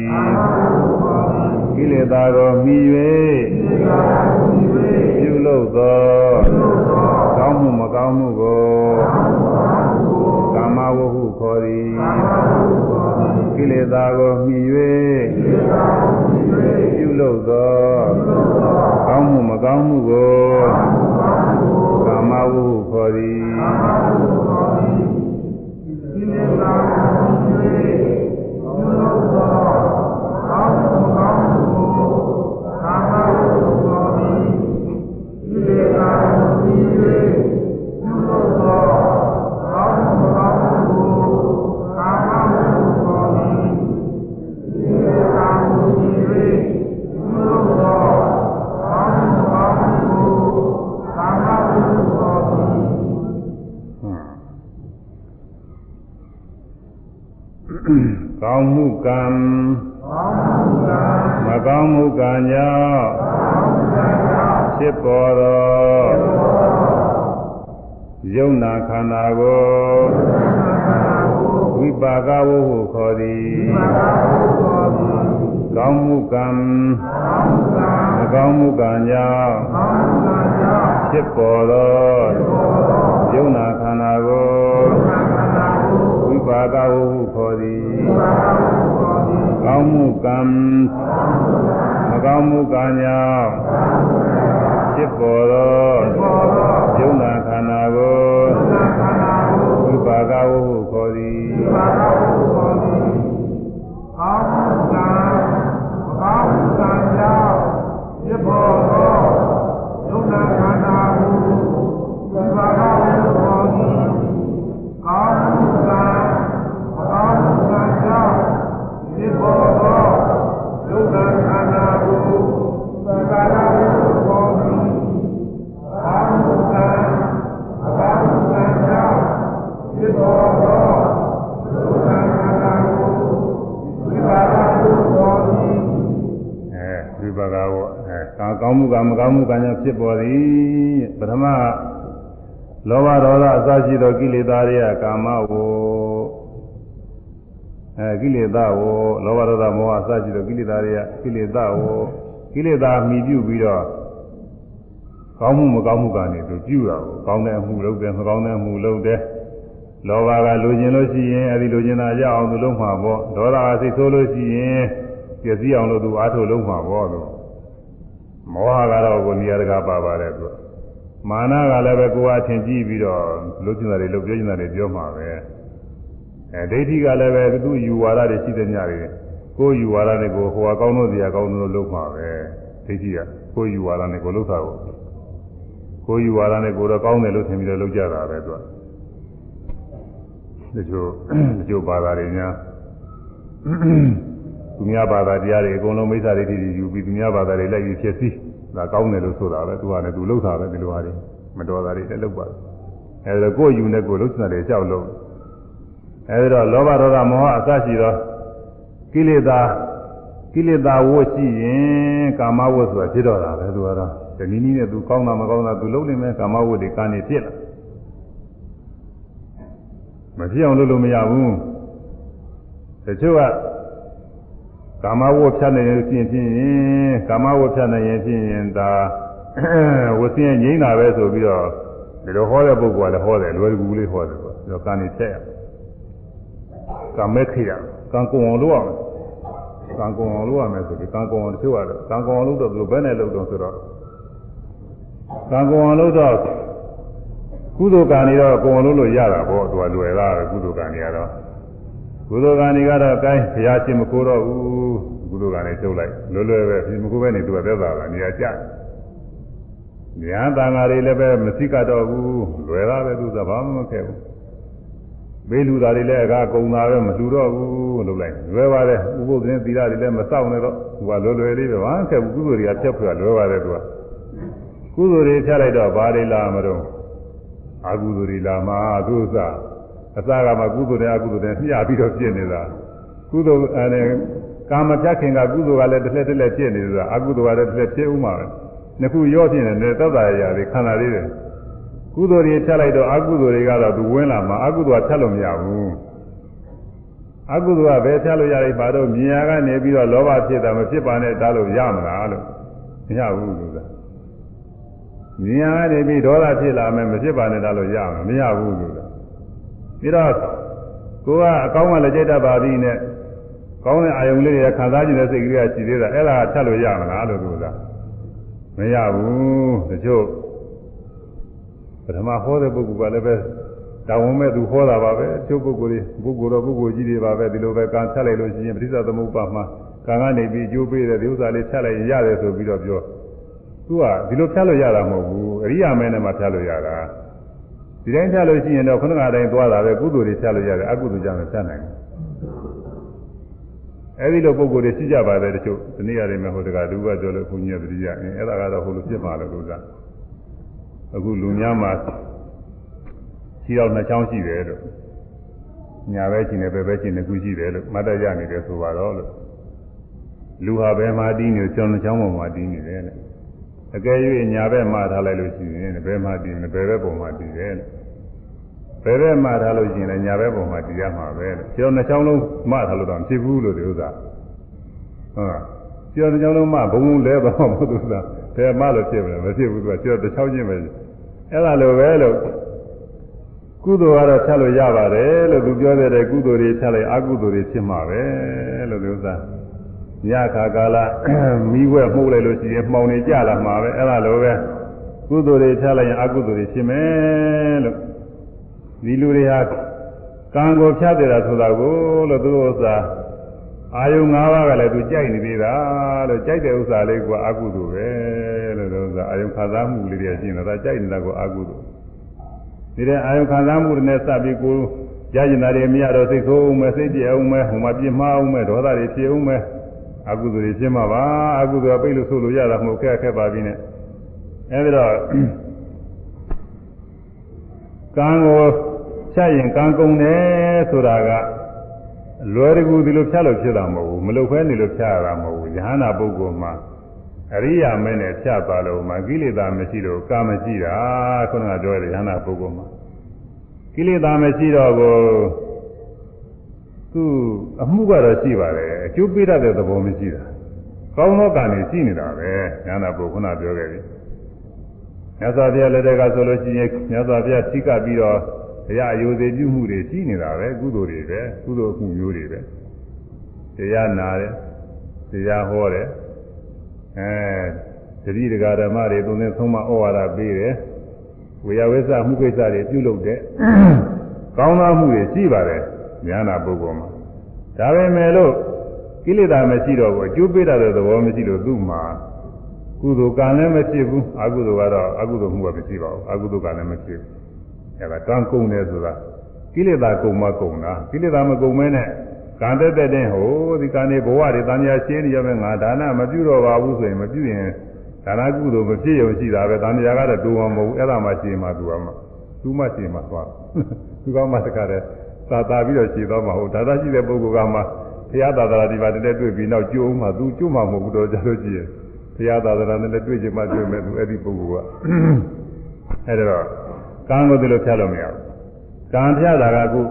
ကိလေသာကိုမှီ၍ ပြုလုပ်သောကောင်းမှုမကောင်းမှုကိုကာမဝဟုခေါ်သည်ကိလေသာကိုမှီ၍ပြုလုပ်သောကောင်းမှုမကောင်းမှုကိုကာမဝဟုခေါ်သည် ကံကောင်းမှုကံမကောင်းမှုကံကြောင့်ဖြစ်ပေါ်သောယုံနာခန္ဓာကိုဝိပါကဝဟုခေါ်သည်ကောင်းမှုကံမကောင်းမှုကံကြောင့်ဖြစ်ပေါ်သောယုံနာခန္ဓာကိုဝိ ပါကဝဟုခေါ်သည်ကောင်းမှုကံမကောင်းမှုကံကြောင့်ဖြစ်ပေါ်သောယုံနာခန္ဓာကိုဝိပါကဝဟုခေါ် ကာကောင်းမှုကမကောင်းမှုကကြောင့်ဖြစ်ပေါ်သည်ပထမလောဘဒေါသအစရှိသောကိလေသာတွေကကာမဝအဲကိလေသာဝလောဘဒေါသမောဟအစရှိသောကိလေသာတွေကကိလေသာဝကိလေသာမှီပြုပြီးတော့ကောင်းမှုမကောင်းမှုကနေသူပြုတာကိုကောင်းတဲ့အမှုလုပ်တယ်မကောင်းတဲ့အမှုလုပ်တယ်လောဘကလိုချင်လို့ရှိရင်အဲဒီလိုချင်တာရအောင်သူလုပ်မှာပေါ့ဒေါသကစိတ်ဆိုးလို့ရှိရင်ပြည့်စည်အောင်လို့သူအားထုတ်လုပ်မှာပေါ့သူ မောဟကတော့ကိုနေရာတကာပါပါတယ်သူမာနကလည်းပဲကိုယ်အထင်ကြည့်ပြီးတော့လုပ်ချင်တာတွေလုပ်ပြောချင်တာတွေပြောမှာပဲအဲဒိဋ္ဌိကလည်းပဲသူ့ယူဝါဒတွေရှိတဲ့ညတွေကိုယ်ယူဝါဒနဲ့ကိုယ်ဟိုကကောင်းလို့တရားကောင်းလို့လုပ်မှာပဲဒိဋ္ဌိကကိုယ်ယူဝါဒနဲ့ကိုယ်လုပ်တာကိုကိုယ်ယူဝါဒနဲ့ကိုယ်တော့ကောင်းတယ်လို့ထင်ပြီးတော့လုပ်ကြတာပဲသူကတချို့တချို့ဘာသာတွေများ သူများဘာသာတရားတွေအကုန်လုံးမိစ္ဆာဒိဋ္ဌိတွေယူပြီးသူများဘာသာတွေလိုက်ပြီးဖြစ်စီဒါကောင်းတယ်လို့ဆိုတာပဲသူကလည်းသူလှုပ်တာပဲဒီလိုဟာတွေမတော်တာတွေလည်းလှုပ်ပါတယ်အဲဒါကိုယ်ယူနဲ့ကိုယ်လှုပ်နေတာတွေကြောက်လို့အဲဒီတော့လောဘဒေါသမောဟအစရှိသောကိလေသာကိလေသာဝတ်ရှိရင်ကာမဝတ်ဆိုတာဖြစ်တော့တာပဲသူကတော့ဒီနည်းနည်းနဲ့သူကောင်းတာမကောင်းတာသူလုံးနေမယ်ကာမဝတ်တွေကနေဖြစ်လာမဖြစ်အောင်လုပ်လို့မရဘူးတချို့က ကာမဝတ်ဖြတ်နေရင်ဖြစ်ဖြစ်ရင်ကာမဝတ်ဖြတ်နေရင်ဖြစ်ရင်ဒါဝတ်စင်းငိမ့်တာပဲဆိုပြီးတော့ဒီလိုဟောတဲ့ပုဂ္ဂိုလ်ကလည်းဟောတယ်လွယ်ကူလေးဟောတယ်ပေါ့ဒီတော့ကနေဖြတ်ရကာမဲခိရကံကုံအောင်လုပ်ရမယ်ကံကုံအောင်လုပ်ရမယ်ဆိုပြီးကံကုံအောင်တချို့ကတော့ကံကုံအောင်လုပ်တော့ဘယ်လိုပဲနဲ့လုပ်တော့ဆိုတော့ကံကုံအောင်လုပ်တော့ကုသိုလ်ကံတွေတော့ကုံအောင်လုပ်လို့ရတာပေါ့သူကလွယ်တာပဲကုသိုလ်ကံတွေကတော့ ကုသိုလ်ကံတွေကတော့အကိုင်းဘုရားရှင်မကိုတော့ဘူးကုသိုလ်ကံတွေထုတ်လိုက်လွယ်လွယ်ပဲဒီမကိုပဲနေသူကသက်သာတာနေရာကျညာတန်ဃာတွေလည်းပဲမသိကတော့ဘူးလွယ်တာပဲသူကဘာမှမခဲ့ဘူးဘေးလူသားတွေလည်းအကားကုံတာပဲမလူတော့ဘူးလို့လိုက်လွယ်ပါတယ်ဥပုသ်သင်သီလတွေလည်းမစောင့်နဲ့တော့သူကလွယ်လွယ်လေးပဲဘာမှခဲ့ဘူးကုသိုလ်တွေကဖြတ်ဖွဲ့လွယ်ပါတယ်သူကကုသိုလ်တွေဖြတ်လိုက်တော့ဘာတွေလာမတော့အကုသိုလ်တွေလာမှာသူ့စား အစကမှကုသိုလ်တွေအကုသိုလ်တွေမျှပြီးတော့ပြည့်နေတာကုသိုလ်အဲကာမဖြတ်ခင်ကကုသိုလ်ကလည်းတစ်လက်တစ်လက်ပြည့်နေတာအကုသိုလ်ကလည်းတစ်လက်ပြည့်ဥမှာပဲနှစ်ခုရောပြည့်နေတယ်သက်သာရာတွေခန္ဓာလေးတွေကုသိုလ်တွေဖြတ်လိုက်တော့အကုသိုလ်တွေကတော့သူဝင်လာမှာအကုသိုလ်ကဖြတ်လို့မရဘူးအကုသိုလ်ကဘယ်ဖြတ်လို့ရလိမ့်ပါတော့မြင်ရကနေပြီးတော့လောဘဖြစ်တာမဖြစ်ပါနဲ့တားလို့ရမလားလို့မရဘူးလို့သာမြင်ရကနေပြီးဒေါသဖြစ်လာမယ်မဖြစ်ပါနဲ့တားလို့ရမှာမရဘူးလို့သာ ပြီးတော့ကိုကအကောင်းကလည်းကြိတ်တတ်ပါသည်နဲ့ကောင်းတဲ့အာယုံလေးတွေခံစားကြည့်တဲ့စိတ်ကလေးကရှိသေးတာအဲ့ဒါဖြတ်လို့ရမလားလို့သူကမရဘူးတချို့ပထမဟောတဲ့ပုဂ္ဂိုလ်ကလည်းပဲတာဝန်မဲ့သူဟောတာပါပဲကျုပ်ပုဂ္ဂိုလ်တွေပုဂ္ဂိုလ်တော်ပုဂ္ဂိုလ်ကြီးတွေပါပဲဒီလိုပဲကံဖြတ်လိုက်လို့ရှိရင်ပဋိစ္စသမုပ္ပါမှာကံကနေပြီးအကျိုးပေးတဲ့ဒီဥစ္စာလေးဖြတ်လိုက်ရင်ရတယ်ဆိုပြီးတော့ပြောသူကဒီလိုဖြတ်လို့ရတာမဟုတ်ဘူးအရိယာမဲနဲ့မှဖြတ်လို့ရတာ ဒီတိုင်းဖြတ်လို့ရှိရင်တော့ခဏခါတိုင်းသွားတာပဲကုသိုလ်တွေဖြတ်လို့ရတယ်အကုသိုလ်ကြောင့်ဖြတ်နိုင်တယ်အဲဒီလိုပုံကိုယ်တွေရှိကြပါတယ်တချို့ဒီနေ့ရတယ်မဟုတ်တကလူကပြောလို့ဘုန်းကြီးကတတိယအင်းအဲ့ဒါကတော့ဟိုလိုဖြစ်ပါလို့လို့ကအခုလူများမှာခြေတော်နှစ်ချောင်းရှိတယ်လို့ညာပဲရှိနေပဲပဲရှိနေခုရှိတယ်လို့မတ်တရနေတယ်ဆိုပါတော့လို့လူဟာဘယ်မှာတည်နေကျောင်းနှစ်ချောင်းပေါ်မှာတည်နေတယ်တဲ့အကယ်၍ညာဘက်မှာထားလိုက်လို့ရှိရင်ဘယ်မှာတည်နေဘယ်ဘက်ပုံမှာတည်တယ်လို့ ဘယ်ဘက်မှထားလို့ရှိရင်လည်းညာဘက်ပုံမှာတည်ရမှာပဲလို့ကျောင်းနှစ်ချောင်းလုံးမှထားလို့တော့မဖြစ်ဘူးလို့ဒီဥစ္စာဟုတ်လားကျောင်းတစ်ချောင်းလုံးမှဘုံဘုံလဲတော့မဟုတ်ဘူးလားဘယ်မှလို့ဖြစ်မလဲမဖြစ်ဘူးသူကကျောင်းတစ်ချောင်းချင်းပဲအဲ့ဒါလိုပဲလို့ကုသိုလ်ကတော့ဖြတ်လို့ရပါတယ်လို့သူပြောတဲ့ကုသိုလ်တွေဖြတ်လိုက်အကုသိုလ်တွေဖြစ်မှာပဲလို့ဒီဥစ္စာညခါကာလမိဝဲမှုတ်လိုက်လို့ရှိရင်မှောင်နေကြလာမှာပဲအဲ့ဒါလိုပဲကုသိုလ်တွေဖြတ်လိုက်ရင်အကုသိုလ်တွေဖြစ်မယ်လို့ ဒီလူတွေဟာကံကိုဖြတ်တယ်တာဆိုတာကိုလို့သူဥစ္စာအာယုံ၅ပါးကလည်းသူကြိုက်နေသေးတာလို့ကြိုက်တဲ့ဥစ္စာလေးကအကုသိုလ်ပဲလို့သူဥစ္စာအာယုံခံစားမှုလေးတွေရှိနေတာကြိုက်နေတာကအကုသိုလ်ဒီတဲ့အာယုံခံစားမှုတွေနဲ့စပြီးကိုရကျင်တာတွေမရတော့စိတ်ဆိုးအောင်မယ်စိတ်ကြအောင်မယ်ဟိုမှာပြင်းမအောင်မယ်ဒေါသတွေဖြစ်အောင်မယ်အကုသိုလ်တွေဖြစ်မှာပါအကုသိုလ်ကပိတ်လို့ဆိုလို့ရတာမဟုတ်ခက်ခက်ပါပြီနဲ့အဲဒီတော့ ကံကိုဖြတ်ရင်ကံကုန်တယ်ဆိုတာကလွယ်တကူဒီလိုဖြတ်လို့ဖြစ်တာမဟုတ်ဘူးမလုပ်ဖဲနေလို့ဖြတ်ရတာမဟုတ်ဘူးယဟနာပုဂ္ဂိုလ်မှာအရိယာမဲနဲ့ဖြတ်ပါလို့မှကိလေသာမရှိလို့ကာမရှိတာခုနကပြောတဲ့ယဟနာပုဂ္ဂိုလ်မှာကိလေသာမရှိတော့ကိုသူအမှုကတော့ရှိပါတယ်အကျိုးပေးတတ်တဲ့သဘောမရှိတာကောင်းသောကံနေရှိနေတာပဲယဟနာပုဂ္ဂိုလ်ခုနပြောခဲ့ပြီ မြတ်စွာဘုရားလက်ထက်ကဆိုလို့ရှိရင်မြတ်စွာဘုရားထိကပြီးတော့တရားအယုသေးပြုမှုတွေရှိနေတာပဲကုသိုလ်တွေပဲကုသိုလ်အမှုမျိုးတွေပဲတရားနာတယ်တရားဟောတယ်အဲတတိဒကာဓမ္မတွေသုံးသင်းသုံးမဩဝါဒပေးတယ်ဝေယဝိသမှုကိစ္စတွေပြုလုပ်တယ်ကောင်းသောမှုတွေရှိပါတယ်ဉာဏပုဂ္ဂိုလ်မှာဒါပေမဲ့လို့ကိလေသာမရှိတော့ဘူးအကျိုးပေးတဲ့သဘောမရှိလို့သူ့မှာ ကုသိုလ်ကံလည်းမဖြစ်ဘူးအကုသိုလ်ကတော့အကုသိုလ်မှုကမရှိပါဘူးအကုသိုလ်ကလည်းမဖြစ်ဘူးအဲဒါကံကုန်တယ်ဆိုတာကိလေသာကုန်မှကုန်တာကိလေသာမကုန်မဲနဲ့ကံတက်တဲ့တင်ဟိုဒီကံနေဘဝတွေတန်မြာရှင်းနေရမယ်ငါဒါနမပြုတော့ပါဘူးဆိုရင်မပြုရင်ဒါနကုသိုလ်မဖြစ်ရုံရှိတာပဲတန်မြာကတော့တူအောင်မဟုတ်အဲ့ဒါမှရှင်းမှသူကမှသူမှရှင်းမှသွားသူကမှတခါတည်းသာသာပြီးတော့ရှင်းသွားမှာဟုတ်ဒါသာရှိတဲ့ပုဂ္ဂိုလ်ကမှဘုရားသာသနာဒီပါတည်းတွေ့ပြီးနောက်ကြိုးမှသူကြိုးမှမဟုတ်ဘူးတော့ကြလို့ကြည့်ရင် ဘုရားသာသနာနဲ့တွေ့ချင်မှတွေ့မယ်သူအဲ့ဒီပုဂ္ဂိုလ်ကအဲ့တော့ကံကိုဒီလိုဖြတ်လို့မရဘူးကံဖြတ်တာကအခု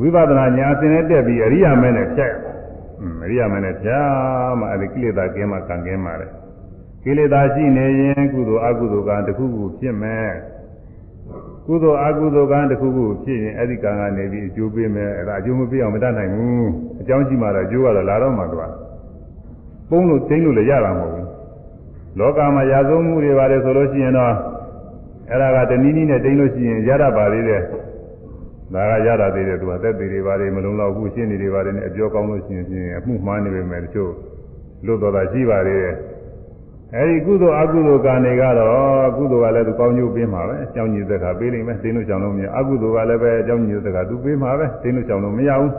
ဝိပဿနာဉာဏ်အစဉ်နဲ့တက်ပြီးအရိယာမဲနဲ့ဖြတ်ရအရိယာမဲနဲ့ဖြတ်မှအဲ့ဒီကိလေသာကင်းမှကံကင်းမှတယ်ကိလေသာရှိနေရင်ကုသိုလ်အကုသိုလ်ကံတစ်ခုခုဖြစ်မယ်ကုသိုလ်အကုသိုလ်ကံတစ်ခုခုဖြစ်ရင်အဲ့ဒီကံကနေပြီးအကျိုးပေးမယ်အဲ့ဒါအကျိုးမပေးအောင်မတတ်နိုင်ဘူးအကြောင်းရှိမှတော့အကျိုးကတော့လာတော့မှသွားပုံလို့သိလို့လည်းရတာမဟုတ်ဘူး လောကမှာရာဇဝမှုတွေပါတယ်ဆိုလို့ရှိရင်တော့အဲ့ဒါကတနည်းနည်းနဲ့တိမ့်လို့ရှိရင်ရတတ်ပါသေးတယ်ဒါကရတာသေးတယ်သူကသက်သေးတွေပါတယ်မလုံလောက်ဘူးရှင်းနေတွေပါတယ်နဲ့အပြောကောင်းလို့ရှိရင်ချင်းအမှုမှားနေပေမဲ့တချို့လွတ်တော်တာရှိပါသေးတယ်အဲဒီကုသိုလ်အကုသိုလ်ကံတွေကတော့ကုသိုလ်ကလည်းသူကောင်းကျိုးပေးမှာပဲအကြောင်းကြီးသက်ခါပေးလိမ့်မယ်သိလို့ကြောင်လို့မရအကုသိုလ်ကလည်းပဲအကြောင်းကြီးသက်ခါသူပေးမှာပဲသိလို့ကြောင်လို့မရဘူး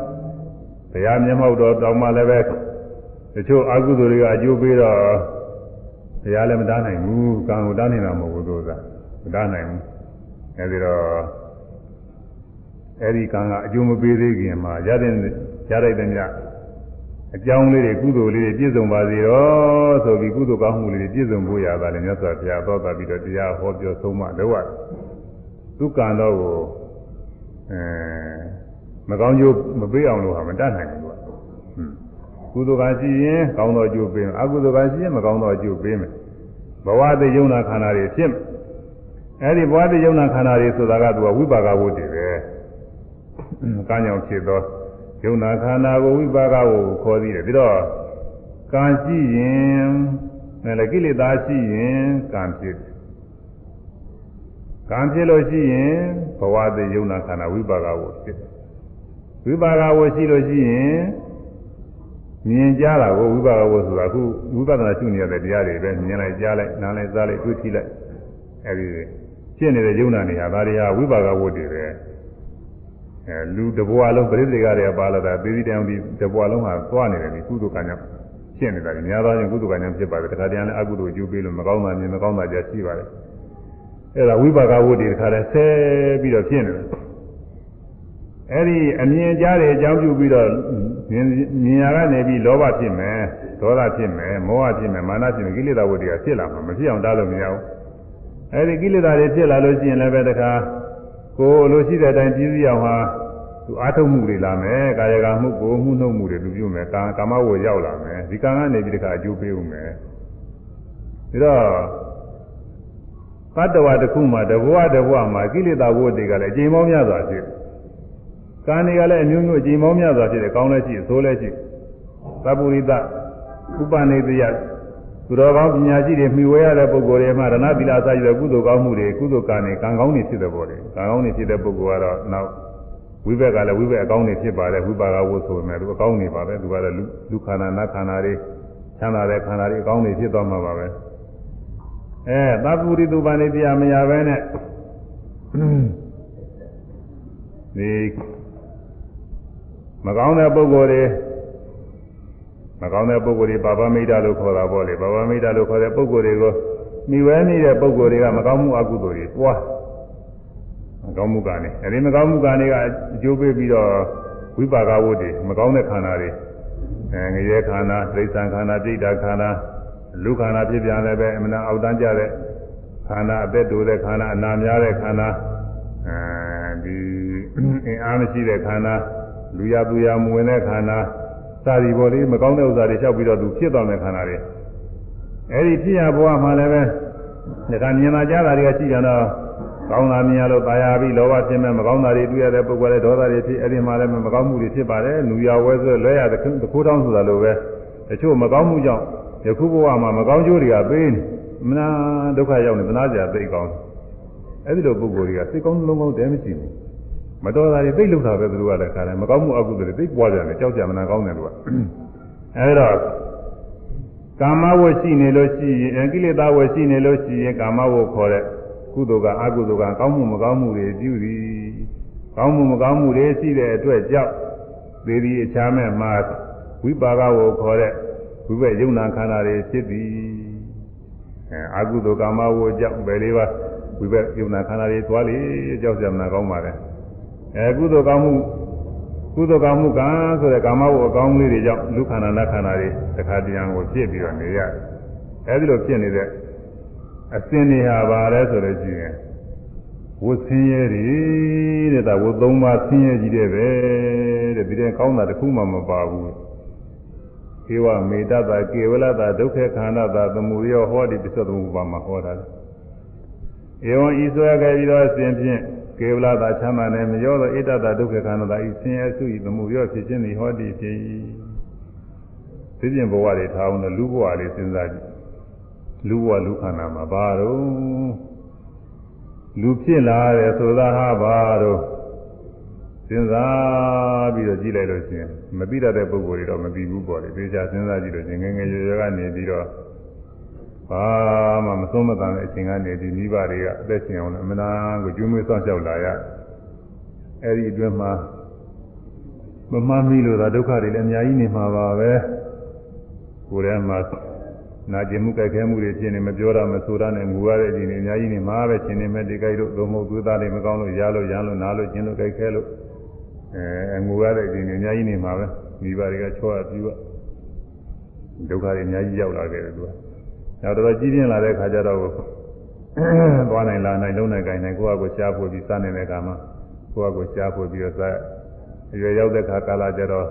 ဘုရားမျက်မှောက်တော်တောင်းမှလည်းပဲတချို့အကုသိုလ်တွေကအကျိုးပေးတော့ ဘုရားလည်းမတားနိုင်ဘူးကံကိုတားနေတာမဟုတ်ဘူးသူကမတားနိုင်ဘူးအဲဒီတော့အဲဒီကံကအကျိုးမပေးသေးခင်မှာရတဲ့ရလိုက်တဲ့ညအကြောင်းလေးတွေကုသိုလ်လေးတွေပြည့်စုံပါစေတော့ဆိုပြီးကုသိုလ်ကောင်းမှုလေးတွေပြည့်စုံဖို့ရတာလည်းမြတ်စွာဘုရားသောတာပြီးတော့တရားဟောပြောဆုံးမတော့သူကံတော့ကိုအဲမကောင်းကျိုးမပေးအောင်လို့ဟာမတတ်နိုင်ဘူး ကွာကုသိုလ်ကရှိရင်ကောင်းသောအကျိုးပေးမယ်အကုသိုလ်ကရှိရင်မကောင်းသောအကျိုးပေးမယ်ဘဝတည်ယုံနာခန္ဓာတွေဖြစ်မယ်အဲဒီဘဝတည်ယုံနာခန္ဓာတွေဆိုတာကသူကဝိပါကဝတ္တိပဲကံကြောင့်ဖြစ်သောယုံနာခန္ဓာကိုဝိပါကကိုခေါ်သေးတယ်ပြီးတော့ကံရှိရင်လည်းကိလေသာရှိရင်ကံဖြစ်တယ်ကံဖြစ်လို့ရှိရင်ဘဝတည်ယုံနာခန္ဓာဝိပါကကိုဖြစ်တယ်ဝိပါကကိုရှိလို့ရှိရင် မြင်ကြတာကိုဝိပါကကိုဆိုတာအခုဝိပဿနာရှုနေရတဲ့တရားတွေပဲမြင်လိုက်ကြားလိုက်နားလိုက်စားလိုက်တွေ့ထိလိုက်အဲဒီဖြစ်နေတဲ့ယုံနာနေဟာဒါတွေဟာဝိပါကဝတ်တွေပဲအဲလူတဘွားလုံးပရိသေကတွေပါလာတာသေသည်တောင်ဒီတဘွားလုံးဟာသွားနေတယ်ဒီကုသိုလ်ကံကြောင့်ဖြစ်နေတာညများသောချင်းကုသိုလ်ကံကြောင့်ဖြစ်ပါတယ်တခါတည်းလည်းအကုသိုလ်အကျိုးပေးလို့မကောင်းတာမြင်မကောင်းတာကြရှိပါတယ်အဲဒါဝိပါကဝတ်တွေတခါတည်းဆဲပြီးတော့ဖြစ်နေတယ် အဲ့ဒီအမြင်ကြားတဲ့အကြောင်းပြုပြီးတော့မြင်မြင်ရကနေပြီးလောဘဖြစ်မယ်ဒေါသဖြစ်မယ်မောဟဖြစ်မယ်မာနဖြစ်မယ်ကိလေသာဝတ္တွေကဖြစ်လာမှာမဖြစ်အောင်တားလို့မရဘူးအဲ့ဒီကိလေသာတွေဖြစ်လာလို့ရှိရင်လည်းပဲတခါကိုယ်လိုရှိတဲ့အတိုင်းပြည့်စည်အောင်ဟာသူအာထုတ်မှုတွေလာမယ်ကာယကမှုကိုမှုနှုတ်မှုတွေလူပြုမယ်ကာကာမဝေရောက်လာမယ်ဒီကံကနေပြီးတခါအကျိုးပေးဦးမယ်ဒါတော့တတ္တဝါတစ်ခုမှာတဘဝတဘဝမှာကိလေသာဝတ္တွေကလည်းအကျဉ်းပေါင်းများစွာဖြစ်တယ် ကံတွေကလည်းအမျိုးမျိုးအကျဉ်းပေါင်းများစွာဖြစ်တယ်ကောင်းလည်းရှိဆိုးလည်းရှိသဗ္ဗုရိတဥပနိတယသူတော်ကောင်းပညာရှိတွေမှီဝဲရတဲ့ပုဂ္ဂိုလ်တွေမှာရဏသီလအစရှိတဲ့ကုသိုလ်ကောင်းမှုတွေကုသိုလ်ကံတွေကံကောင်းတွေဖြစ်တဲ့ပေါ်တယ်ကံကောင်းတွေဖြစ်တဲ့ပုဂ္ဂိုလ်ကတော့နောက်ဝိဘက်ကလည်းဝိဘက်အကောင်းတွေဖြစ်ပါတယ်ဝိပါကဝတ်ဆိုမယ်သူအကောင်းတွေပါပဲသူကတော့လူလူခန္ဓာနတ်ခန္ဓာတွေချမ်းသာတဲ့ခန္ဓာတွေအကောင်းတွေဖြစ်သွားမှာပါပဲအဲသဗ္ဗုရိတုပနိတယမရပဲနဲ့ဒီ မကောင်းတဲ့ပုဂ္ဂိုလ်တွေမကောင်းတဲ့ပုဂ္ဂိုလ်တွေဘာဝမိတ်တာလို့ခေါ်တာပေါ့လေဘာဝမိတ်တာလို့ခေါ်တဲ့ပုဂ္ဂိုလ်တွေကိုမိဝဲနေတဲ့ပုဂ္ဂိုလ်တွေကမကောင်းမှုအကုသိုလ်တွေပွားမကောင်းမှုကနေအဲဒီမကောင်းမှုကနေကအကျိုးပေးပြီးတော့ဝိပါကဝတ်တွေမကောင်းတဲ့ခန္ဓာတွေအဲငရဲခန္ဓာဒိဋ္ဌံခန္ဓာဒိဋ္ဌာခန္ဓာလူခန္ဓာဖြစ်ပြန်လည်းပဲအမှန်အောက်တန်းကြတဲ့ခန္ဓာအသက်တူတဲ့ခန္ဓာအနာများတဲ့ခန္ဓာအဲဒီအင်အားမရှိတဲ့ခန္ဓာ လူရသူရမဝင်တဲ့ခန္ဓာစာရီပေါ်လေးမကောင်းတဲ့ဥစ္စာတွေလျှောက်ပြီးတော့သူဖြစ်သွားတဲ့ခန္ဓာတွေအဲဒီဖြစ်ရဘဝမှာလည်းပဲဒါကမြင်လာကြတာတွေကရှိကြတော့ကောင်းတာမြင်ရလို့ตายရပြီးလောဘဖြစ်မဲ့မကောင်းတာတွေတွေ့ရတဲ့ပုဂ္ဂိုလ်တွေဒေါသတွေဖြစ်အဲဒီမှာလည်းမကောင်းမှုတွေဖြစ်ပါတယ်လူရဝဲဆိုလွဲရတဲ့ခိုးတောင်းဆိုတာလိုပဲတချို့မကောင်းမှုကြောင့်ယခုဘဝမှာမကောင်းကျိုးတွေကပေးနေမနာဒုက္ခရောက်နေသနာစရာသိကောင်းအဲဒီလိုပုဂ္ဂိုလ်တွေကစိတ်ကောင်းလုံးကောင်းတဲမရှိဘူး မတော်တာတွေသိလို့တာပဲသူတို့ကလည်းခါတယ်မကောင်းမှုအကုသိုလ်တွေသိပွားကြတယ်ကြောက်ကြမနာကောင်းတယ်သူကအဲဒါကာမဝတ်ရှိနေလို့ရှိရင်ကိလေသာဝတ်ရှိနေလို့ရှိရင်ကာမဝတ်ခေါ်တဲ့ကုသိုလ်ကအကုသိုလ်ကကောင်းမှုမကောင်းမှုတွေပြုသည်ကောင်းမှုမကောင်းမှုတွေရှိတဲ့အတွက်ကြောင့်သေဒီအခြားမဲ့မှာဝိပါကဝတ်ခေါ်တဲ့ဝိဘက်ယုံနာခန္ဓာတွေဖြစ်သည်အဲအကုသိုလ်ကာမဝတ်ကြောင့်ဘယ်လေးပါဝိဘက်ယုံနာခန္ဓာတွေသွားလေကြောက်ကြမနာကောင်းပါလေ အဲကုသိုလ်ကောင်းမှုကုသိုလ်ကောင်းမှုကံဆိုတဲ့ကာမဝအကောင်းလေးတွေကြောင့်လူခန္ဓာနတ်ခန္ဓာတွေတစ်ခါတည်းကိုဖြစ်ပြီးတော့နေရတယ်အဲဒီလိုဖြစ်နေတဲ့အစဉ်တွေဟာပါလဲဆိုလို့ရှိရင်ဝတ်ဆင်းရဲတွေတဲ့ဒါဝတ်သုံးပါးဆင်းရဲကြီးတဲ့ပဲတဲ့ဒီတဲ့ကောင်းတာတစ်ခုမှမပါဘူးေဝမေတ္တာကေဝလတာဒုက္ခခန္ဓာတာသမုဒယောဟောတိပစ္စသမုပ္ပါမှာဟောတာလေဧဝံဤဆိုရခဲ့ပြီးတော့အစဉ်ဖြင့် ကေဝလတာချမ်းသာနေမရောသောဣတ္တတာဒုက္ခခန္ဓာတာဤဆင်းရဲစုဤသမုဒယောဖြစ်ခြင်းသည်ဟောတိဖြစ်၏သိကျင်ဘဝတွေထားအောင်လို့လူဘဝလေးစဉ်းစားကြည့်လူဘဝလူခန္ဓာမှာဘာတော့လူဖြစ်လာတယ်ဆိုတာဟာဘာတော့စဉ်းစားပြီးတော့ကြည့်လိုက်လို့ရှိရင်မသိတတ်တဲ့ပုဂ္ဂိုလ်တွေတော့မသိဘူးပေါ့လေသေချာစဉ်းစားကြည့်လို့ရှိရင်ငယ်ငယ်ရွယ်ရွယ်ကနေပြီးတော့ ဘာမှမဆုံးမတန်တဲ့အချိန်ကနေဒီမိဘတွေကအသက်ရှင်အောင်အမှန်တန်ကိုကျွေးမွေးစောင့်ရှောက်လာရအဲ့ဒီအတွင်းမှာမမှန်ပြီလို့သာဒုက္ခတွေလည်းအများကြီးနေမှာပါပဲကိုယ်ထဲမှာနာကျင်မှုကြိုက်ခဲမှုတွေဖြစ်နေမပြောတာမဆိုတာနဲ့ငူရတဲ့အချိန်တွေအများကြီးနေမှာပဲရှင်နေမဲ့ဒီကြိုက်လို့သို့မဟုတ်သွေးသားတွေမကောင်းလို့ရားလို့ရမ်းလို့နားလို့ကျင်လို့ကြိုက်ခဲလို့အဲငိုရတဲ့အချိန်တွေအများကြီးနေမှာပဲမိဘတွေကချောရပြူဒုက္ခတွေအများကြီးရောက်လာခဲ့တယ်သူက နောက်တော့ကြီးပြင်းလာတဲ့ခါကျတော့သွားနိုင်လာနိုင်လုံးနိုင်ကြိုင်နိုင်ကိုယ့်အကိုရှားဖို့ပြီးစနေတဲ့အခါမှာကိုယ့်အကိုရှားဖို့ပြီးတော့စားအရွယ်ရောက်တဲ့ခါကာလကျတော့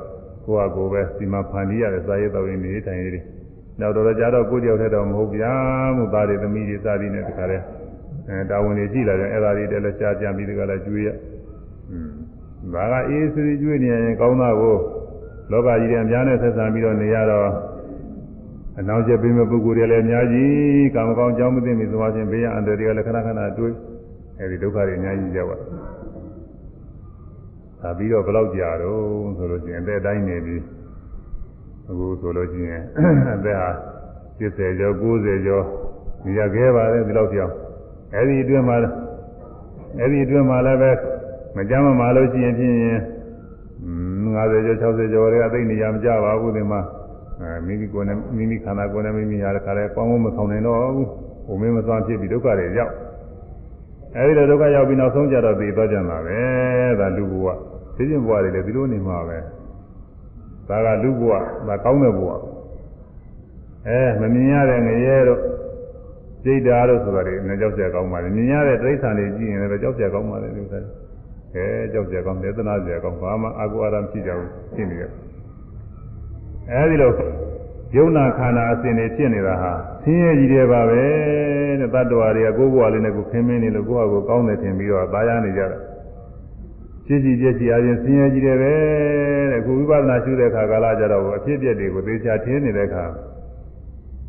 ကိုယ့်အကိုပဲဒီမှာဖန်တီးရတဲ့စားရည်တော်ရင်းနေထိုင်ရည်နောက်တော့ကြတော့ကိုယ့်ကြောက်တဲ့တော့မဟုတ်ဗျာမှုသားတွေသမီးတွေစားပြီးနေတခါတည်းအဲတာဝန်တွေကြည့်လာတယ်အဲ့ဒါတွေတည်းလည်းရှားကြံပြီးတခါလည်းကျွေးရอืมဒါကအေးစရီကျွေးနေရင်ကောင်းတာကိုလောကကြီးတွေအများနဲ့ဆက်ဆံပြီးတော့နေရတော့ အနောက်ကျပေးမဲ့ပုဂ္ဂိုလ်တွေလည်းအများကြီးကာမကောင်းကြောင်းမသိမိသမားချင်းဘေးရန်အန္တရာယ်တွေကလည်းခဏခဏတွေးအဲဒီဒုက္ခတွေအများကြီးရောက်သွားဒါပြီးတော့ဘယ်လောက်ကြာတော့ဆိုလို့ရှိရင်အသက်တိုင်းနေပြီအခုဆိုလို့ရှိရင်အသက်ဟာ70ကျော်90ကျော်နေရခဲ့ပါတယ်ဒီလောက်ပြောင်းအဲဒီအတွင်းမှာအဲဒီအတွင်းမှာလည်းပဲမကြမ်းမမာလို့ရှိရင်ဖြင့်50ကျော်60ကျော်တွေကသိနေရမကြပါဘူးဒီမှာ အဲမိမိကိုယ်နဲ့မိမိခန္ဓာကိုယ်နဲ့မိမိဟာတခါလဲပေါင်းမမဆောင်နိုင်တော့ဘူးဟိုမင်းမသွားဖြစ်ပြီးဒုက္ခတွေရောက်အဲဒီလိုဒုက္ခရောက်ပြီးနောက်ဆုံးကြတော့သိသွားကြမှာပဲဒါလူဘဝသိချင်းဘဝတွေလည်းဒီလိုနေမှာပဲဒါကလူဘဝဒါကောင်းတဲ့ဘဝအဲမမြင်ရတဲ့ငရဲတို့စိတ်ဓာတ်တို့ဆိုတာတွေနဲ့ကြောက်ကြကောင်းပါလေမြင်ရတဲ့တိရစ္ဆာန်တွေကြည့်ရင်လည်းကြောက်ကြကောင်းပါလေဒီဥစ္စာအဲကြောက်ကြကောင်းဒေသနာကြကောင်းဘာမှအာကိုအာရမရှိကြဘူးဖြစ်နေတယ် အဲဒီလိုယုံနာခန္ဓာအစဉ်တွေဖြစ်နေတာဟာဆင်းရဲကြီးတယ်ပါပဲတဲ့တတ္တဝါတွေကကိုယ်ဘဝလေးနဲ့ကိုယ်ခင်းမင်းနေလို့ကိုယ့်ဟာကိုယ်ကောင်းတယ်ထင်ပြီးတော့သာယာနေကြတယ်ဖြစ်စီပြည့်စီအရင်ဆင်းရဲကြီးတယ်ပဲတဲ့ခုဝိပဿနာရှုတဲ့အခါကာလကြတော့အဖြစ်အပျက်တွေကိုသေချာထင်းနေတဲ့အခါ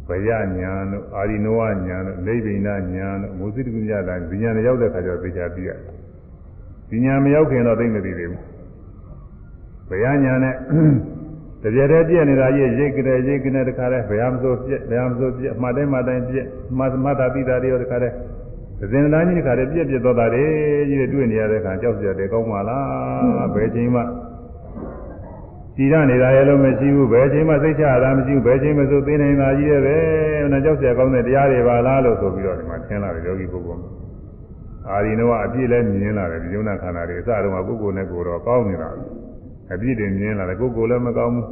ဗယညာတို့အာရိနောဝညာတို့နိဗ္ဗိဏညာတို့မုသိတကုညတာဒီညာနဲ့ရောက်တဲ့အခါကျတော့သေချာသိရတယ်ဒီညာမရောက်ခင်တော့သိမသိသေးဘူးဗယညာနဲ့ တပြည့်တည်းပြည့်နေတာကြီးရိတ်ကြတဲ့ရိတ်ကနေတခါလဲဘယ်မစိုးပြည့်ဘယ်မစိုးပြည့်အမှတ်တိုင်းမှတိုင်းပြည့်မမတာပိတာတွေရောတခါလဲသင်္သားကြီးတခါလဲပြည့်ပြည့်သွားတာတွေကြီးတွေတွေ့နေရတဲ့အခါကြောက်စရာတွေကောင်းပါလားဘယ်ချိန်မှကြည်ရနေတာရဲ့လို့မရှိဘူးဘယ်ချိန်မှစိတ်ချရတာမရှိဘူးဘယ်ချိန်မှဆိုသိနေတာကြီးရဲ့ပဲနာကြောက်စရာကောင်းတဲ့တရားတွေပါလားလို့ဆိုပြီးတော့ဒီမှာသင်လာတယ်ယောဂီပုဂ္ဂိုလ်အာရိနဝအပြည့်လဲမြင်လာတယ်ဒီယုံနာခန္ဓာတွေအစတုန်းကပုဂ္ဂိုလ်နဲ့ကိုယ်တော့ကောင်းနေတာ အပြည့်တွေမြင်လာတယ်ကိုယ်ကိုယ်လည်းမကောင်းဘူး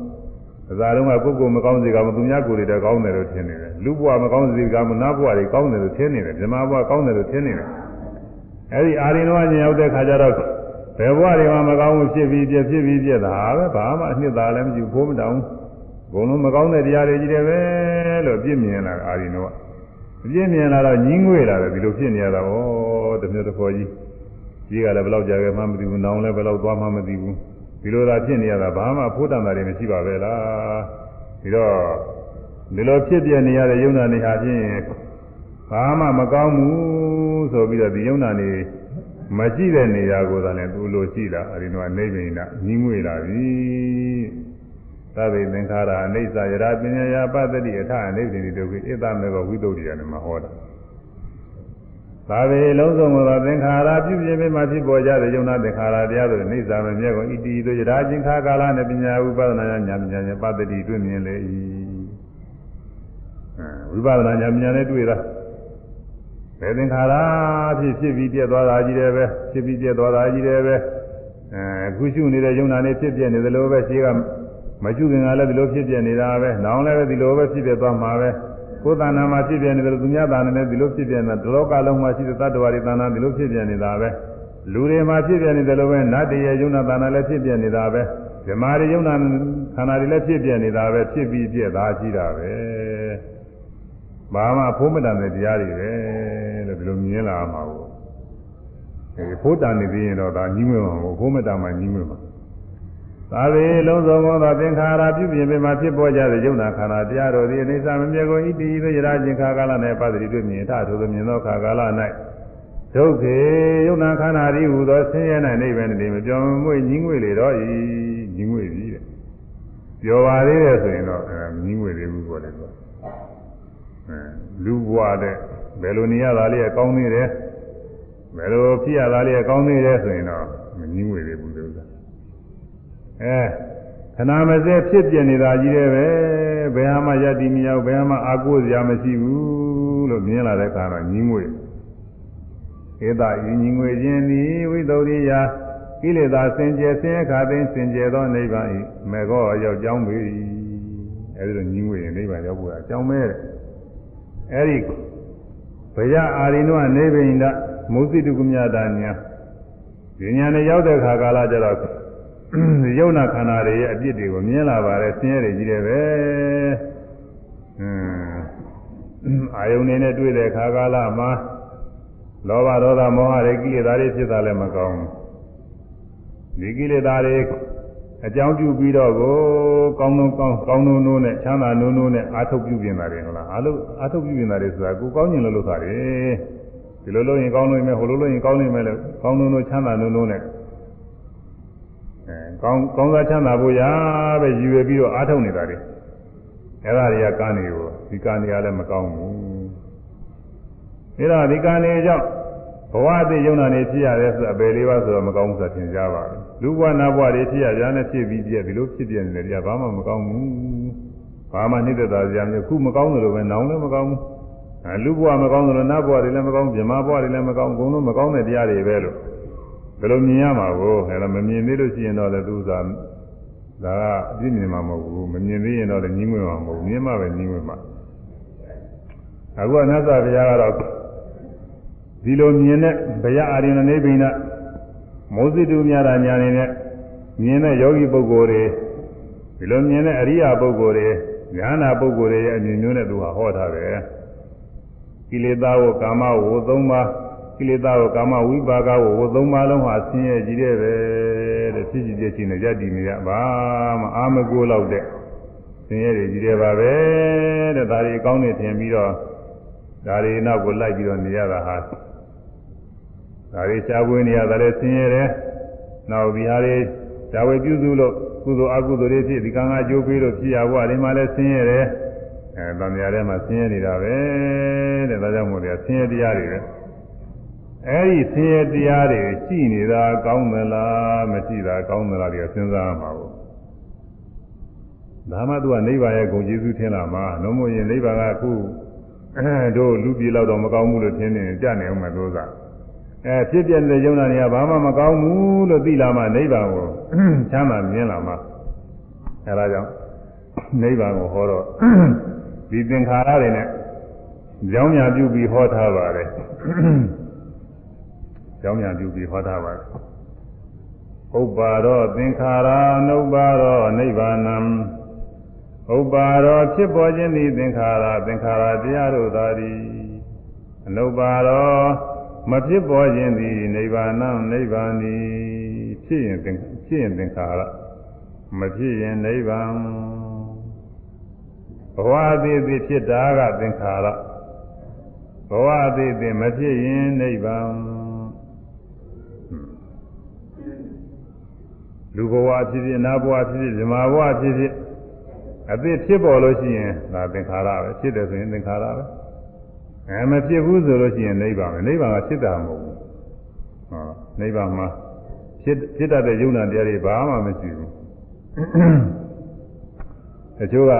အစားတုန်းကကိုယ်ကိုယ်မကောင်းစေကမသူများကိုယ်တွေတော့ကောင်းတယ်လို့ထင်နေတယ်လူဘဝမကောင်းစေကမနတ်ဘဝတွေကောင်းတယ်လို့ထင်နေတယ်ဇမဘဝကောင်းတယ်လို့ထင်နေတယ်အဲဒီအာရိနဝဉာဏ်ရောက်တဲ့ခါကျတော့ဘယ်ဘဝတွေမှာမကောင်းဘူးဖြစ်ပြီးပြဖြစ်ပြီးပြတာပဲဘာမှအနှစ်သာလည်းမရှိဘူးဘိုးမတောင်းဘုံလုံးမကောင်းတဲ့တရားတွေကြီးတယ်ပဲလို့ပြည့်မြင်လာအာရိနဝပြည့်မြင်လာတော့ညင်းငွေလာတယ်ဒီလိုဖြစ်နေရတာဩတမျိုးတစ်ခေါ်ကြီးကြီးကလည်းဘယ်လောက်ကြာခဲ့မှမသိဘူးနောင်လည်းဘယ်လောက်သွားမှမသိဘူး ဒီလိုသာဖြစ်နေရတာဘာမှဖို့တန်တာတွေမရှိပါပဲလားဒီတော့ဒီလိုဖြစ်ပြနေရတဲ့ယုံနာနေဟာဖြင့်ဘာမှမကောင်းဘူးဆိုပြီးတော့ဒီယုံနာနေမရှိတဲ့နေရာကိုသာလည်းသူလိုရှိတာအဲဒီတော့အိဗိဏညီးငွေလာပြီသဗ္ဗေသင်္ခါရအိဋ္ဌယရာပညာယပတ္တိအထအိဋ္ဌိဒုက္ခိဣတမေဘဝိသုဒ္ဓိယနဲ့မှာဟောတာ သာဝေလုံးစုံသောသင်္ခါရပြုပြင်ပြီးမှဖြစ်ပေါ်ကြတဲ့ယုံနာသင်္ခါရတရားတို့နေသာမမြဲကုန်ဣတိတို့ယရာချင်းခါကာလနဲ့ပညာဥပဒနာညာပညာနဲ့ပတ္တိတွေ့မြင်လေ၏ဝိပဿနာညာပညာနဲ့တွေ့တာဘယ်သင်္ခါရဖြစ်ဖြစ်ပြီးပြည့်သွားတာကြီးတယ်ပဲဖြစ်ပြီးပြည့်သွားတာကြီးတယ်ပဲအဲအခုရှုနေတဲ့ယုံနာနေဖြစ်ပြနေသလိုပဲရှိကမရှုခင်ကလည်းဒီလိုဖြစ်ပြနေတာပဲနောင်လည်းပဲဒီလိုပဲဖြစ်ပြသွားမှာပဲ ကိုယ်တဏ္ဍာမှာဖြစ်ပြနေတယ်လို့သူများတဏ္ဍာနဲ့ဒီလိုဖြစ်ပြနေတာဒီလောကလုံးမှာရှိတဲ့တ attva တွေတဏ္ဍာဒီလိုဖြစ်ပြနေတာပဲလူတွေမှာဖြစ်ပြနေတယ်လို့ပဲနတ်တွေရဲ့ယုံနာတဏ္ဍာလည်းဖြစ်ပြနေတာပဲဓမ္မတွေယုံနာခန္ဓာတွေလည်းဖြစ်ပြနေတာပဲဖြစ်ပြီးပြည့်သားရှိတာပဲဘာမှဖိုးမတန်တဲ့တရားတွေပဲလို့ဒီလိုမြင်လာမှာကိုအဲဖိုးတန်နေပြီးရင်တော့ဒါကြီးမွေးမှာမဟုတ်ဖိုးမတန်မှကြီးမွေးမှာ သာဝေလုံးစုံသောသင်္ခါရပြုပြင်ပင်မှာဖြစ်ပေါ်ကြတဲ့ယုံနာခန္ဓာတရားတော်သည်အိဋ္ဌမမြေကုန်ဤတည်သောယရာချင်းခါကာလ၌ပတ္တိတွေ့မြင်ထထိုသောမြင်သောခါကာလ၌ဒုက္ခေယုံနာခန္ဓာဤဟူသောဆင်းရဲ၌နိဗ္ဗာန်တည်းမပြောင်းမွေ့ညီးငွေလေတော့ဤညီးငွေပြီတဲ့ပြောပါသေးတယ်ဆိုရင်တော့အဲညီးငွေသေးဘူးပေါ့လေကွာအဲလူဘဝတဲ့ဘယ်လိုနေရတာလေးအကောင်းသေးတယ်ဘယ်လိုဖြစ်ရတာလေးအကောင်းသေးတယ်ဆိုရင်တော့မညီးငွေသေးဘူးလို့ဆိုတာ အဲခဏမစဲဖြစ်ပြနေတာကြီးတယ်ပဲဘယ်ဟာမှယက်တီမရောက်ဘယ်ဟာမှအာကိုးစရာမရှိဘူးလို့မြင်လာတဲ့အခါတော့ညီးငွေဧတယဉ်ညီငွေခြင်းသည်ဝိသုဒ္ဓိယကိလေသာစင်ကြယ်ဆင်းရဲခါသိစင်ကြယ်သောနိဗ္ဗာန်၏မေဃောရောက်ကြောင်းပေ၏အဲဒီလိုညီငွေရင်နိဗ္ဗာန်ရောက်ဖို့အကြောင်းပဲအဲဒီဘယအာရိနုကနေဗိန္ဒမုသိတုကမြတာညာဉာဏ်နဲ့ရောက်တဲ့ခါကာလကျတော့ ယုံနာခန္ဓာတွေရဲ့အပြစ်တွေကိုမြင်လာပါတယ်ဆင်းရဲတွေကြီးတယ်ပဲအင်းအာယုန်နေနဲ့တွေ့တဲ့ခါကာလမှာလောဘဒေါသမောဟတွေကိလေသာတွေဖြစ်တာလည်းမကောင်းဘူးဒီကိလေသာတွေအကြောင်းပြုပြီးတော့ကိုကောင်းလုံးကောင်းကောင်းလုံးနိုးနဲ့ချမ်းသာနိုးနိုးနဲ့အာထုတ်ပြုပြင်တာတွေဟုတ်လားအာလို့အာထုတ်ပြုပြင်တာတွေဆိုတာကိုကောင်းကျင်လို့လုပ်တာတွေဒီလိုလုပ်ရင်ကောင်းလို့မယ်ဟိုလိုလုပ်ရင်ကောင်းနိုင်မယ်လို့ကောင်းလုံးနိုးချမ်းသာနိုးနိုးနဲ့အဲ ကောင်းကောင်းစားချမ်းသာဖို့ရပဲယူရပြီးတော့အာထုတ်နေတာတွေအဲ့ဒါတွေကကာနေကိုဒီကာနေကလည်းမကောင်းဘူးဒါတော့ဒီကံတွေကြောင့်ဘဝအသေးယုံနာနေဖြစ်ရတယ်ဆိုအပယ်လေးပါဆိုတော့မကောင်းဘူးဆိုသင်ကြပါဘူးလူဘဝနာဘဝတွေဖြစ်ရကြနဲ့ဖြစ်ပြီးပြည့်ဒီလိုဖြစ်ပြနေတယ်တရားဘာမှမကောင်းဘူးဘာမှနှိမ့်သက်တာကြမျိုးခုမကောင်းတယ်လို့ပဲနောင်လည်းမကောင်းဘူးအဲလူဘဝမကောင်းတယ်လို့နတ်ဘဝတွေလည်းမကောင်းဗြဟ္မာဘဝတွေလည်းမကောင်းဘုံလုံးမကောင်းတဲ့တရားတွေပဲလို့ ဘယ်လိုမြင်ရမှာကိုအဲတော့မမြင်သေးလို့ရှိရင်တော့လည်းသူကဒါကအပြည့်မြင်မှာမဟုတ်ဘူးမမြင်သေးရင်တော့လည်းညှင်းငွေမှာမဟုတ်ဘူးမြင်မှပဲညှင်းငွေမှာအခုကမြတ်စွာဘုရားကတော့ဒီလိုမြင်တဲ့ဘယအာရိဏနိဗ္ဗိနမောဇိတုများတာညာနေနဲ့မြင်တဲ့ယောဂီပုဂ္ဂိုလ်တွေဒီလိုမြင်တဲ့အရိယာပုဂ္ဂိုလ်တွေဉာဏပုဂ္ဂိုလ်တွေရဲ့အမြင်မျိုးနဲ့သူဟာဟောထားတယ်ကိလေသာဝကာမဝသုံးပါး ကိလေသာဝကာမဝိပါကဝသုံးပါးလုံးဟာဆင်းရဲကြီးတဲ့ပဲတဲ့ဖြစ်ကြည့်တဲ့ချင်းနဲ့ယက်တည်နေရပါမအာမကိုလောက်တဲ့ဆင်းရဲတွေကြီးတယ်ပါပဲတဲ့ဒါတွေအကောင်းနေထင်ပြီးတော့ဒါတွေနောက်ကိုလိုက်ပြီးတော့နေရတာဟာဒါတွေရှားပွေးနေရတာလည်းဆင်းရဲတယ်။နောက်ဒီဟာတွေရှားဝေပြုစုလို့ကုသိုလ်အကုသိုလ်တွေဖြစ်ဒီကံကအကျိုးပေးလို့ဖြစ်ရဘဝဒီမှာလည်းဆင်းရဲတယ်။အဲတန်မြာထဲမှာဆင်းရဲနေတာပဲတဲ့ဒါကြောင့်မို့လဲဆင်းရဲတရားတွေပဲ။ အဲဒီဆင်းရဲတရားတွေရှိနေတာကောင်းသလားမရှိတာကောင်းသလားတွေကစဉ်းစားမှာပေါ့။ဒါမှသူကနိဗ္ဗာန်ရဲ့ဂုဏ်ကျေးဇူးထင်လာမှာနှုံးမရင်နိဗ္ဗာန်ကအခုအဲတို့လူပြည်လောက်တော့မကောင်းဘူးလို့ထင်နေကြနေအောင်မဲ့သို့သာအဲဖြစ်ပြတဲ့ယုံနာတွေကဘာမှမကောင်းဘူးလို့သိလာမှနိဗ္ဗာန်ကိုချမ်းသာမြင်လာမှအဲဒါကြောင့်နိဗ္ဗာန်ကိုဟောတော့ဒီသင်္ခါရတွေနဲ့ကြောင်းညာပြုပြီးဟောထားပါတယ် ကြောင်းညာပြုပြီးဟောထားပါတယ်ဥပ္ပါရောသင်္ခါရအနုပ္ပါရောနိဗ္ဗာန်ဥပ္ပါရောဖြစ်ပေါ်ခြင်းသည်သင်္ခါရသင်္ခါရတရားတို့သာသည်အနုပ္ပါရောမဖြစ်ပေါ်ခြင်းသည်နိဗ္ဗာန်နိဗ္ဗာန်ဤဖြစ်ရင်ဖြစ်ရင်သင်္ခါရမဖြစ်ရင်နိဗ္ဗာန်ဘဝအသေးသေးဖြစ်တာကသင်္ခါရဘဝအသေးသေးမဖြစ်ရင်နိဗ္ဗာန် လူဘဝဖြစ်ဖြစ်နာဘဝဖြစ်ဖြစ်ဇမဘဝဖြစ်ဖြစ်အသေးဖြစ်ပေါ်လို့ရှိရင်ဒါသင်္ခါရပဲဖြစ်တယ်ဆိုရင်သင်္ခါရပဲအဲမဖြစ်ဘူးဆိုလို့ရှိရင်နိဗ္ဗာန်ပဲနိဗ္ဗာန်ကဖြစ်တာမဟုတ်ဘူးဟောနိဗ္ဗာန်မှာဖြစ်ဖြစ်တတ်တဲ့ယုံနာတရားတွေဘာမှမရှိဘူးတချို့က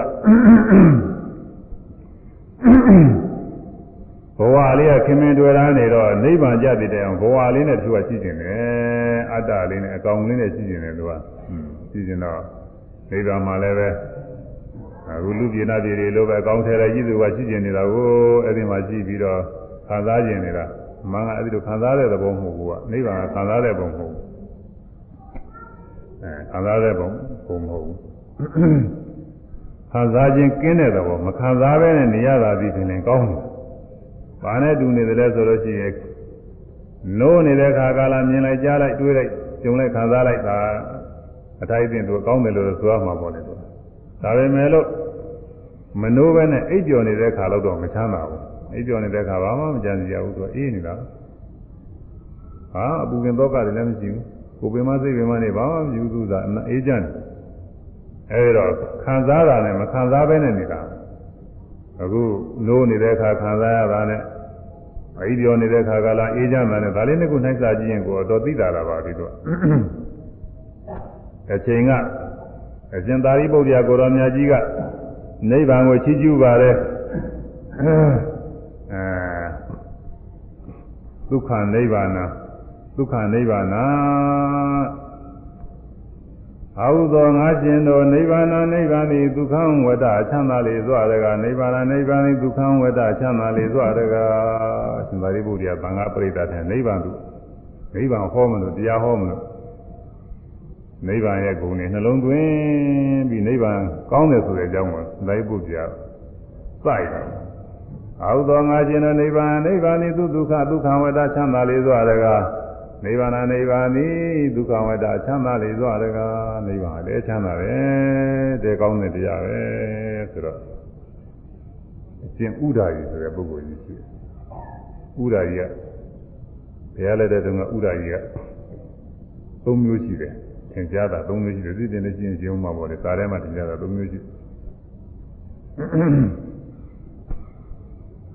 ဘဝလေးကခင်မင်တွေ့လာနေတော့နိဗ္ဗာန်ကြတည်တဲ့အောင်ဘဝလေးနဲ့တချို့ကရှိနေတယ် အတ္တလေးနဲ့အကောင်လေးနဲ့ရှိကျင်တယ်သူကရှိကျင်တော့နိဗ္ဗာန်မှာလည်းပဲအခုလူပြေနာပြေတွေလိုပဲအကောင်ထဲလိုက်ကြီးသူကရှိကျင်နေတာကိုအဲ့ဒီမှာရှိပြီးတော့ခံစားကျင်နေတာမင်္ဂအဲ့ဒီလိုခံစားတဲ့သဘောမဟုတ်ဘူးကနိဗ္ဗာန်ကခံစားတဲ့ပုံမဟုတ်ဘူးအဲခံစားတဲ့ပုံပုံမဟုတ်ဘူးခံစားခြင်းကင်းတဲ့သဘောမခံစားဘဲနဲ့နေရတာဒီပြင်ရင်ကောင်းတယ်။ဘာနဲ့တူနေတယ်လဲဆိုလို့ရှိရင် နိုးနေတဲ့ခါကာလမြင်လိုက်ကြားလိုက်တွေးလိုက်ကြုံလိုက်ခံစားလိုက်တာအထိုက်အသင့်သူကောင်းတယ်လို့ဆိုရမှာပေါ့လေသူ။ဒါပေမဲ့လို့မနိုးဘဲနဲ့အိပ်ပျော်နေတဲ့ခါတော့မချမ်းသာဘူး။အိပ်ပျော်နေတဲ့ခါဘာမှမကြံစည်ရဘူးသူအေးနေတာ။ဟာအပူပင်တော့ကလည်းမရှိဘူး။ကိုယ်ပင်မစိတ်ပင်မနေဘာမှမယူသူသာအေးကြတယ်။အဲဒီတော့ခံစားတာနဲ့မခံစားဘဲနဲ့နေတာ။အခုနိုးနေတဲ့အခါခံစားရတာနဲ့ အဤပြောနေတဲ့ခါကလာအေးကြမှလည်းဒါလေးနှစ်ခုနှိုက်စားကြည့်ရင်ကိုတော့သိတာလာပါပြီတော့အချိန်ကအရှင်သာရိပုတ္တရာကိုရောမြတ်ကြီးကနိဗ္ဗာန်ကိုချီးကျူးပါတယ်အဲဒုက္ခနိဗ္ဗာန်ဒုက္ခနိဗ္ဗာန် အာဟုသောငါရှင်တို့နိဗ္ဗာန်နိဗ္ဗာန်ဤဒုက္ခဝတ္တချမ်းသာလေစွာတကနိဗ္ဗာန်နိဗ္ဗာန်ဤဒုက္ခဝတ္တချမ်းသာလေစွာတကရှင်သာရိပုတ္တရာသံဃာပရိသတ်တဲ့နိဗ္ဗာန်သူနိဗ္ဗာန်ဟောမလို့တရားဟောမလို့နိဗ္ဗာန်ရဲ့ဂုဏ်တွေနှလုံးသွင်းပြီးနိဗ္ဗာန်ကောင်းတယ်ဆိုတဲ့အကြောင်းကိုသာရိပုတ္တရာစိုက်တယ်အာဟုသောငါရှင်တို့နိဗ္ဗာန်နိဗ္ဗာန်ဤဒုက္ခဒုက္ခဝတ္တချမ်းသာလေစွာတက နိဗ္ဗာန်နိဗ္ဗာန်ဤဒုက္ခဝတ္တချမ်းသာလေစွာတကားနိဗ္ဗာန်လည်းချမ်းသာပဲတဲ့ကောင်းတဲ့တရားပဲဆိုတော့အရှင်ဥဒါရီဆိုတဲ့ပုဂ္ဂိုလ်ကြီးရှိတယ်ဥဒါရီကဘုရားလက်ထက်တုန်းကဥဒါရီကသုံးမျိုးရှိတယ်သင်ကြားတာသုံးမျိုးရှိတယ်သိတယ်လည်းရှင်းရှင်းမှာပေါ့လေစာထဲမှာသင်ကြားတာသုံးမျိုးရှိ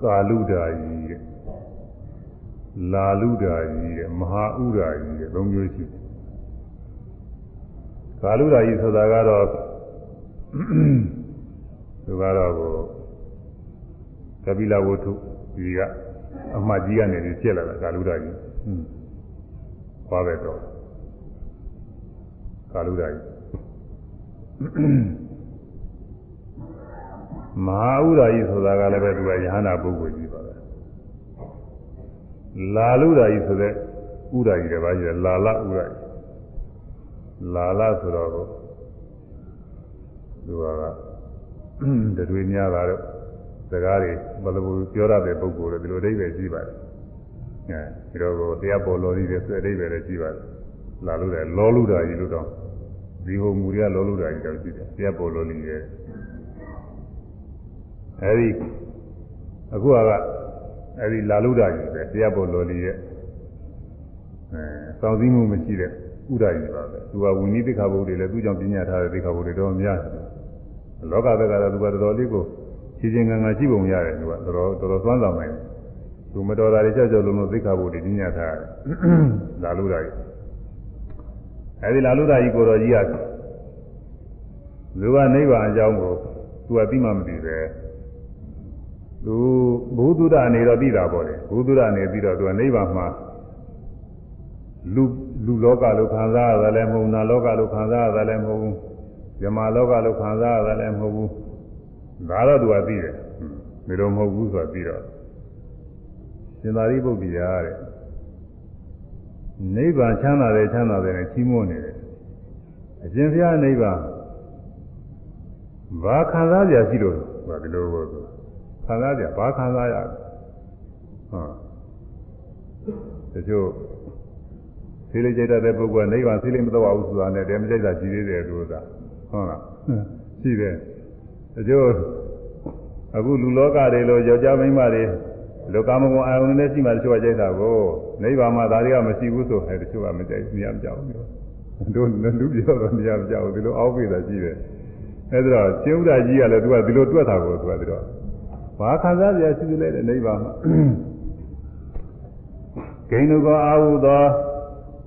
ကာလူဒါရီတဲ့ လာလူဒာကြီးတဲ့မဟာဥဒာကြီးတဲ့သုံးမျိုးရှိတယ်။ကာလူဒာကြီးဆိုတာကတော့သူကတော့ကိုကပိလဝတ္ထုဒီကအမှတ်ကြီးကနေပြီးဖြစ်လာတာကာလူဒာကြီး။ဟွန်း။ဘာပဲတော့ကာလူဒာကြီးမဟာဥဒာကြီးဆိုတာကလည်းပဲသူကယဟနာပုဂ္ဂိုလ်ကြီးပါပဲ လာလူဓာကြီးဆိုတဲ့ဥဓာကြီးတွေပါကြီးတယ်လာလဥဓာကြီးလာလဆိုတော့သူကတတွေများတာတော့စကားတွေဘယ်လိုပြောရတဲ့ပုဂ္ဂိုလ်တွေဒီလိုအဓိပ္ပာယ်ရှိပါတယ်အဲဒီတော့တရားပေါ်လော်ကြီးတွေဆိုအဓိပ္ပာယ်လည်းရှိပါတယ်လာလူဓာလောလူဓာကြီးလို့တော့ဒီဟိုမူတွေကလောလူဓာကြီးတော့ရှိတယ်တရားပေါ်လော်ကြီးရဲ့အဲဒီအခုက အဲဒီလာလုဒ္ဒကြီးပဲတရားပေါ်လော်လီရဲ့အဲစောင့်စည်းမှုမရှိတဲ့ဥဒ္ဒကြီးပါပဲသူကဝိနည်းသိက္ခာပုဒ်တွေလည်းသူ့ကြောင့်ပညာထားတဲ့သိက္ခာပုဒ်တွေတော့များတယ်လောကဘက်ကတော့သူကတော်တော်လေးကိုခြေချင်းငံငံရှိပုံရတယ်သူကတော်တော်တော်တော်သွမ်းဆောင်နိုင်တယ်သူမတော်တာတွေချက်ချက်လုံးလုံးသိက္ခာပုဒ်တွေပညာထားတယ်လာလုဒ္ဒကြီးအဲဒီလာလုဒ္ဒကြီးကိုတော်ကြီးကလူကနိဗ္ဗာန်အကြောင်းကိုသူကသိမှမသိပဲ သူဘုသူဒ္ဓအနေတော့ပြီးတာပေါ့လေဘုသူဒ္ဓအနေပြီးတော့သူကနိဗ္ဗာန်မှာလူလူလောကလို့ခံစားရတယ်လည်းမဟုတ်နာလောကလို့ခံစားရတယ်လည်းမဟုတ်ဘူးဇမလောကလို့ခံစားရတယ်လည်းမဟုတ်ဘူးဒါတော့သူကသိတယ်ဒီလိုမဟုတ်ဘူးဆိုတာပြီးတော့ရှင်သာရိပုတ္တရာတဲ့နိဗ္ဗာန်ချမ်းသာတယ်ချမ်းသာတယ်နဲ့ချီးမွမ်းနေတယ်အရှင်ဘုရားနိဗ္ဗာန်ဘာခံစားကြရှိလို့ဆိုတာဒီလိုပေါ့ ခံစားကြဘာခံစားရဟုတ်တချို့သိလေးကြိတ်တဲ့ပုဂ္ဂိုလ်ကနိဗ္ဗာန်သိလေးမတော့ဘူးဆိုတာနဲ့တည်းမကြိတ်တာရှိသေးတယ်လို့သာဟုတ်လားရှိတယ်တချို့အခုလူလောကတွေလို့ယောက်ျားမိန်းမတွေလောကမဂုဏ်အာယုန်နဲ့ရှိမှတချို့ကကြိတ်တာကိုနိဗ္ဗာန်မှာဒါတွေကမရှိဘူးဆိုအဲတချို့ကမကြိတ်ဘူးမရမကြောက်ဘူးတို့လူပြောတော့မရမကြောက်ဘူးဒီလိုအောက်ပြေးတာရှိတယ်အဲဒါတော့ရှင်ဥဒ္ဒကြီးကလည်းသူကဒီလိုတွက်တာကိုသူကဒီတော့ ဘာခံစားရရှိသလဲတဲ့နိဗ္ဗာန်မှာဂိဏုကောအာဟုသော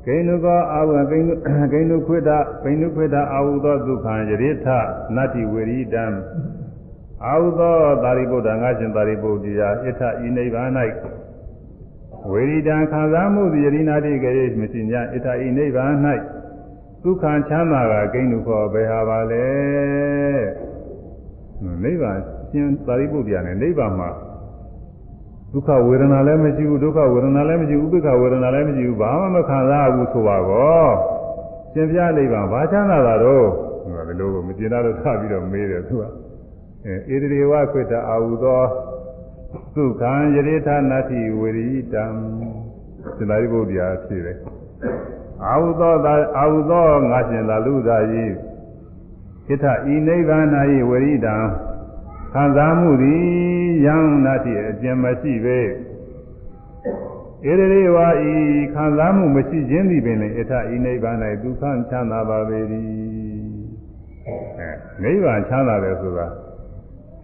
ဂိဏုကောအာဟုဂိဏုဂိဏုခွေတာဂိဏုခွေတာအာဟုသောဒုက္ခံယရိထနတ္တိဝေရိတံအာဟုသောသာရိပုတ္တငါရှင်သာရိပုတ္တရာဣထဤနိဗ္ဗာန်၌ဝေရိတံခံစားမှုသည်ယရိနာတိကရေမရှိ냐ဣထာဤနိဗ္ဗာန်၌ဒုက္ခံချမ်းသာကကိန်းလူခေါ်ဘယ်ဟာပါလဲနိဗ္ဗာန် ရှင်သာရိပုတ္တရာနဲ့နိဗ္ဗာန်မှာဒုက္ခဝေဒနာလည်းမရှိဘူးဒုက္ခဝေဒနာလည်းမရှိဘူးဥပိ္ပခဝေဒနာလည်းမရှိဘူးဘာမှမခံစားဘူးဆိုပါကောရှင်ပြနိဗ္ဗာန်ဘာချမ်းသာတာတော့ဒီလိုကိုမကျေနပ်လို့ထပြီးတော့မေးတယ်သူကအဲဣတိဝခွိတအာဟုသောသုခံယရိဌာနာတိဝေရိတံသင်္သာရိပုတ္တရာဖြစ်တယ်အာဟုသောသာအာဟုသောငါရှင်သာလူသာယိဣထဤနိဗ္ဗာန်၌ဝေရိတံ ခံစားမှုသည်ယံနာတိအကျဉ်မရှိပဲဧရရေဝါဤခံစားမှုမရှိခြင်းသည်ပင်လေဣထဤနိဗ္ဗာန်၌ဒုက္ခချမ်းသာပါပေ၏အဲနိဗ္ဗာန်ချမ်းသာတယ်ဆိုတာ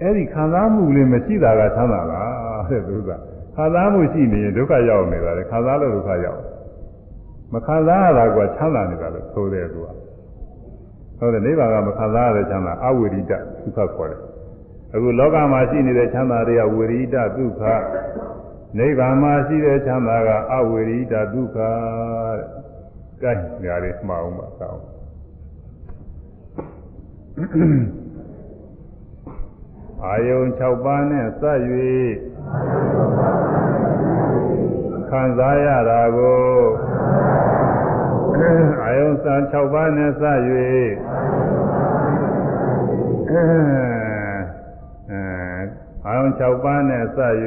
အဲ့ဒီခံစားမှုလေးမရှိတာကချမ်းသာလားတဲ့သူကခံစားမှုရှိနေရင်ဒုက္ခရောက်နေတာလေခံစားလို့ဒုက္ခရောက်မခံစားရတာကချမ်းသာနေတာလို့ဆိုတယ်သူကဟုတ်တယ်နိဗ္ဗာန်ကမခံစားရတဲ့ချမ်းသာအဝိရိတဒုက္ခခေါ်တယ် အခုလောကမှာရှိနေတဲ့ချမ်းသာတွေကဝိရိတဒုက္ခနိဗ္ဗာန်မှာရှိတဲ့ချမ်းသာကအဝိရိတဒုက္ခတဲ့ကဲညာလေးမှားအောင်ပါကောင်းအာယုံ6ပါးနဲ့စပ်၍ခံစားရတာကိုအာယုံစာ6ပါးနဲ့စပ်၍ အာယုံ6ပါးနဲ့စပ်၍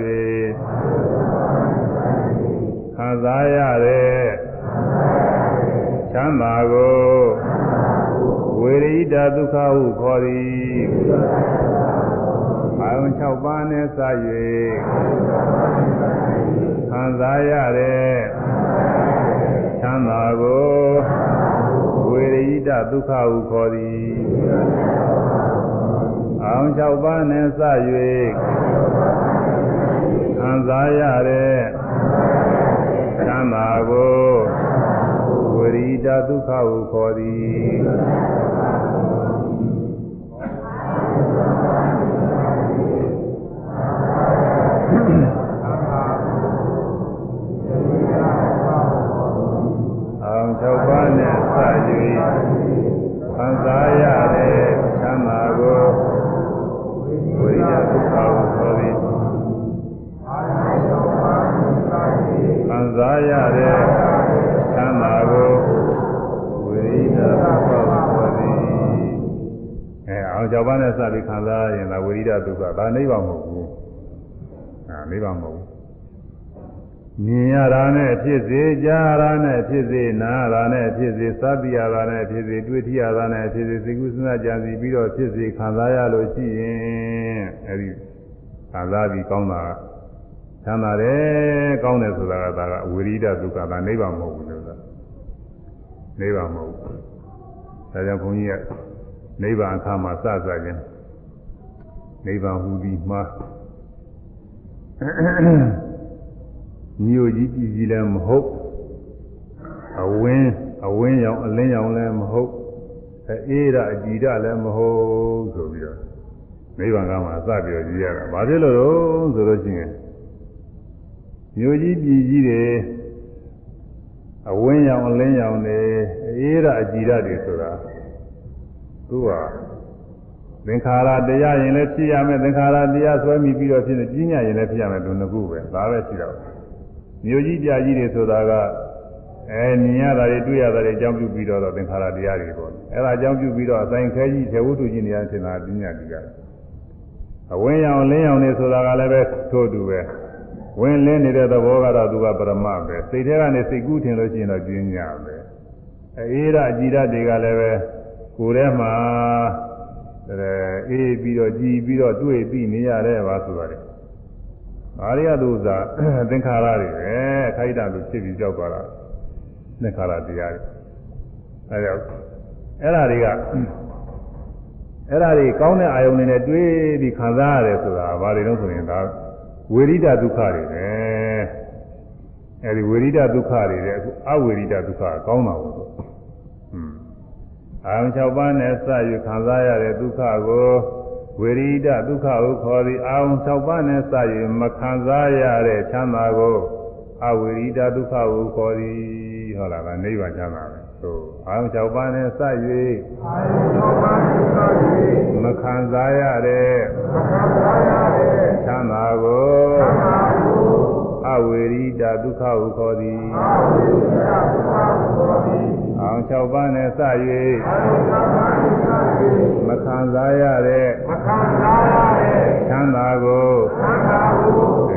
ခံစားရတဲ့ချမ်းသာကိုဝေရိတဒုက္ခဟုခေါ်သည်အာယုံ6ပါးနဲ့စ၍ခံစားရတဲ့ချမ်းသာကိုဝေရိတဒုက္ခဟုခေါ်သည် အာယုံ6ပါးနဲ့စ၍ခံစားရတဲ့ချမ်းသာကိုဝေရိတဒုက္ခဟုခေါ်သည်အောင်၆ပါးနဲ့စ၍ခံစားရတဲ့ စားရတဲ့ချမ်းသာကိုဝိရိယဒုက္ခဟုခေါ်သည်အဲအောင်၆ပါးနဲ့စပြီးခံစားရရင်လားဝိရိယဒုက္ခဒါနိဗ္ဗာန်မဟုတ်ဘူးအာနိဗ္ဗာန်မဟုတ်ဘူးမြင်ရတာနဲ့ဖြစ်စေကြားရတာနဲ့ဖြစ်စေနားရတာနဲ့ဖြစ်စေသတိရတာနဲ့ဖြစ်စေတွေ့ထိရတာနဲ့ဖြစ်စေသိကုသနာကြံစီပြီးတော့ဖြစ်စေခံစားရလို့ရှိရင်အဲဒီခံစားပြီးကောင်းတာ ချမ်းသာတယ်ကောင်းတယ်ဆိုတာကဒါကဝိရိဒဒုက္ခဒါနိဗ္ဗာန်မဟုတ်ဘူးလို့ဆိုတာနိဗ္ဗာန်မဟုတ်ဘူးဒါကြောင့်ဘုန်းကြီးကနိဗ္ဗာန်အခါမှာစစခြင်းနိဗ္ဗာန်ဟူသည်မှာမြို့ကြီးပြည်ကြီးလည်းမဟုတ်အဝင်းအဝင်းရောင်အလင်းရောင်လည်းမဟုတ်အေးရအကြည်ရလည်းမဟုတ်ဆိုပြီးတော့နိဗ္ဗာန်ကမှစပြီးတော့ကြီးရတာဘာဖြစ်လို့လဲဆိုလို့ရှိရင် မြို့ကြီးပြည်ကြီးတွေအဝင်းရောင်အလင်းရောင်တွေအေးရအကြည်ရတွေဆိုတာသူကသင်္ခါရတရားရင်လည်းဖြစ်ရမယ်သင်္ခါရတရားဆွဲမိပြီးတော့ဖြစ်နေပညာရင်လည်းဖြစ်ရမယ်သူနှစ်ခုပဲဒါပဲရှိတော့မြို့ကြီးပြကြီးတွေဆိုတာကအဲမြင်ရတာတွေတွေ့ရတာတွေအကြောင်းပြုပြီးတော့သင်္ခါရတရားတွေပေါ့အဲဒါအကြောင်းပြုပြီးတော့အဆိုင်ခဲကြီးသေဝတ္ထုကြီးနေရာထင်တာပညာတရားအဝင်းရောင်လင်းရောင်နေဆိုတာကလည်းပဲထို့တူပဲ ဝင်လင်းနေတဲ့သဘောကတော့သူကပရမပဲစိတ်ထဲကနေစိတ်ကူးထင်လို့ရှိရင်တော့ကျင်းညာပဲအေးရအကြည်ဓာတ်တွေကလည်းပဲကိုယ်ထဲမှာအဲအေးပြီးတော့ကြည်ပြီးတော့တွေ့ပြီးနေရတဲ့ပါဆိုရတယ်အာရိယသူသာသင်္ခါရတွေပဲအခိုက်အတန့်လို့ဖြစ်ပြီးကြောက်သွားတာသင်္ခါရတရားတွေအဲကြောင့်အဲ့ဓာတွေကအဲ့ဓာတွေကောင်းတဲ့အာယုန်တွေနဲ့တွေးပြီးခံစားရတယ်ဆိုတာဘာတွေလို့ဆိုရင်ဒါ ဝေရိဒဒုက္ခတွေပဲအဲဒီဝေရိဒဒုက္ခတွေတဲ့အခုအဝေရိဒဒုက္ခကောင်းတာပေါ့ဟွန်းအာယုန်၆ပါးနဲ့စယူခံစားရတဲ့ဒုက္ခကိုဝေရိဒဒုက္ခကိုခေါ်သည်အာယုံ၆ပါးနဲ့စ၍မခံစားရတဲ့ချမ်းသာကိုအဝိရိဒဒုက္ခကိုခေါ်သည်ဟုတ်လားကနိဗ္ဗာန်ချမ်းသာပဲသို့ အာယုံ၆ပါးနဲ့စ၍အာယုသောပါတိသတိမခံစားရတဲ့မခံစားရတဲ့ချမ်းသာကိုသံဃာကိုအဝိရိဒဒုက္ခကိုခေါ်သည်အာဝိဒ္ဓဘုရားသောတိအာယုံ၆ပါးနဲ့စအာယု၍သောပါတိသတိမခံစားရတဲ့မခံစားရတဲ့ချမ်းသာကိုသံဃာကိုအဝိရိဒ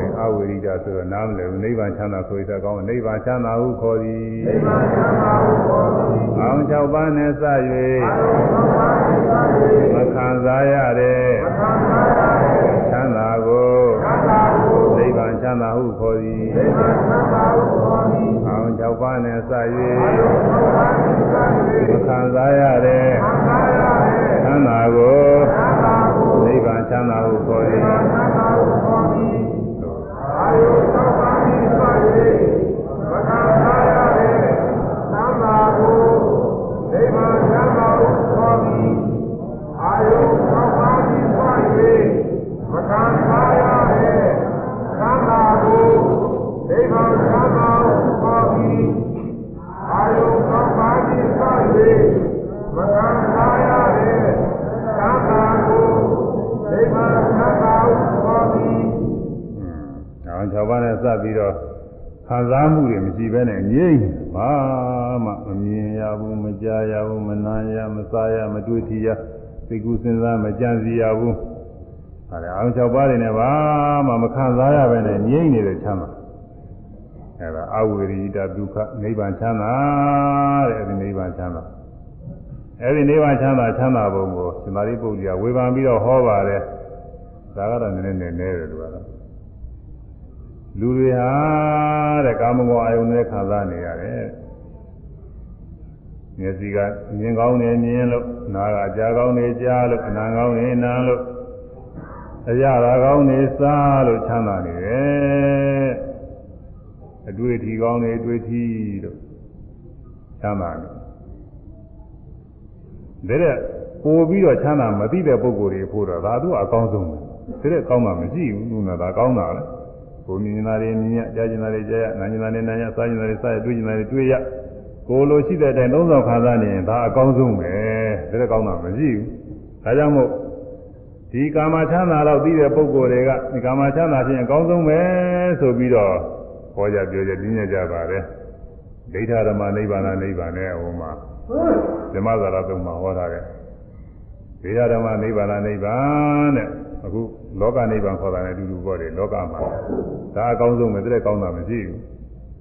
ဆိုတော့နားမလည်ဘူးနိဗ္ဗာန်ချမ်းသာဆိုရတဲ့ကောင်းနိဗ္ဗာန်ချမ်းသာဟုခေါ်သည်နိဗ္ဗာန်ချမ်းသာကိုခေါ်သည်အာယုံ၆ပါးနဲ့စအာ၍ယုသောပါတိသတိမခံစားရတဲ့မခံစားရတဲ့ချမ်းသာကိုသံဃာကိုနိဗ္ဗာန်ချမ်းသာဟုခေါ်သည်နိဗ္ဗာန်ချမ်းသာကိုခေါ်သည်အာယုံ၆ပါးနဲ့စအာယု၍သောပါတိသတိမခံစားရတဲ့ခံစားရတဲ့ချမ်းသာကိုသံဃာကိုနိဗ္ဗာန်ချမ်းသာဟုခေါ်သည် မခံစားရတဲ့သံဃာကိုနိဗ္ဗာန်ချမ်းသာကိုခေါ်သည်အာယုသောပါတိသတိမခံစားရတဲ့သံဃာကိုနိဗ္ဗာန်ချမ်းသာကိုခေါ်သည်အာယုသောပါတိသတိမခံစားရတဲ့သံဃာံ6ပါးနဲ့စပ်ပြီးတော့ခံစားမှုတွေမရှိဘဲနဲ့ငြိမ့်ပါမှမမြင်ရဘူးမကြားရဘူးမနာရမစားရမတွေ့ထီရသိကူစဉ်းစားမကြံစီရဘူးအဲဒါအောင်6ပါးတွေနဲ့ပါမှမခံစားရဘဲနဲ့ငြိမ့်နေတဲ့ချမ်းသာအဲဒါအဝိရိတဒုက္ခနိဗ္ဗာန်ချမ်းသာတဲ့အဲဒီနိဗ္ဗာန်ချမ်းသာအဲဒီနိဗ္ဗာန်ချမ်းသာချမ်းသာပုံကိုရှင်သာရိပုတ္တရာဝေဖန်ပြီးတော့ဟောပါတယ်ဒါကတော့နည်းနည်းနည်းနည်းတယ်သူကတော့ လူတွေဟာတဲ့ကာမဂုဏ်အာယုန်နဲ့ခံစားနေရတယ်မျက်စိကမြင်ကောင်းနေမြင်လို့နားကကြားကောင်းနေကြားလို့အနံကောင်းနေနားလို့အရသာကောင်းနေစားလို့ချမ်းသာနေတယ်အတွေ့အထိကောင်းနေအတွေ့အထိလို့ချမ်းသာနေတယ်ပို့ပြီးတော့ချမ်းသာမသိတဲ့ပုံကိုယ်တွေဖို့တော့ဒါသူအကောင်းဆုံးပဲဒါတဲ့ကောင်းတာမရှိဘူးသူကဒါကောင်းတာလေ ကိုမြင်နေတာတွေမြင်ရကြားကျင်တာတွေကြားရနားကျင်တာတွေနားရစားကျင်တာတွေစားရတွေ့ကျင်တာတွေတွေ့ရကိုလိုရှိတဲ့အတိုင်းသုံးဆောင်ခံစားနေရင်ဒါအကောင်းဆုံးပဲဒါတဲ့ကောင်းတာမရှိဘူးဒါကြောင့်မို့ဒီကာမချမ်းသာတော့ပြီးတဲ့ပုံကိုယ်တွေကဒီကာမချမ်းသာခြင်းအကောင်းဆုံးပဲဆိုပြီးတော့ဟောကြပြောကြပြင်းရကြပါတယ်ဒိဋ္ဌဓမ္မနိဗ္ဗာန်နိဗ္ဗာန်နဲ့ဟိုမှာဓမ္မသာရသုံးမှာဟောထားတယ်ဒိဋ္ဌဓမ္မနိဗ္ဗာန်နိဗ္ဗာန်တဲ့အခု လောကနိဗ္ဗာန်ခေါ်တာနဲ့အတူတူပေါ့တယ်လောကမှာဒါအကောင်းဆုံးပဲတဲ့ကောင်းတာမရှိဘူး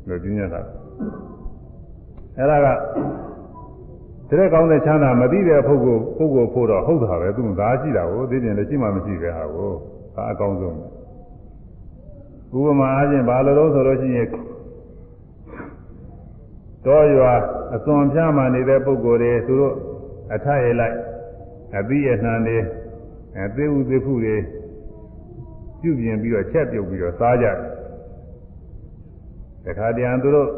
လို့ပြင်းရတာအဲ့ဒါကတဲ့ကောင်းတဲ့ချမ်းသာမသိတဲ့ပုဂ္ဂိုလ်ပုဂ္ဂိုလ်ဖို့တော့ဟုတ်တာပဲသူကဒါရှိတာကိုသိကျင်လည်းရှိမှမရှိပဲဟာကိုဒါအကောင်းဆုံးဥပမာအားဖြင့်ဘာလို့လို့ဆိုလို့ရှိရင်တောရွာအစွန်ဖြားမှနေတဲ့ပုဂ္ဂိုလ်တွေသူတို့အထရလိုက်အပြီးအနှံတွေအသေးဥသေးဖုတွေ ပြုပြင်ပြီးတော့ချက်ပြုတ်ပြီးတော့စားကြတယ်တခါတည်းသူတို့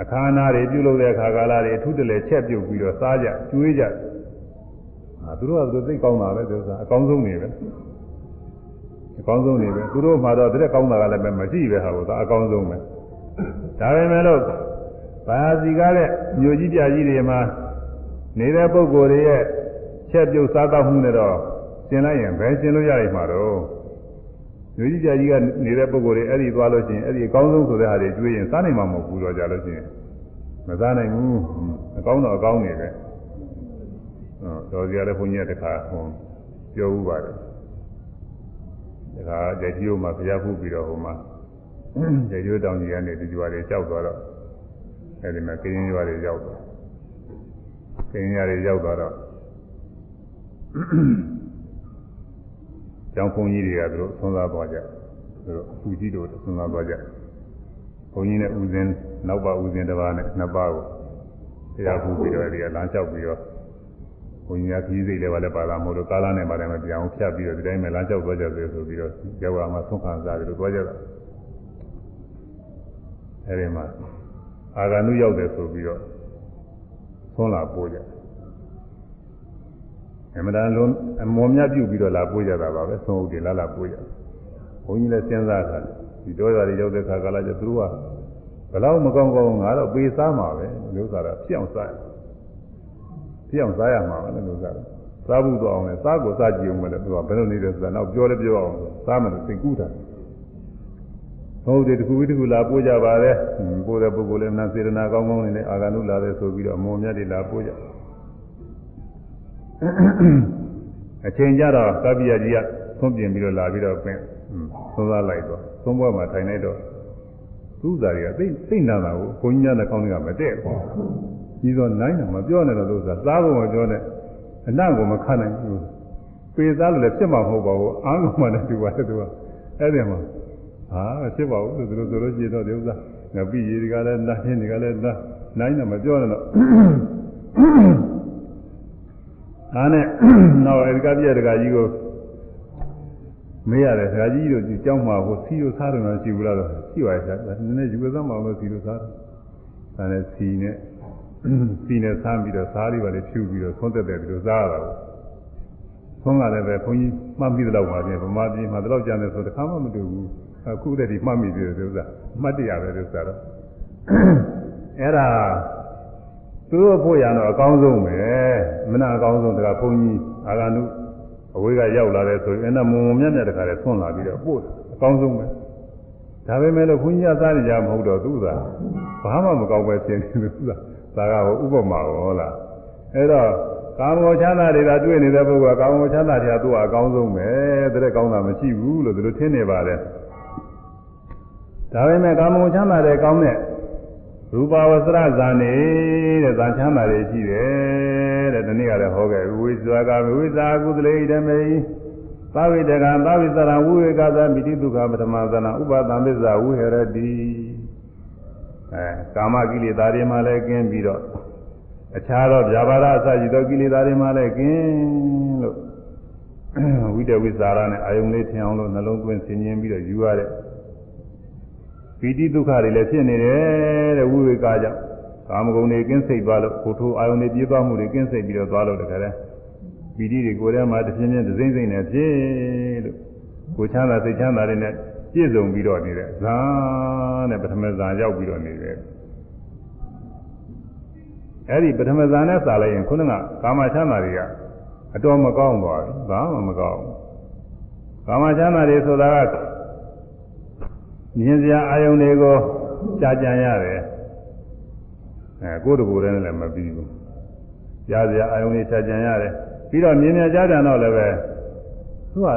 အခါအနာတွေပြုလုပ်တဲ့အခါကာလတွေအထူးတလဲချက်ပြုတ်ပြီးတော့စားကြကျွေးကြဟာသူတို့ကသူသိကောင်းတာပဲသူကအကောင်းဆုံးနေပဲအကောင်းဆုံးနေပဲသူတို့မှတော့တဲ့ကောင်းတာကလည်းပဲမရှိပဲဟာကိုဒါအကောင်းဆုံးပဲဒါပေမဲ့လို့ဘာစီကားတဲ့မြို့ကြီးပြကြီးတွေမှာနေတဲ့ပုဂ္ဂိုလ်တွေရဲ့ချက်ပြုတ်စားတော့မှုနဲ့တော့ ရှင်းလိုက်ရင်ဘယ်ရှင်းလို့ရနိုင်မှာတော့မြို့ကြီးပြကြီးကနေတဲ့ပုဂ္ဂိုလ်တွေအဲ့ဒီသွားလို့ရှိရင်အဲ့ဒီအကောင်းဆုံးဆိုတဲ့ဟာတွေကျွေးရင်စားနိုင်မှာမဟုတ်ဘူးတော့ကြလို့ရှိရင်မစားနိုင်ဘူးအကောင်းတော့အကောင်းနေပဲဟောတော်စီရလည်းဘုန်းကြီးကတခါဟောပြောဥပါတယ်တခါကြကြီးတို့မှာဘုရားဖူးပြီးတော့ဟိုမှာကြကြီးတောင်ကြီးကနေဒီကြွားတွေကြောက်သွားတော့အဲ့ဒီမှာကင်းရွာတွေရောက်တော့ကင်းရွာတွေရောက်သွားတော့ ကျောင်းဘုန်းကြီးတွေကသူတို့ဆွမ်းစားသွားကြသူတို့သူကြီးတို့ဆွမ်းစားသွားကြဘုန်းကြီးနဲ့ဦးဇင်းနောက်ပါဦးဇင်းတစ်ပါးနဲ့နှစ်ပါးကိုတရားဖူးပြီးတော့ဒီကလမ်းလျှောက်ပြီးတော့ဘုန်းကြီးကကြီးစိတ်လည်းပါလဲပါလာမလို့ကားလားနဲ့ပါတယ်မပြောင်းဖြတ်ပြီးတော့ဒီတိုင်းပဲလမ်းလျှောက်သွားကြတယ်ဆိုပြီးတော့ရောက်လာမှဆုံးခံစားတယ်လို့သွားကြတာအဲဒီမှာအာဂန္ဓုရောက်တယ်ဆိုပြီးတော့ဆုံးလာပို့ကြ အမှန်တန်လုံးအမော်မြတ်ပြုတ်ပြီးတော့လာပို့ကြတာပါပဲဆုံးဟုတ်တယ်လာလာပို့ကြဘုန်းကြီးလည်းစဉ်းစားတာဒီတော့ရတွေရောက်တဲ့ခါကလာကျသူတို့ကဘလောက်မကောင်းကောင်းငါတော့ပေးစားမှာပဲလို့ဆိုတာပြောင်းစားပြောင်းစားရမှာပဲလို့ဆိုတာစားဘူးတော့အောင်လေစားကိုစားကြည့်အောင်ပဲသူကဘယ်လိုနေတယ်ဆိုတာတော့ပြောလဲပြောအောင်စားမယ်လို့စိတ်ကူးတာဟုတ်တယ်တခုတခုလာပို့ကြပါလေပို့တဲ့ပုဂ္ဂိုလ်လည်းနာစေတနာကောင်းကောင်းနေနဲ့အာဂန္တုလာတယ်ဆိုပြီးတော့အမုံမြတ်တွေလာပို့ကြ အချိန်ကြတော့ကပ္ပိယကြီးကသုံးပြင်ပြီးတော့လာပြီးတော့ပြင်သုံးသားလိုက်တော့သုံးဘွဲ့မှာထိုင်လိုက်တော့သူ့သားတွေကသိသိနာတာကိုဘုန်းကြီးများနဲ့ကောင်းတွေကမတည့်ဘူးကြီးတော့နိုင်တယ်မပြောနဲ့တော့သူကစားဖို့မပြောနဲ့အနံ့ကိုမခံနိုင်ဘူးပေသားလို့လည်းဖြစ်မှာမဟုတ်ပါဘူးအားလုံးမှလည်းတူပါတယ်သူကအဲ့ဒီမှာဟာဖြစ်ပါဘူးလို့သူတို့ဆိုလို့ရှိရင်တော့ဒီဥစ္စာငါပြီးရည်တွေကလည်းနားဟင်းတွေကလည်းနားနိုင်တယ်မပြောနဲ့တော့ အားနဲ့တော့အဲဒီကပြည့်တကကြီးကိုမေးရတယ်ဒကာကြီးတို့ဒီကျောင်းမှာဟိုစီလို့စားတယ်မရှိဘူးလားတော့ရှိပါရဲ့နည်းနည်းယူသမ်းမအောင်လို့စီလို့စားတယ်ဒါနဲ့စီနဲ့စီနဲ့ဆမ်းပြီးတော့စားလေးပါလေဖြူပြီးတော့သုံးသက်တယ်ပြီးတော့စားရတာကိုသုံးကလည်းပဲခွန်ကြီးမှတ်မိတဲ့လောက်ပါပြင်ဗမာပြည်မှာဒီလောက်ကြမ်းတယ်ဆိုတခါမှမတွေ့ဘူးအခုတည်းဒီမှတ်မိသေးတယ်ဥစ္စာမှတ်တရပဲဥစ္စာတော့အဲ့ဒါ သူတို့ဖို့ရတော့အကောင်းဆုံးပဲမနာအကောင်းဆုံးတကဘုန်းကြီးအာဂန္တုအဝေးကရောက်လာတယ်ဆိုရင်အဲ့ဒါမုံမမြတ်မြတ်တခါလဲဆွန့်လာပြီးတော့ပို့အကောင်းဆုံးပဲဒါပေမဲ့လို့ဘုန်းကြီးကစားနေကြမဟုတ်တော့သူကဘာမှမကောင်းပဲဖြစ်နေလို့သူကဒါကဟိုဥပမာဟောလားအဲ့တော့ကာမောချမ်းသာတွေကတွေ့နေတဲ့ပုဂ္ဂိုလ်ကကာမောချမ်းသာတွေကသူ့အကောင်းဆုံးပဲတဲ့ကောင်းတာမရှိဘူးလို့သူတို့ထင်နေပါတယ်ဒါပေမဲ့ကာမောချမ်းသာတဲ့ကောင်းတဲ့ ရူပဝဆရဇာနေတဲ့ဇာချမ်းသာတွေရှိတယ်တဲ့ဒီနေ့ကလည်းဟောခဲ့ဝိဇာကဝိဇာကုသလေဓမေသဝိတကံသဝိသရဝိဝေကသမိတိဒုက္ခပထမသနာဥပါဒံသစ္စာဝိဟရတိအဲကာမကိလေသာတွေမှလည်းကင်းပြီးတော့အခြားသောဗျာပါဒအစရှိသောကိလေသာတွေမှလည်းကင်းလို့ဝိတဝိဇာရနဲ့အာယုန်လေးထင်အောင်လို့နှလုံးသွင်းဆင်ញင်းပြီးတော့ယူရတဲ့ ပီတိဒုက္ခတွေလည်းဖြစ်နေတယ်တဲ့ဝိဝေကကြောင့်ကာမဂုဏ်တွေကင်းစိတ်သွားလို့ကိုထိုးအာယုန်တွေပြေးသွားမှုတွေကင်းစိတ်ပြီးတော့သွားလို့တကယ်လဲပီတိတွေကိုယ်ထဲမှာတစ်ပြင်းပြင်းတစ်စိမ့်စိမ့်နဲ့ဖြစ်လို့ကိုချမ်းသာစိတ်ချမ်းသာတွေနဲ့ပြည့်စုံပြီးတော့နေတဲ့ဇာနဲ့ပထမဇာရောက်ပြီးတော့နေတယ်အဲ့ဒီပထမဇာနဲ့စာလိုက်ရင်ခုနကကာမချမ်းသာတွေကအတော်မကောင်းပါဘူးဘာမှမကောင်းဘူးကာမချမ်းသာတွေဆိုတာက မြင်စရာအာယုန်တွေကိုကြာကြံရတယ်အဲကိုယ်တကူတည်းလည်းမပြီးဘူးကြားစရာအာယုန်တွေကြာကြံရတယ်ပြီးတော့မြင်မြင်ကြားကြံတော့လည်းပဲသူက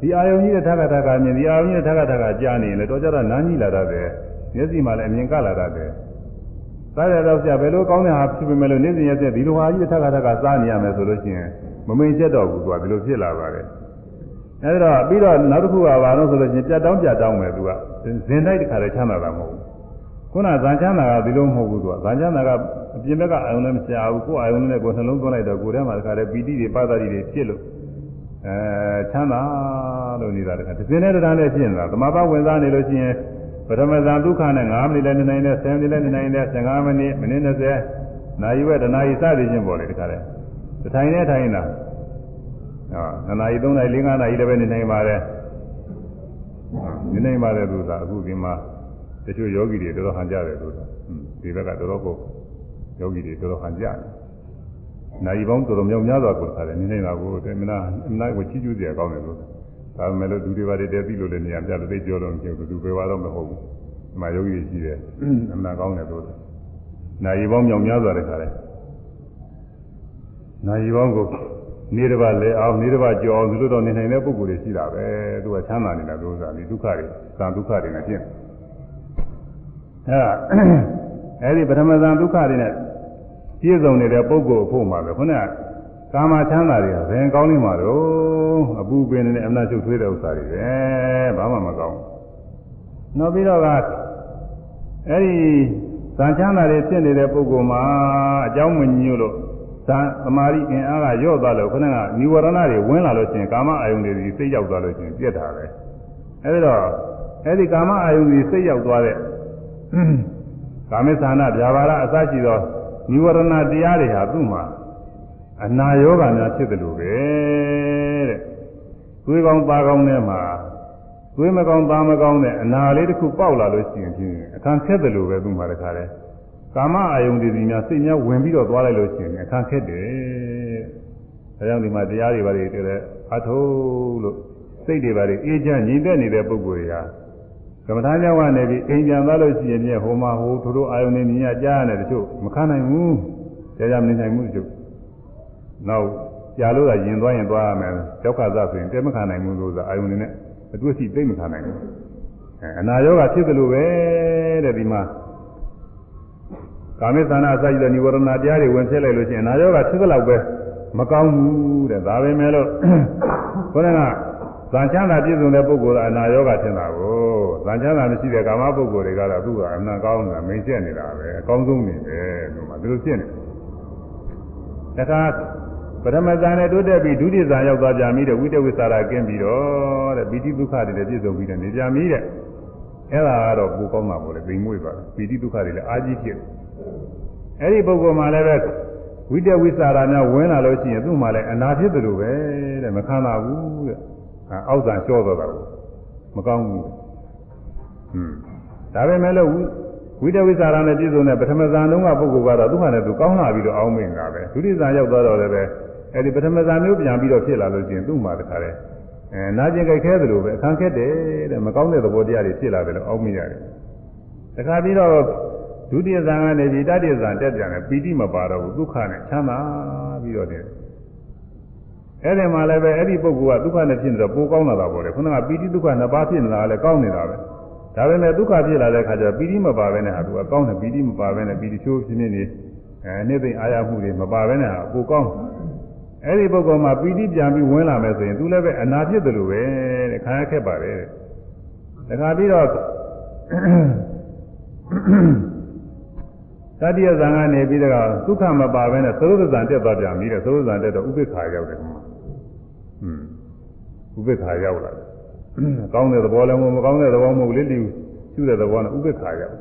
ဒီအာယုန်ကြီးတဲ့ထက်ကထက်ကမြင်ဒီအာယုန်ကြီးတဲ့ထက်ကထက်ကကြားနေရင်လည်းတော့ကြတော့နားကြီးလာတတ်တယ်မျက်စိမှလည်းအမြင်ကလာတတ်တယ်စားရတော့ဆရာဘယ်လိုကောင်းတဲ့ဟာဖြစ်ပေမဲ့လို့နေ့စဉ်ရက်ဆက်ဒီလိုဟာကြီးတစ်ခါတစ်ခါစားနေရမယ်ဆိုလို့ရှိရင်မမိန်ချက်တော့ဘူးသူကဒီလိုဖြစ်လာပါတယ် အဲဒီတော့ပြီးတော့နောက်တစ်ခုကဘာလို့ဆိုလို့ရှိရင်ပြတ်တောင်းပြတ်တောင်းမယ်သူကဇင်တိုက်တစ်ခါတည်းချမ်းသာတာမဟုတ်ဘူးခုနဇန်ချမ်းသာကဒီလိုမဟုတ်ဘူးသူကဇန်ချမ်းသာကအပြင်ဘက်ကအာယုံနဲ့မရှာဘူးကိုယ်အာယုံနဲ့ကိုယ်နှလုံးသွင်းလိုက်တော့ကိုယ်ထဲမှာတစ်ခါတည်းပီတိတွေပါတာတွေဖြစ်လို့အဲချမ်းသာလို့နေတာတခါတစ်စင်းနဲ့တန်းနဲ့ဖြစ်နေတာသမဘာဝင်စားနေလို့ရှိရင်ပထမဇန်ဒုက္ခနဲ့9မိနစ်လည်းနေနိုင်တယ်10မိနစ်လည်းနေနိုင်တယ်15မိနစ်မိနစ်20နာရီဝက်တနာရီစသည်ချင်းပေါ်လေတခါတည်းတထိုင်နဲ့ထိုင်တာ ဟော2နာရီ3နာရီ4 5နာရီလည်းပဲနေနိုင်ပါတယ်နေနိုင်ပါတယ်သူကအခုဒီမှာတချို့ယောဂီတွေတော်တော်ဟန်ကြတယ်လို့ဒီဘက်ကတော်တော်ကိုယောဂီတွေတော်တော်ဟန်ကြတယ်နိုင်ပေါင်းတော်တော်များများစွာကိုထားတယ်နေနေတာကိုတမနာအနာကိုချီးကျူးစရာကောင်းတယ်လို့ဒါပေမဲ့လို့ဒုတိယပါးတည်းပြီးလို့လည်းနေရာပြလို့သိကြောတော့မဖြစ်ဘူးသူပဲပါတော့မဟုတ်ဘူးဒီမှာယောဂီရှိတယ်အမှန်ကောင်းတယ်လို့နိုင်ပေါင်းမြောင်များစွာတခါတယ်နိုင်ပေါင်းကို နေတစ်ပါးလဲအောင်နေတစ်ပါးကြောအောင်သူတို့တော့နေနိုင်တဲ့ပုဂ္ဂိုလ်တွေရှိတာပဲသူကချမ်းသာနေတာသူကဒီဒုက္ခတွေသံဒုက္ခတွေနဲ့ဖြစ်အဲအဲဒီပထမဇန်ဒုက္ခတွေနဲ့ပြည့်စုံနေတဲ့ပုဂ္ဂိုလ်အဖို့မှာပဲခုနကကာမချမ်းသာတွေကဘယ်ကောင်းနေမှာတော့အပူပင်နေတဲ့အမနာချုပ်ထွေးတဲ့ဥစ္စာတွေပဲဘာမှမကောင်းနောက်ပြီးတော့ကအဲဒီဇန်ချမ်းသာတွေဖြစ်နေတဲ့ပုဂ္ဂိုလ်မှာအကြောင်းမညို့လို့ ဇာသမာဓိအင်အားကရော့သွားလို့ခဏကនិဝရဏတွေဝင်လာလို့ရှိရင်ကာမအာယုန်တွေစိတ်ရောက်သွားလို့ရှိရင်ပြက်တာပဲအဲဒီတော့အဲဒီကာမအာယုန်တွေစိတ်ရောက်သွားတဲ့ကာမိသနာဗျာပါဒအစရှိသောនិဝရဏတရားတွေဟာသူ့မှာအနာယောဂများဖြစ်တယ်လို့ပဲတဲ့သွေးကောင်းသားကောင်းထဲမှာသွေးမကောင်းသားမကောင်းတဲ့အနာလေးတစ်ခုပေါက်လာလို့ရှိရင်ဖြင့်အခန်းခက်တယ်လို့ပဲသူမှတခါလဲ ကာမအာယုန်တွေဒီများစိတ်များဝင်ပြီးတော့သွားလိုက်လို့ရှိရင်အခန်းခက်တယ်။ဒါကြောင့်ဒီမှာတရားတွေပါတွေတည်းအထုလို့စိတ်တွေပါတွေအေးချမ်းညီတဲ့နေတဲ့ပုဂ္ဂိုလ်တွေဟာကမ္မထာကြောင့်ကနေပြီးအိမ်ပြန်သွားလို့ရှိရင်ပြဟိုမှာဟိုထိုးထိုးအာယုန်တွေမြင်ရကြားရတယ်တချို့မခံနိုင်ဘူး။ကြားကြမနေနိုင်ဘူးတချို့။နောက်ကြာလို့ကရင်သွားရင်သွားရမယ်။ကြောက်ခါစားဆိုရင်တဲမခံနိုင်ဘူးလို့ဆိုအာယုန်တွေနဲ့အတွေ့အထိသိမခံနိုင်ဘူးအဲအနာရောဂါဖြစ်တယ်လို့ပဲတဲ့ဒီမှာ ကာမိသနာအစရှိတဲ့និဝရဏတရားတွေဝင်ဖြစ်လိုက်လို့ရှိရင်အနာရောဂါဖြစ်သလောက်ပဲမကောင်းဘူးတဲ့ဒါပဲမဲ့လို့ခေါင်းကဇန်ချမ်းသာပြည့်စုံတဲ့ပုဂ္ဂိုလ်ကအနာရောဂါဖြစ်တာကိုဇန်ချမ်းသာမရှိတဲ့ကာမပုဂ္ဂိုလ်တွေကတော့သူ့ကအနာကောင်းတာမိတ်ဆက်နေတာပဲအကောင်းဆုံးနေတယ်လို့မှဒီလိုဖြစ်နေတယ်ဒါကပထမဇန်နဲ့တိုးတက်ပြီးဒုတိယဇန်ရောက်သွားကြပြီတဲ့ဝိတဝိသရာကင်းပြီးတော့တဲ့ပိဋိဒုက္ခတွေလည်းပြည့်စုံပြီးတဲ့နေကြပြီတဲ့အဲ့ဒါကတော့ပူကောင်းတာပေါ့လေပိန်မွေ့ပါပိဋိဒုက္ခတွေလည်းအာကြီးဖြစ် အဲ့ဒီပုဂ္ဂိုလ်မှလည်းပဲဝိတဝိသရာများဝင်လာလို့ရှိရင်သူ့မှလည်းအနာဖြစ်တယ်လို့ပဲတဲ့မခံတာဘူးတဲ့အောက်ဇန်လျှော့တော့တာကိုမကောင်းဘူးဟွန်းဒါပေမဲ့လို့ဝိတဝိသရာနဲ့ပြည့်စုံတဲ့ပထမဇန်တုန်းကပုဂ္ဂိုလ်ကတော့သူ့ဟာနဲ့သူကောင်းလာပြီးတော့အောင်းမိနေတာပဲဒုတိယဇန်ရောက်သွားတော့လည်းပဲအဲ့ဒီပထမဇာမျိုးပြန်ပြီးတော့ဖြစ်လာလို့ရှိရင်သူ့မှာတခါတည်းအဲနာကျင်ကြိုက်ခဲသလိုပဲအခန်းခက်တယ်တဲ့မကောင်းတဲ့သဘောတရားတွေဖြစ်လာတယ်လို့အောက်မိရတယ်တခါပြီးတော့ ဒုတိယဇာကနေဒီတတိယဇာတက်ပြန်တယ်ပီတိမပါတော့ဘူးဒုက္ခနဲ့ချမ်းသာပြီးတော့တယ်အဲ့ဒီမှာလည်းပဲအဲ့ဒီပုဂ္ဂိုလ်ကဒုက္ခနဲ့ဖြစ်နေတော့ပိုကောင်းလာတာပေါ့လေခုနကပီတိဒုက္ခနှစ်ပါးဖြစ်နေတာလည်းကောင်းနေတာပဲဒါပေမဲ့ဒုက္ခဖြစ်လာတဲ့အခါကျတော့ပီတိမပါဘဲနဲ့ဟာသူကကောင်းတယ်ပီတိမပါဘဲနဲ့ပီတိချိုးဖြစ်နေနေအဲနေ့သိအာရမှုတွေမပါဘဲနဲ့ဟာပိုကောင်းအဲ့ဒီပုဂ္ဂိုလ်မှာပီတိပြန်ပြီးဝင်လာမယ်ဆိုရင်သူလည်းပဲအနာဖြစ်တယ်လို့ပဲတဲ့ခံရခဲ့ပါတယ်တဲ့ဒါခါပြီးတော့ တတိယဇံကနေပြီးတော့ဒုက္ခမပါဘဲနဲ့သရုပ်ဇံတက်သွားပြန်ပြီတဲ့သရုပ်ဇံတက်တော့ဥပိ္ပခါရောက်တယ်ဟွန်းဥပိ္ပခါရောက်လာတယ်ကောင်းတဲ့သဘောလည်းမကောင်းတဲ့သဘောမဟုတ်လေလီရှုတဲ့သဘောနဲ့ဥပိ္ပခါရောက်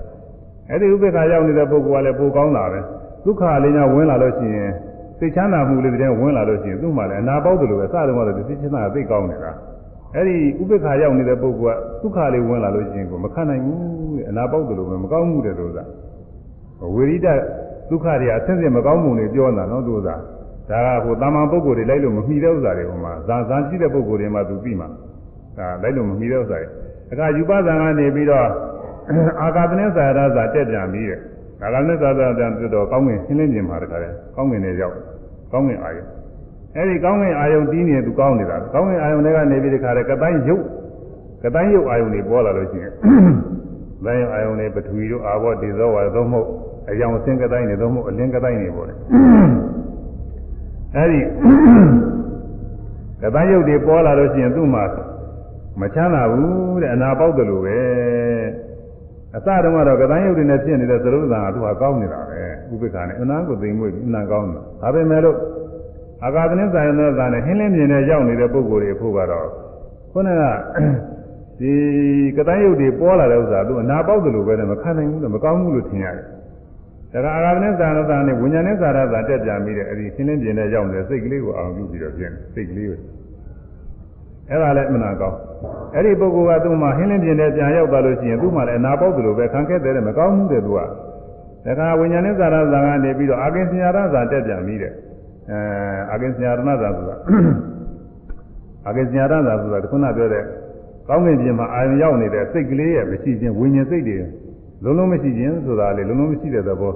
အဲ့ဒီဥပိ္ပခါရောက်နေတဲ့ပုဂ္ဂိုလ်ကလည်းပိုကောင်းတာပဲဒုက္ခလေးညာဝင်လာလို့ရှိရင်စိတ်ချမ်းသာမှုလေးတွေဝင်လာလို့ရှိရင်သူ့မှာလည်းအနာပေါက်တယ်လို့ပဲစတယ်ကတော့ဒီစိတ်ချမ်းသာသိကောင်းနေတာအဲ့ဒီဥပိ္ပခါရောက်နေတဲ့ပုဂ္ဂိုလ်ကဒုက္ခလေးဝင်လာလို့ရှိရင်ကိုမခံနိုင်ဘူးတဲ့အနာပေါက်တယ်လို့ပဲမကောင်းမှုတဲ့လို့သာ ဝိရိဒဒုက္ခတွေအဆင့်ဆင့်မကောင်းမှုတွေပြောနေတာနော်သူသာဒါကဟိုတာမန်ပုဂ္ဂိုလ်တွေလိုက်လို့မမှီတဲ့ဥစ္စာတွေဟိုမှာဇာဇာရှိတဲ့ပုဂ္ဂိုလ်တွေမှာသူသိမှာဒါလိုက်လို့မမှီတဲ့ဥစ္စာတွေအခါယူပဇံကနေပြီးတော့အာဂတနဲ့ဇာရဇာတက်ပြန်ပြီးတဲ့ဒါကလည်းသာသာတန်ပြတော့ကောင်းငင်ရှင်းလင်းပြင်မှာတခါတည်းကောင်းငင်နဲ့ရောက်ကောင်းငင်အာယုံအဲဒီကောင်းငင်အာယုံတီးနေသူကောင်းနေတာကောင်းငင်အာယုံတွေကနေပြီးတခါတည်းကတိုင်းရုပ်ကတိုင်းရုပ်အာယုံတွေပေါ်လာလို့ရှိရင်လမ်းအာယုံတွေပထဝီတို့အာဘောဒေဇောဝါသုံးမဟုတ် အယောင်ဆင်းကတိုင်းတွေသုံးမဟုတ်အလင်းကတိုင်းတွေပေါ်တယ်အဲဒီကတိုင်းရုပ်တွေပေါ်လာလို့ရှိရင်သူ့မှာမချမ်းသာဘူးတဲ့အနာပေါက်တယ်လို့ပဲအစတုန်းကတော့ကတိုင်းရုပ်တွေနဲ့ဖြစ်နေတဲ့သရုပ်သံကသူကကောင်းနေတာပဲဥပိ္ပခာနဲ့အနာကိုသိမ့်မွေ့ပြီးအနာကောင်းတာဒါပေမဲ့လို့အာဂါသနဇာယနဇာနဲ့ဟင်းလင်းမြင်နဲ့ရောက်နေတဲ့ပုံကိုယ်တွေအဖို့ကတော့ခုနကဒီကတိုင်းရုပ်တွေပေါ်လာတဲ့ဥစ္စာသူအနာပေါက်တယ်လို့ပဲနဲ့မခံနိုင်ဘူးလို့မကောင်းဘူးလို့ထင်ရတယ် ဒါကအာဂါသနဇာယနဇာနဲ့ဝိညာဉ်နဲ့ဇာရဇာတက်ပြန်ပြီးတဲ့အဲဒီဟင်းလင်းမြင်နဲ့ရောက်နေတဲ့စိတ်ကလေးကိုအောင်ပြုပြီးတော့ပြင်စိတ်ကလေးကိုအဲ့ဒါလည်းမနာကောင်းအဲ့ဒီပုဂ္ဂိုလ်ကသူ့မှာဟင်းလင်းပြင်းတဲ့ပြန်ရောက်သွားလို့ရှိရင်သူ့မှာလည်းအနာပေါက်တယ်လို့ပဲခံခဲ့တဲ့မကောင်းမှုတဲ့သူကဒါကဝိညာဉ်နဲ့ဇာရဇာကနေပြီးတော့အာကိဉ္စညာရဇာတက်ပြန်ပြီးတဲ့အဲအာကိဉ္စညာရဏဇာဆိုတာအာကိဉ္စညာရဇာဆိုတာခုနပြောတဲ့ကောင်းကင်ပြင်မှာအာရုံရောက်နေတဲ့စိတ်ကလေးရဲ့မရှိခြင်းဝိညာဉ်စိတ်တွေ လုံးလုံးမရှိခြင်းဆိုတာလေလုံးလုံးမရှိတဲ့သဘော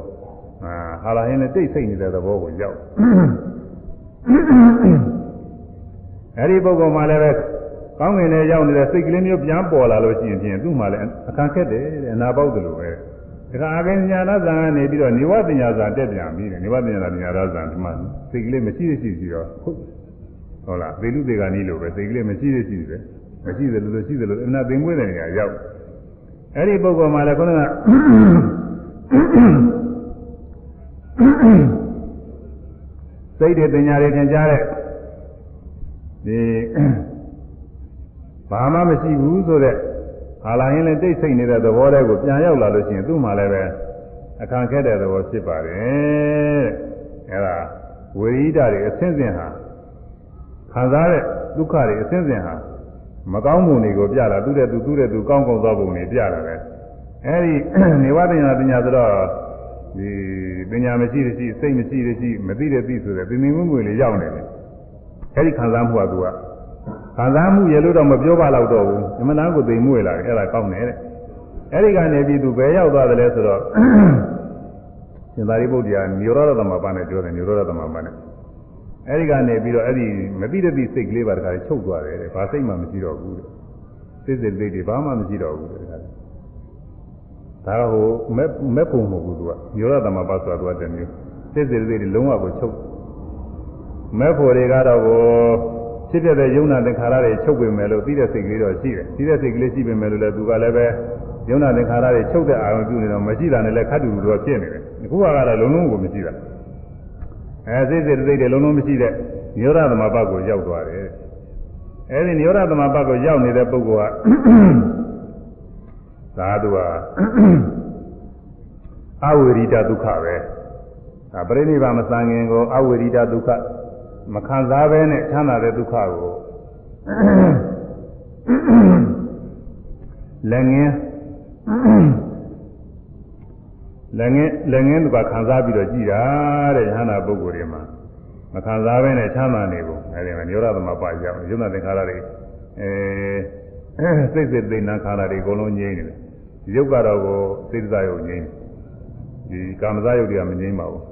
အာဟာလာဟင်းနဲ့တိတ်ဆိတ်နေတဲ့သဘောကိုရောက်အဲဒီပုဂ္ဂိုလ်မှလည်းပဲကောင်းငင်နဲ့ရောက်နေတဲ့စိတ်ကလေးမျိုးပြန်ပေါ်လာလို့ရှိရင်ဖြင့်သူ့မှလည်းအခန်းခက်တယ်တဲ့အနာပေါက်တယ်လို့ပဲဒါကအာကိဉ္ညာဏဇာကနေပြီးတော့နေဝတညာဇာတက်ပြန်ပြီးတယ်နေဝတညာညာရဇာဒီမှာစိတ်ကလေးမရှိရှိရှိတော့ဟုတ်ဟုတ်လားသေလူသေးကနီးလို့ပဲစိတ်ကလေးမရှိရှိရှိတယ်မရှိတယ်လို့ရှိတယ်လို့အနာသိမ့်မွေးတဲ့နေရာရောက် အဲ့ဒီပုဂ္ဂိုလ်မှလည်းခုနကစိတ်တွေတင်ညာတွေသင်ကြားတဲ့ဒီဘာမှမရှိဘူးဆိုတော့ဟာလာရင်လည်းတိတ်ဆိတ်နေတဲ့သဘောတွေကိုပြန်ရောက်လာလို့ရှိရင်သူ့မှာလည်းပဲအခါခဲတဲ့သဘောဖြစ်ပါတယ်အဲဒါဝိရိဒတွေအဆင့်ဆင့်ဟာခံစားတဲ့ဒုက္ခတွေအဆင့်ဆင့်ဟာ မကောင်းမှုတွေကိုပြတာသူတဲ့သူသူတဲ့သူကောင်းကောင်းသောပုံတွေပြတာပဲအဲဒီနေဝတ္တညာပညာဆိုတော့ဒီပညာမရှိတဲ့ရှိစိတ်မရှိတဲ့ရှိမသိတဲ့သိဆိုတဲ့သင်္သင်မှုတွေလေးရောက်နေတယ်အဲဒီခံစားမှုကသူကခံစားမှုရေလို့တော့မပြောပါတော့တော့ဘူးအမှန်တမ်းကိုသိမ်မွေလာတယ်အဲ့ဒါကောင်းတယ်တဲ့အဲဒီကနေပြီးသူဘယ်ရောက်သွားတယ်လဲဆိုတော့ရှင်သာရိပုတ္တရာနိရောဓသမဘာနဲ့ပြောတယ်နိရောဓသမဘာနဲ့ အဲဒီကနေပြီးတော့အဲ့ဒီမသိတဲ့သိစိတ်ကလေးပါတခါချုပ်သွားတယ်တဲ့ဘာစိတ်မှမရှိတော့ဘူးတဲ့စိတ်စိတ်လေးတွေဘာမှမရှိတော့ဘူးတဲ့တခါဒါကဟိုမဲ့မဲ့ပုံမဟုတ်ဘူးသူကနိရောဓသမဘာဆိုတာသူကတည်းမျိုးစိတ်စိတ်လေးတွေလုံးဝကိုချုပ်မဲ့ဖို့တွေကတော့ကိုဖြစ်ပြတဲ့ယုံနာသင်္ခါရတွေချုပ်ပြင်မယ်လို့သိတဲ့စိတ်ကလေးတော့ရှိတယ်သိတဲ့စိတ်ကလေးရှိပြင်မယ်လို့လည်းသူကလည်းပဲယုံနာသင်္ခါရတွေချုပ်တဲ့အာရုံပြုနေတော့မရှိတာနဲ့လည်းခတ်တူတူတော့ဖြစ်နေတယ်အခုကတော့လုံးလုံးကိုမရှိတာ အဲစိတ်စိတ်စိတ်တွေလုံးလုံးမရှိတဲ့နိရောဓသမဘတ်ကိုရောက်သွားတယ်အဲဒီနိရောဓသမဘတ်ကိုရောက်နေတဲ့ပုဂ္ဂိုလ်ကသာသူကအဝိရိဒဒုက္ခပဲဒါပြိဋိဘမစံငင်ကိုအဝိရိဒဒုက္ခမခံစားဘဲနဲ့ချမ်းသာတဲ့ဒုက္ခကိုလည်းငင်း လည်းငင်းလည်းငင်းသူကခံစားပြီးတော့ကြည်တာတဲ့ယဟနာပုဂ္ဂိုလ်တွေမှာမခံစားဘဲနဲ့ချမ်းသာနေဖို့အဲဒီမှာညောရသမပရောက်ယုံနာသင်္ခါရတွေအဲစိတ်စိတ်သိနာခါရတွေအကုန်လုံးငြိမ့်နေတယ်ရုပ်ကတော့ကိုစိတ်စားရုပ်ငြိမ့်ဒီကာမဇာယုတ်တွေကမငြိမ့်ပါဘူး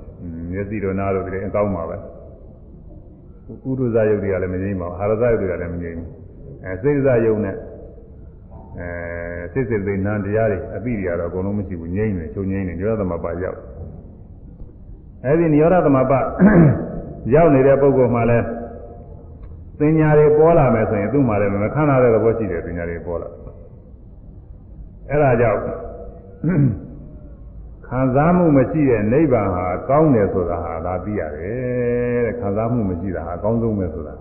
မျက်စိတို့နားတို့တွေအကောင်းပါပဲဥဒုဇာယုတ်တွေကလည်းမငြိမ့်ပါဘူးဟာရဇာယုတ်တွေကလည်းမငြိမ့်ဘူးအဲစိတ်စားယုတ်နဲ့ အဲစိတ်စိတ်သိနာတရားတွေအပိတွေကတော့အကုန်လုံးမရှိဘူးငြိမ့်နေချုပ်ငြိမ့်နေညောရသမပရောက်အဲဒီညောရသမပရောက်နေတဲ့ပုဂ္ဂိုလ်မှလည်းသင်ညာတွေပေါ်လာမယ်ဆိုရင်သူ့မှာလည်းမခန္ဓာတဲ့သဘောရှိတယ်သင်ညာတွေပေါ်လာအဲဒါကြောင့်ခံစားမှုမရှိတဲ့နိဗ္ဗာန်ဟာကောင်းတယ်ဆိုတာဟာဒါသိရတယ်တဲ့ခံစားမှုမရှိတာဟာအကောင်းဆုံးပဲဆိုတာ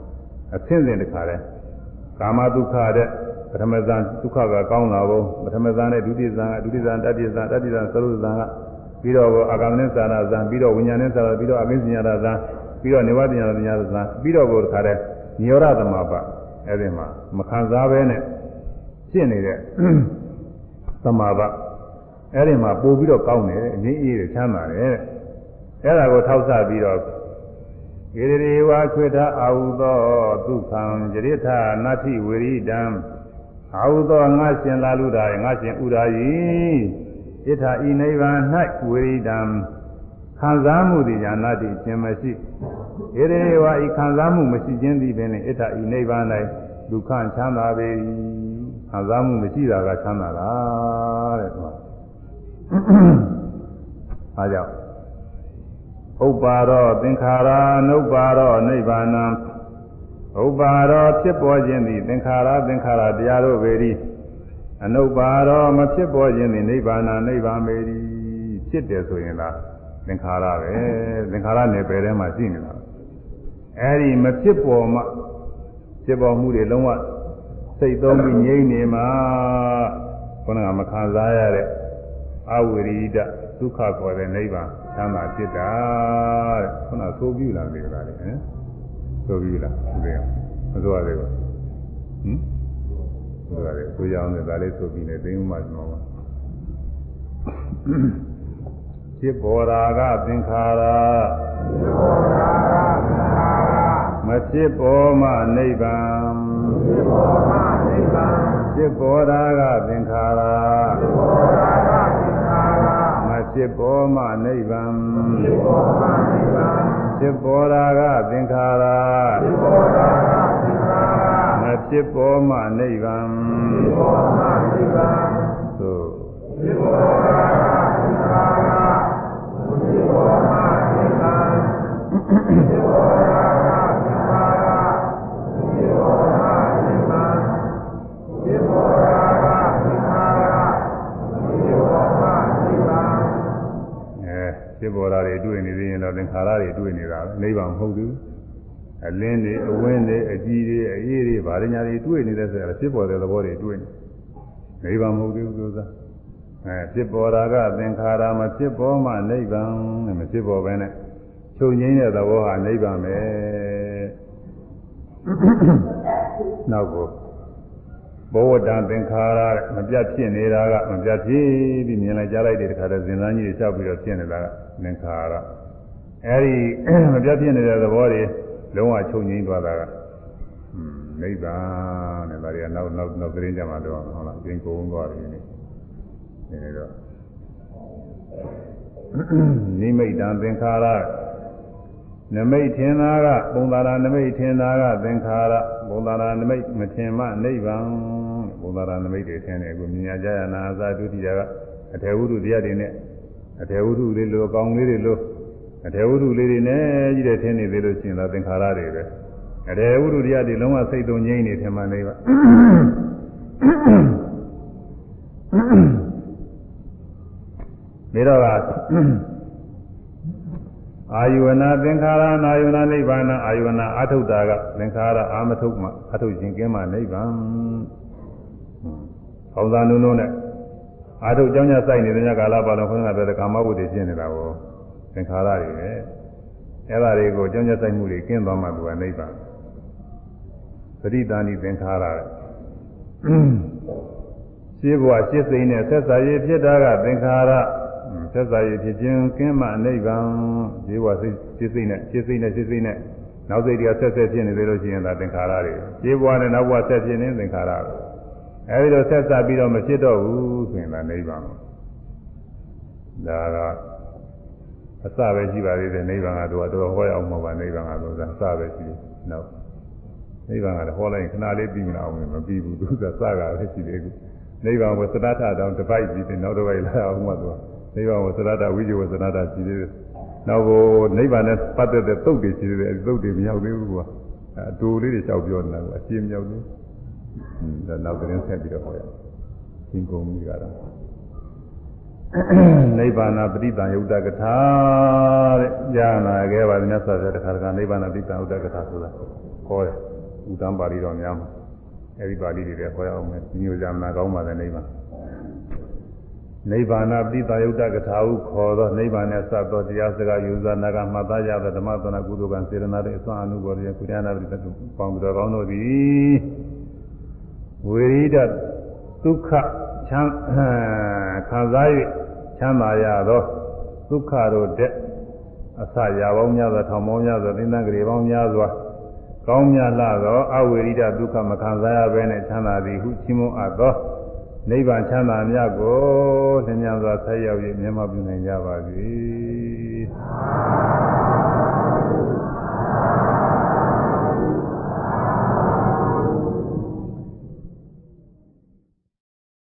အသင့်စဉ်တစ်ခါလဲကာမဒုက္ခတဲ့ ပထမဇန်ဒုက္ခကကောင်းလာဖို့ပထမဇန်နဲ့ဒုတိယဇန်ကဒုတိယဇန်တတိယဇန်တတိယဇန်သရုပ်ဇန်ကပြီးတော့အာဂမနိသာရဇန်ပြီးတော့ဝိညာဉ်နိသာရပြီးတော့အကိစ္စညာဇန်ပြီးတော့နေဝတ္တညာညာဇန်ပြီးတော့ကိုတခါလဲညောရသမပအဲ့ဒီမှာမခံစားဘဲနဲ့ဖြစ်နေတဲ့သမပအဲ့ဒီမှာပို့ပြီးတော့ကောင်းတယ်အငြိမ်းအေးတယ်ချမ်းသာတယ်အဲ့ဒါကိုထောက်ဆပြီးတော့ဂေရေဝါခွေထအာဟုသောဒုက္ခံကြရိထနာတိဝရိတံ အာဟုသောငါရှင်လာလူတာငါရှင်ဥရာယီဣထာဤနိဗ္ဗာန်၌ဝရိတံခံစားမှုသည်ညာနာတိခြင်းမရှိဣရေဝဤခံစားမှုမရှိခြင်းသည်ပင်ဣထာဤနိဗ္ဗာန်၌ဒုက္ခချမ်းသာပေ၏ခံစားမှုမရှိတာကချမ်းသာတာတဲ့သူကအားကြောင့်ဥပ္ပါရောသင်္ခါရနုပ္ပါရောနိဗ္ဗာနံ ဥပ္ပါရောဖြစ်ပေါ်ခြင်းသည်သင်္ခါရသင်္ခါရတရားတို့ပေ၏အနုပ္ပါရောမဖြစ်ပေါ်ခြင်းသည်နိဗ္ဗာန်နိဗ္ဗာန်ပေ၏ဖြစ်တယ်ဆိုရင်လားသင်္ခါရပဲသင်္ခါရနယ်ပယ်ထဲမှာရှိနေတာအဲဒီမဖြစ်ပေါ်မှဖြစ်ပေါ်မှုတွေလုံးဝစိတ်သုံးပြီးငြိမ့်နေမှာခொနကမခံစားရတဲ့အဝိရိဒဒုက္ခခေါ်တဲ့နိဗ္ဗာန်ချမ်းသာဖြစ်တာတဲ့ခုနသိုးပြလာနေကြတာလေဟမ် သိုးပြလာဥပ္ပေမသိုးရသေးဘူးဟမ်သိုးရတယ်သိုးရအောင်လည်းဒါလေးသိုးပြီးနေသိမှကျွန်တော်ပါဖြစ်ပေါ်ရာကသင်္ခါရမဖြစ်ပေါ်မှနိဗ္ဗာန်ဖြစ်ပေါ်ရာကသင်္ခါရမဖြစ်ပေါ်မှနိဗ္ဗာန် ဖြစ်ပေါ်ရာကသင်္ခါရမဖြစ်ပေါ်မှနိဗ္ဗာန်သို့ဖြစ်ပေါ်ရာကသင်္ခါရဖြစ်ပေါ်မှနိဗ္ဗာန်ဖြစ်ပေါ်ရာ ဖြစ်ပေါ်တာတွေတွေ့နေသေးရင်တော့သင်္ခါရတွေတွေ့နေတာပဲနိဗ္ဗာန်မဟုတ်ဘူးအလင်းတွေအဝင်းတွေအကြီးတွေအအေးတွေဗာရညာတွေတွေ့နေတဲ့ဆိုတော့ဖြစ်ပေါ်တဲ့သဘောတွေတွေ့နေနိဗ္ဗာန်မဟုတ်ဘူးဆိုတာအဲဖြစ်ပေါ်တာကသင်္ခါရမဖြစ်ပေါ်မှနိဗ္ဗာန်မဖြစ်ပေါ်ပဲနဲ့ချုပ်ငိမ့်တဲ့သဘောဟာနိဗ္ဗာန်ပဲနောက်ကို ဘောဝတ္တသင်္ခါရမပြတ်ဖြစ်နေတာကမပြတ်ဖြစ်ပြီးမြင်လိုက်ကြားလိုက်တဲ့တခါတည်းဇင်သားကြီးတွေလျှောက်ပြီးတော့ဖြစ်နေတာကသင်္ခါရအဲဒီမပြတ်ဖြစ်နေတဲ့သဘောတွေလုံးဝချုပ်ငြိမ်းသွားတာကနိဗ္ဗာန်တဲ့ဒါတွေကနောက်နောက်နောက်သတင်းကြမှာတော့ဟုတ်လားပြင်ကုန်သွားတယ်ဒီနေ့ဒီတော့နိမိတ်တံသင်္ခါရ နမိတ်ထင်တာကပုံသာရနမိတ်ထင်တာကသင်္ခါရပုံသာရနမိတ်မထင်မှနိဗ္ဗာန်ပုံသာရနမိတ်တွေထင်တယ်အခုမြညာကြရနာသာဒုတိယကအထေဝုဒ္ဓတရားတွေနဲ့အထေဝုဒ္ဓလေးလိုအကောင်လေးတွေလိုအထေဝုဒ္ဓလေးတွေနဲ့ကြီးတဲ့ထင်းနေသေးလို့ရှိရင်တော့သင်္ခါရတွေပဲအထေဝုဒ္ဓတရားတွေလုံးဝစိတ်သုံးငြိမ့်နေထင်မှနိဗ္ဗာန်ဒါတော့ အာယဝနာသင်္ခါရနာယဝနာနိဗ္ဗာန်အာယဝနာအာထုတာကသင်္ခါရအာမထုမှအာထုခြင်းကင်းမှနိဗ္ဗာန်ဟောင်းသာနုံနုံနဲ့အာထုကြောင်းကြစိုက်နေတဲ့ညကာလပါလုံးခွန်းကပြောတဲ့ကာမဝုဒ္ဓဖြစ်နေတာကိုသင်္ခါရတွေပဲအဲ့ဒါတွေကိုကြောင်းကြစိုက်မှုတွေကင်းသွားမှသူကနိဗ္ဗာန်သတိတာနိသင်္ခါရရှင်းဘဝရှင်းစိမ့်နဲ့ဆက်ဆံရေးဖြစ်တာကသင်္ခါရ သက်သာရည်ဖြစ်ခြင်းကင်းမှနိဗ္ဗာန်ဒီဘဝစိတ်စိတ်စိတ်နဲ့စိတ်စိတ်နဲ့စိတ်စိတ်နဲ့နောက်စိတ်တွေကဆက်ဆက်ဖြစ်နေသေးလို့ရှိရင်ဒါသင်္ခါရတွေဒီဘဝနဲ့နောက်ဘဝဆက်ဖြစ်နေသင်္ခါရတွေအဲဒီလိုဆက်ဆက်ပြီးတော့မဖြစ်တော့ဘူးဆိုရင်ဒါနိဗ္ဗာန်ဒါကအစပဲရှိပါသေးတယ်နိဗ္ဗာန်ကတော့တော်ဟောရအောင်မှာပါနိဗ္ဗာန်ကတော့အစပဲရှိတယ်နောက်နိဗ္ဗာန်ကလည်းဟောလိုက်ရင်ခဏလေးပြီးမလားအောင်မပြီးဘူးသူကစကားပဲရှိသေးတယ်နိဗ္ဗာန်ကိုသတ္တထတောင်တစ်ပိုက်ပြီးတယ်နောက်တစ်ပိုက်လာအောင်မှာသူက နိဗ္ဗာန်ကိုသရတဝိဇ္ဇဝသရတရှိသေးတယ်။နောက်ကိုနိဗ္ဗာန်နဲ့ပတ်သက်တဲ့သုတ်တွေရှိသေးတယ်အဲဒီသုတ်တွေမရောက်သေးဘူးကွာ။အတူလေးတွေလျှောက်ပြောနေတာကအရှင်းမရောက်သေးဘူး။ဟွန်းဒါနောက်သတင်းဆက်ပြီးတော့ဟောရအောင်။ရှင်းကုန်ပြီကတော့နိဗ္ဗာန်ပဋိသင်ယုတ်တကထာတဲ့။ကြာနာခဲ့ပါသည်မြတ်စွာဘုရားတခါတခါနိဗ္ဗာန်ပဋိသင်ယုတ်တကထာဆိုတာခေါ်တယ်။ဥဒ္ဒံပါဠိတော်များမှာအဲဒီပါဠိတွေလည်းခေါ်ရအောင်မယ်။ဒီမျိုးဇာမနာကောင်းပါတဲ့နိဗ္ဗာန်။ နိဗ္ဗာန်ပိတယုတ်တကထာဟုခေါ်သောနိဗ္ဗာန်နဲ့စသောတရားစကားယူဇာနာကမှတ်သားရသောဓမ္မသနာကုသိုလ်ကံစေရနာတဲ့အစွမ်းအမှုပေါ်ရဲ့ကုသနာပိတ္တပေါင်းပြီးတော့ကောင်းတို့သည်ဝေရိဒဒုက္ခချမ်းခံစား၍ချမ်းသာရသောဒုက္ခတို့တဲ့အစရာပေါင်းများစွာထောင်ပေါင်းများစွာသင်္သန်ကြေပေါင်းများစွာကောင်းမြတ်လာသောအဝေရိဒဒုက္ခမခံစားရဘဲနဲ့ချမ်းသာသည်ဟုချီးမွမ်းအပ်သော နိဗ္ဗာန်ချမ်းသာမြတ်ကိုသင်္ညာစွာဆက်ရောက်၍မြတ်မပြုနိုင်ကြပါစေ။